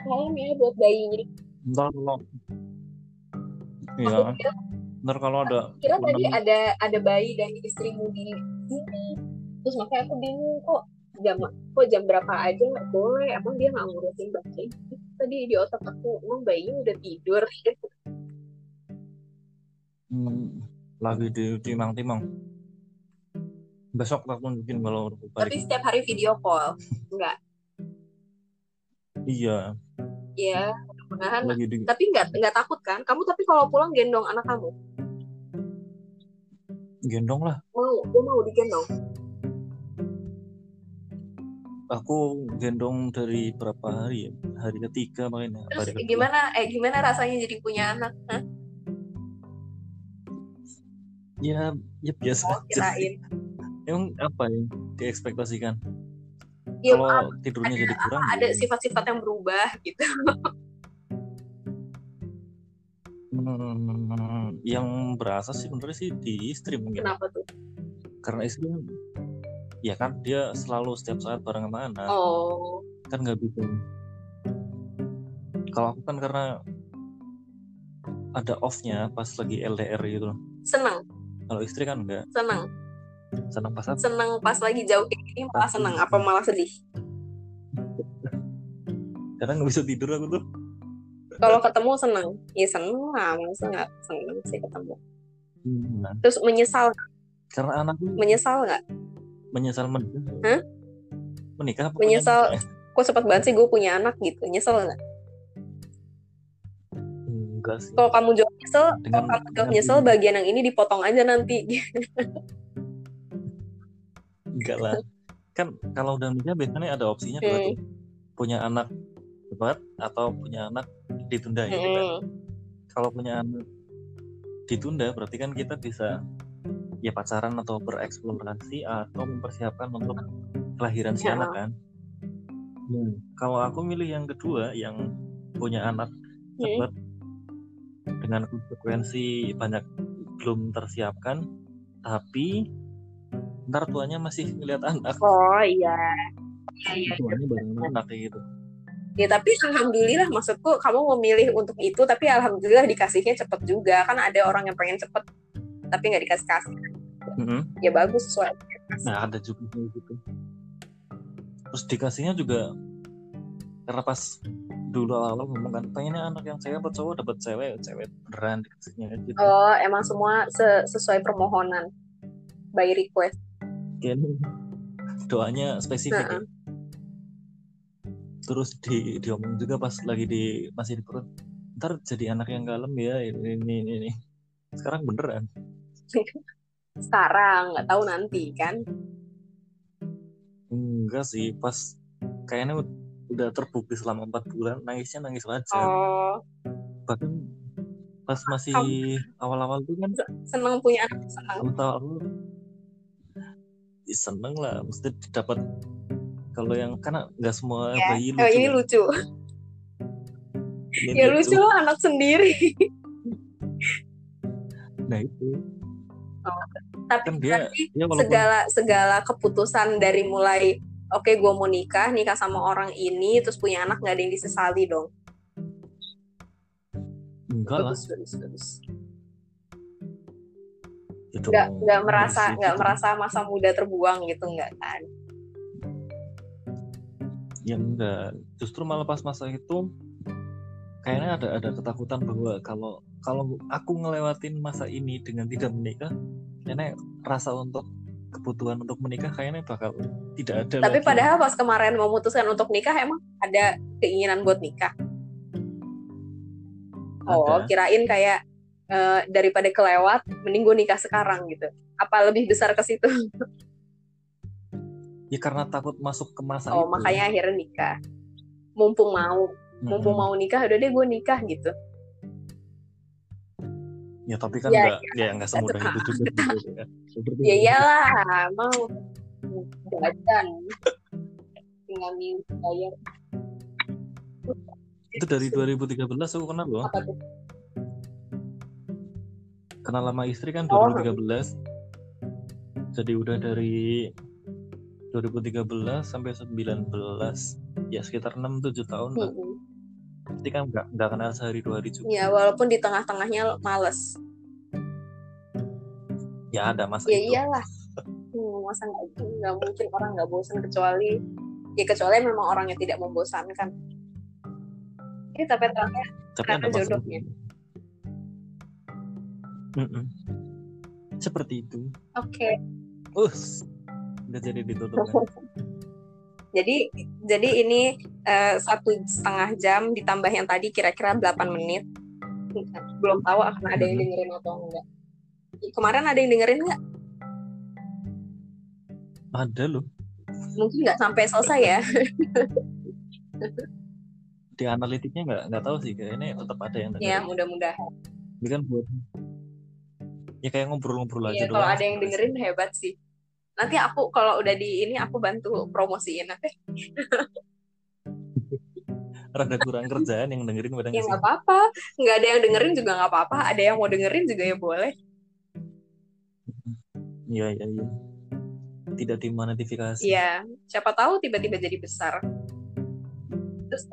Speaker 1: Salam ya buat bayinya.
Speaker 2: ntar kalau ya
Speaker 1: kira,
Speaker 2: ntar kalau ada
Speaker 1: kira tadi ada ada bayi dan istrimu di sini. Terus makanya aku bingung kok jam kok jam berapa aja nggak boleh? Emang dia nggak ngurusin bayi? Tadi di otak aku emang bayinya udah tidur.
Speaker 2: Hmm, lagi di timang-timang besok aku mungkin kalau
Speaker 1: tapi setiap hari video call enggak?
Speaker 2: Iya.
Speaker 1: Ya mudah-mudahan.
Speaker 2: Di
Speaker 1: tapi nggak nggak takut kan? Kamu tapi kalau pulang gendong anak kamu?
Speaker 2: Gendong lah.
Speaker 1: Mau gue mau digendong?
Speaker 2: Aku gendong dari berapa hari ya? Hari ketiga makanya
Speaker 1: terus
Speaker 2: hari kedua.
Speaker 1: gimana eh gimana rasanya jadi punya anak? Hah?
Speaker 2: ya ya biasa
Speaker 1: oh
Speaker 2: aja.
Speaker 1: kirain.
Speaker 2: sih. Emang apa yang diekspektasikan?
Speaker 1: Ya
Speaker 2: kalau tidurnya jadi kurang
Speaker 1: ada
Speaker 2: ya.
Speaker 1: sifat-sifat yang berubah gitu.
Speaker 2: Hmm, yang berasa sih sebenarnya sih di istri mungkin.
Speaker 1: Kenapa tuh?
Speaker 2: Karena istri kan ya kan dia selalu setiap saat bareng sama anak.
Speaker 1: Oh.
Speaker 2: Kan nggak bisa. Kalau aku kan karena ada off-nya pas lagi LDR gitu loh.
Speaker 1: seneng?
Speaker 2: Kalau istri kan enggak
Speaker 1: seneng
Speaker 2: senang pas apa?
Speaker 1: Seneng pas lagi jauh kayak gini malah seneng. Apa malah sedih?
Speaker 2: Kadang nggak bisa tidur aku tuh.
Speaker 1: Kalau ketemu seneng. Ya seneng lah masa nggak seneng sih ketemu.
Speaker 2: Hmm, nah,
Speaker 1: terus menyesal
Speaker 2: karena anak tuh
Speaker 1: menyesal nggak?
Speaker 2: Menyesal menikah
Speaker 1: Hah?
Speaker 2: menikah apa
Speaker 1: Menyesal. kok cepet banget sih gue punya anak gitu. Nyesel nggak?
Speaker 2: Enggak sih.
Speaker 1: Kalau kamu jawab nyesel
Speaker 2: dengan,
Speaker 1: kalau kamu jawab nyesel bagian yang ini dipotong aja nanti
Speaker 2: enggak lah kan kalau udah nikah biasanya ada opsinya
Speaker 1: Hmm.
Speaker 2: tuh punya anak cepat atau punya anak ditunda gitu kan kalau punya anak ditunda berarti kan kita bisa ya pacaran atau bereksplorasi atau mempersiapkan untuk kelahiran si
Speaker 1: Ya.
Speaker 2: anak kan Hmm. kalau aku milih yang kedua yang punya anak
Speaker 1: Hmm.
Speaker 2: cepat dengan konsekuensi banyak belum tersiapkan tapi ntar tuanya masih ngeliat anak
Speaker 1: Oh iya. Iya iya.
Speaker 2: tuanya bareng anak kayak gitu
Speaker 1: Ya tapi alhamdulillah maksudku kamu memilih untuk itu tapi alhamdulillah dikasihnya cepet juga kan ada orang yang pengen cepet tapi nggak dikasih kasih
Speaker 2: Mm-mm.
Speaker 1: ya bagus sesuai
Speaker 2: Nah ada juga gitu. Terus dikasihnya juga karena pas dulu awal ngomong kan pengennya anak yang cewek atau cowok dapat cewek cewek beneran dikasihnya gitu.
Speaker 1: oh emang semua se- sesuai permohonan by request
Speaker 2: Kayaknya doanya spesifik ya.
Speaker 1: Heeh.
Speaker 2: Terus di diomong juga pas lagi di masih di perut. Ntar jadi anak yang kalem ya ini ini ini. ini. Sekarang beneran.
Speaker 1: sekarang nggak tahu nanti kan
Speaker 2: Enggak sih pas kayaknya ud- udah terbukti selama empat bulan nangisnya nangis wajar.
Speaker 1: oh
Speaker 2: Bahkan pas masih awal-awal tuh kan
Speaker 1: seneng punya anak seneng
Speaker 2: tahu ya seneng lah mesti dapat kalau yang karena nggak semua
Speaker 1: ya
Speaker 2: bayi
Speaker 1: oh,
Speaker 2: lucu
Speaker 1: ini
Speaker 2: kan.
Speaker 1: lucu.
Speaker 2: Ini
Speaker 1: ya lucu loh anak sendiri.
Speaker 2: Nah itu.
Speaker 1: Tapi
Speaker 2: kan dia
Speaker 1: berarti
Speaker 2: dia walaupun
Speaker 1: segala segala keputusan dari mulai oke gue mau nikah nikah sama orang ini terus punya anak nggak ada yang disesali dong.
Speaker 2: Enggak lah.
Speaker 1: bagus bagus
Speaker 2: ya
Speaker 1: nggak nggak merasa nggak merasa masa muda terbuang gitu nggak kan
Speaker 2: ya enggak justru malah pas masa itu kayaknya ada ada ketakutan bahwa kalau kalau aku ngelewatin masa ini dengan tidak menikah kayaknya rasa untuk kebutuhan untuk menikah kayaknya bakal tidak ada
Speaker 1: tapi
Speaker 2: lagi.
Speaker 1: padahal pas kemarin memutuskan untuk nikah emang ada keinginan buat nikah oh
Speaker 2: Ada.
Speaker 1: kirain kayak eh, daripada kelewat mending gue nikah sekarang gitu. Apa lebih besar ke situ?
Speaker 2: Ya karena takut masuk ke masa
Speaker 1: oh
Speaker 2: itu.
Speaker 1: makanya akhirnya nikah. Mumpung mau. Mumpung
Speaker 2: Mm-mm.
Speaker 1: mau nikah udah deh gue nikah gitu.
Speaker 2: Ya tapi kan
Speaker 1: Ya,
Speaker 2: nggak ya. nggak semudah itu juga gitu
Speaker 1: ya.
Speaker 2: Itu.
Speaker 1: iyalah. Mau. Jajan. Tinggal minum bayar
Speaker 2: Itu dari 2013 aku kenal loh.
Speaker 1: apa tuh
Speaker 2: Kenal lama istri kan
Speaker 1: Oh.
Speaker 2: 2013. Jadi udah dari 2013 sampai 19 ya sekitar 6 7 tahun lah. Berarti kan nggak nggak kenal sehari dua hari juga.
Speaker 1: ya walaupun di tengah-tengahnya males
Speaker 2: Ya ada masa
Speaker 1: ya
Speaker 2: itu.
Speaker 1: iyalah hmm, masa nggak nggak mungkin orang nggak bosan kecuali ya kecuali memang orangnya tidak membosankan ini tapi
Speaker 2: Tapi
Speaker 1: karena jodohnya.
Speaker 2: Mm-mm. Seperti itu.
Speaker 1: oke
Speaker 2: Us. Udah jadi ditutup kan.
Speaker 1: jadi jadi ini eh, satu setengah jam ditambah yang tadi kira-kira 8 menit belum tahu akan ada yang dengerin atau enggak kemarin ada yang dengerin nggak
Speaker 2: Ada loh.
Speaker 1: mungkin nggak sampai selesai ya
Speaker 2: Di analitiknya nggak nggak tahu sih kayaknya tetap ada yang dengerin.
Speaker 1: ya mudah-mudahan
Speaker 2: Ini kan buat ya kayak ngobrol-ngobrol aja
Speaker 1: ya kalau
Speaker 2: doang.
Speaker 1: ada yang dengerin hebat sih. Nanti aku kalau udah di ini aku bantu promosiin nanti
Speaker 2: Rada kurang kerjaan yang dengerin pada
Speaker 1: ya
Speaker 2: nggak
Speaker 1: apa-apa. Nggak ada yang dengerin juga nggak apa-apa. Ada yang mau dengerin juga ya boleh.
Speaker 2: Iya iya iya. Tidak dimonetisasi.
Speaker 1: Iya, siapa tahu tiba-tiba jadi besar. Terus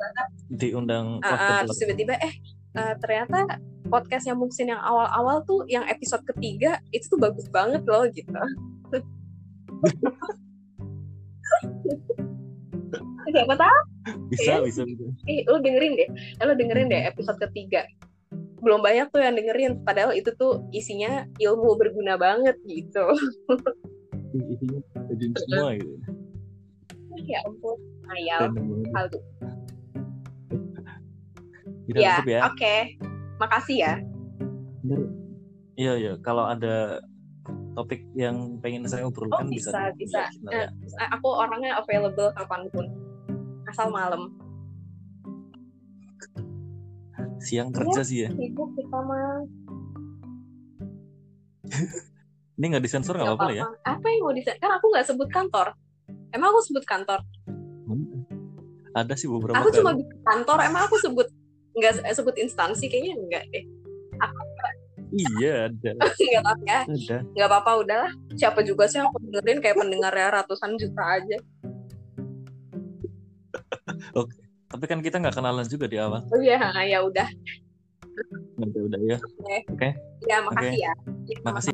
Speaker 2: Diundang
Speaker 1: ah,
Speaker 2: podcast
Speaker 1: terus tiba-tiba eh eh, ternyata podcast yang mungkin yang awal-awal tuh yang episode ketiga itu tuh bagus banget loh gitu. siapa tahu?
Speaker 2: bisa bisa bisa.
Speaker 1: Eh, lo dengerin deh, eh, lo dengerin deh episode ketiga. Belum banyak tuh yang dengerin, padahal itu tuh isinya ilmu berguna banget gitu.
Speaker 2: Isinya jadi semua gitu.
Speaker 1: ya ampun. Hal tuh. Ya,
Speaker 2: tutup ya.
Speaker 1: oke. Makasih ya.
Speaker 2: Iya iya. Kalau ada topik yang pengen saya
Speaker 1: Oh
Speaker 2: obrolkan
Speaker 1: bisa bisa.
Speaker 2: ya.
Speaker 1: Eh, aku orangnya available kapan pun, asal malam.
Speaker 2: siang kerja sih ya
Speaker 1: Sibuk kita mah.
Speaker 2: ini nggak disensor nggak apa-apa ya.
Speaker 1: Apa yang mau di Kan aku nggak sebut kantor. Emang aku sebut kantor?
Speaker 2: ada sih beberapa
Speaker 1: Aku cuma
Speaker 2: kali.
Speaker 1: bilang kantor. Emang aku sebut nggak eh, sebut instansi kayaknya enggak deh.
Speaker 2: iya ada
Speaker 1: Enggak apa ya.
Speaker 2: ada
Speaker 1: Nggak apa-apa udahlah. Siapa juga sih yang aku dengerin kayak pendengarnya ratusan juta aja.
Speaker 2: tapi kan kita nggak kenalan juga di awal
Speaker 1: Oh iya, ya udah.
Speaker 2: udah udah ya
Speaker 1: Oke.
Speaker 2: Oke.
Speaker 1: Ya makasih ya.
Speaker 2: makasih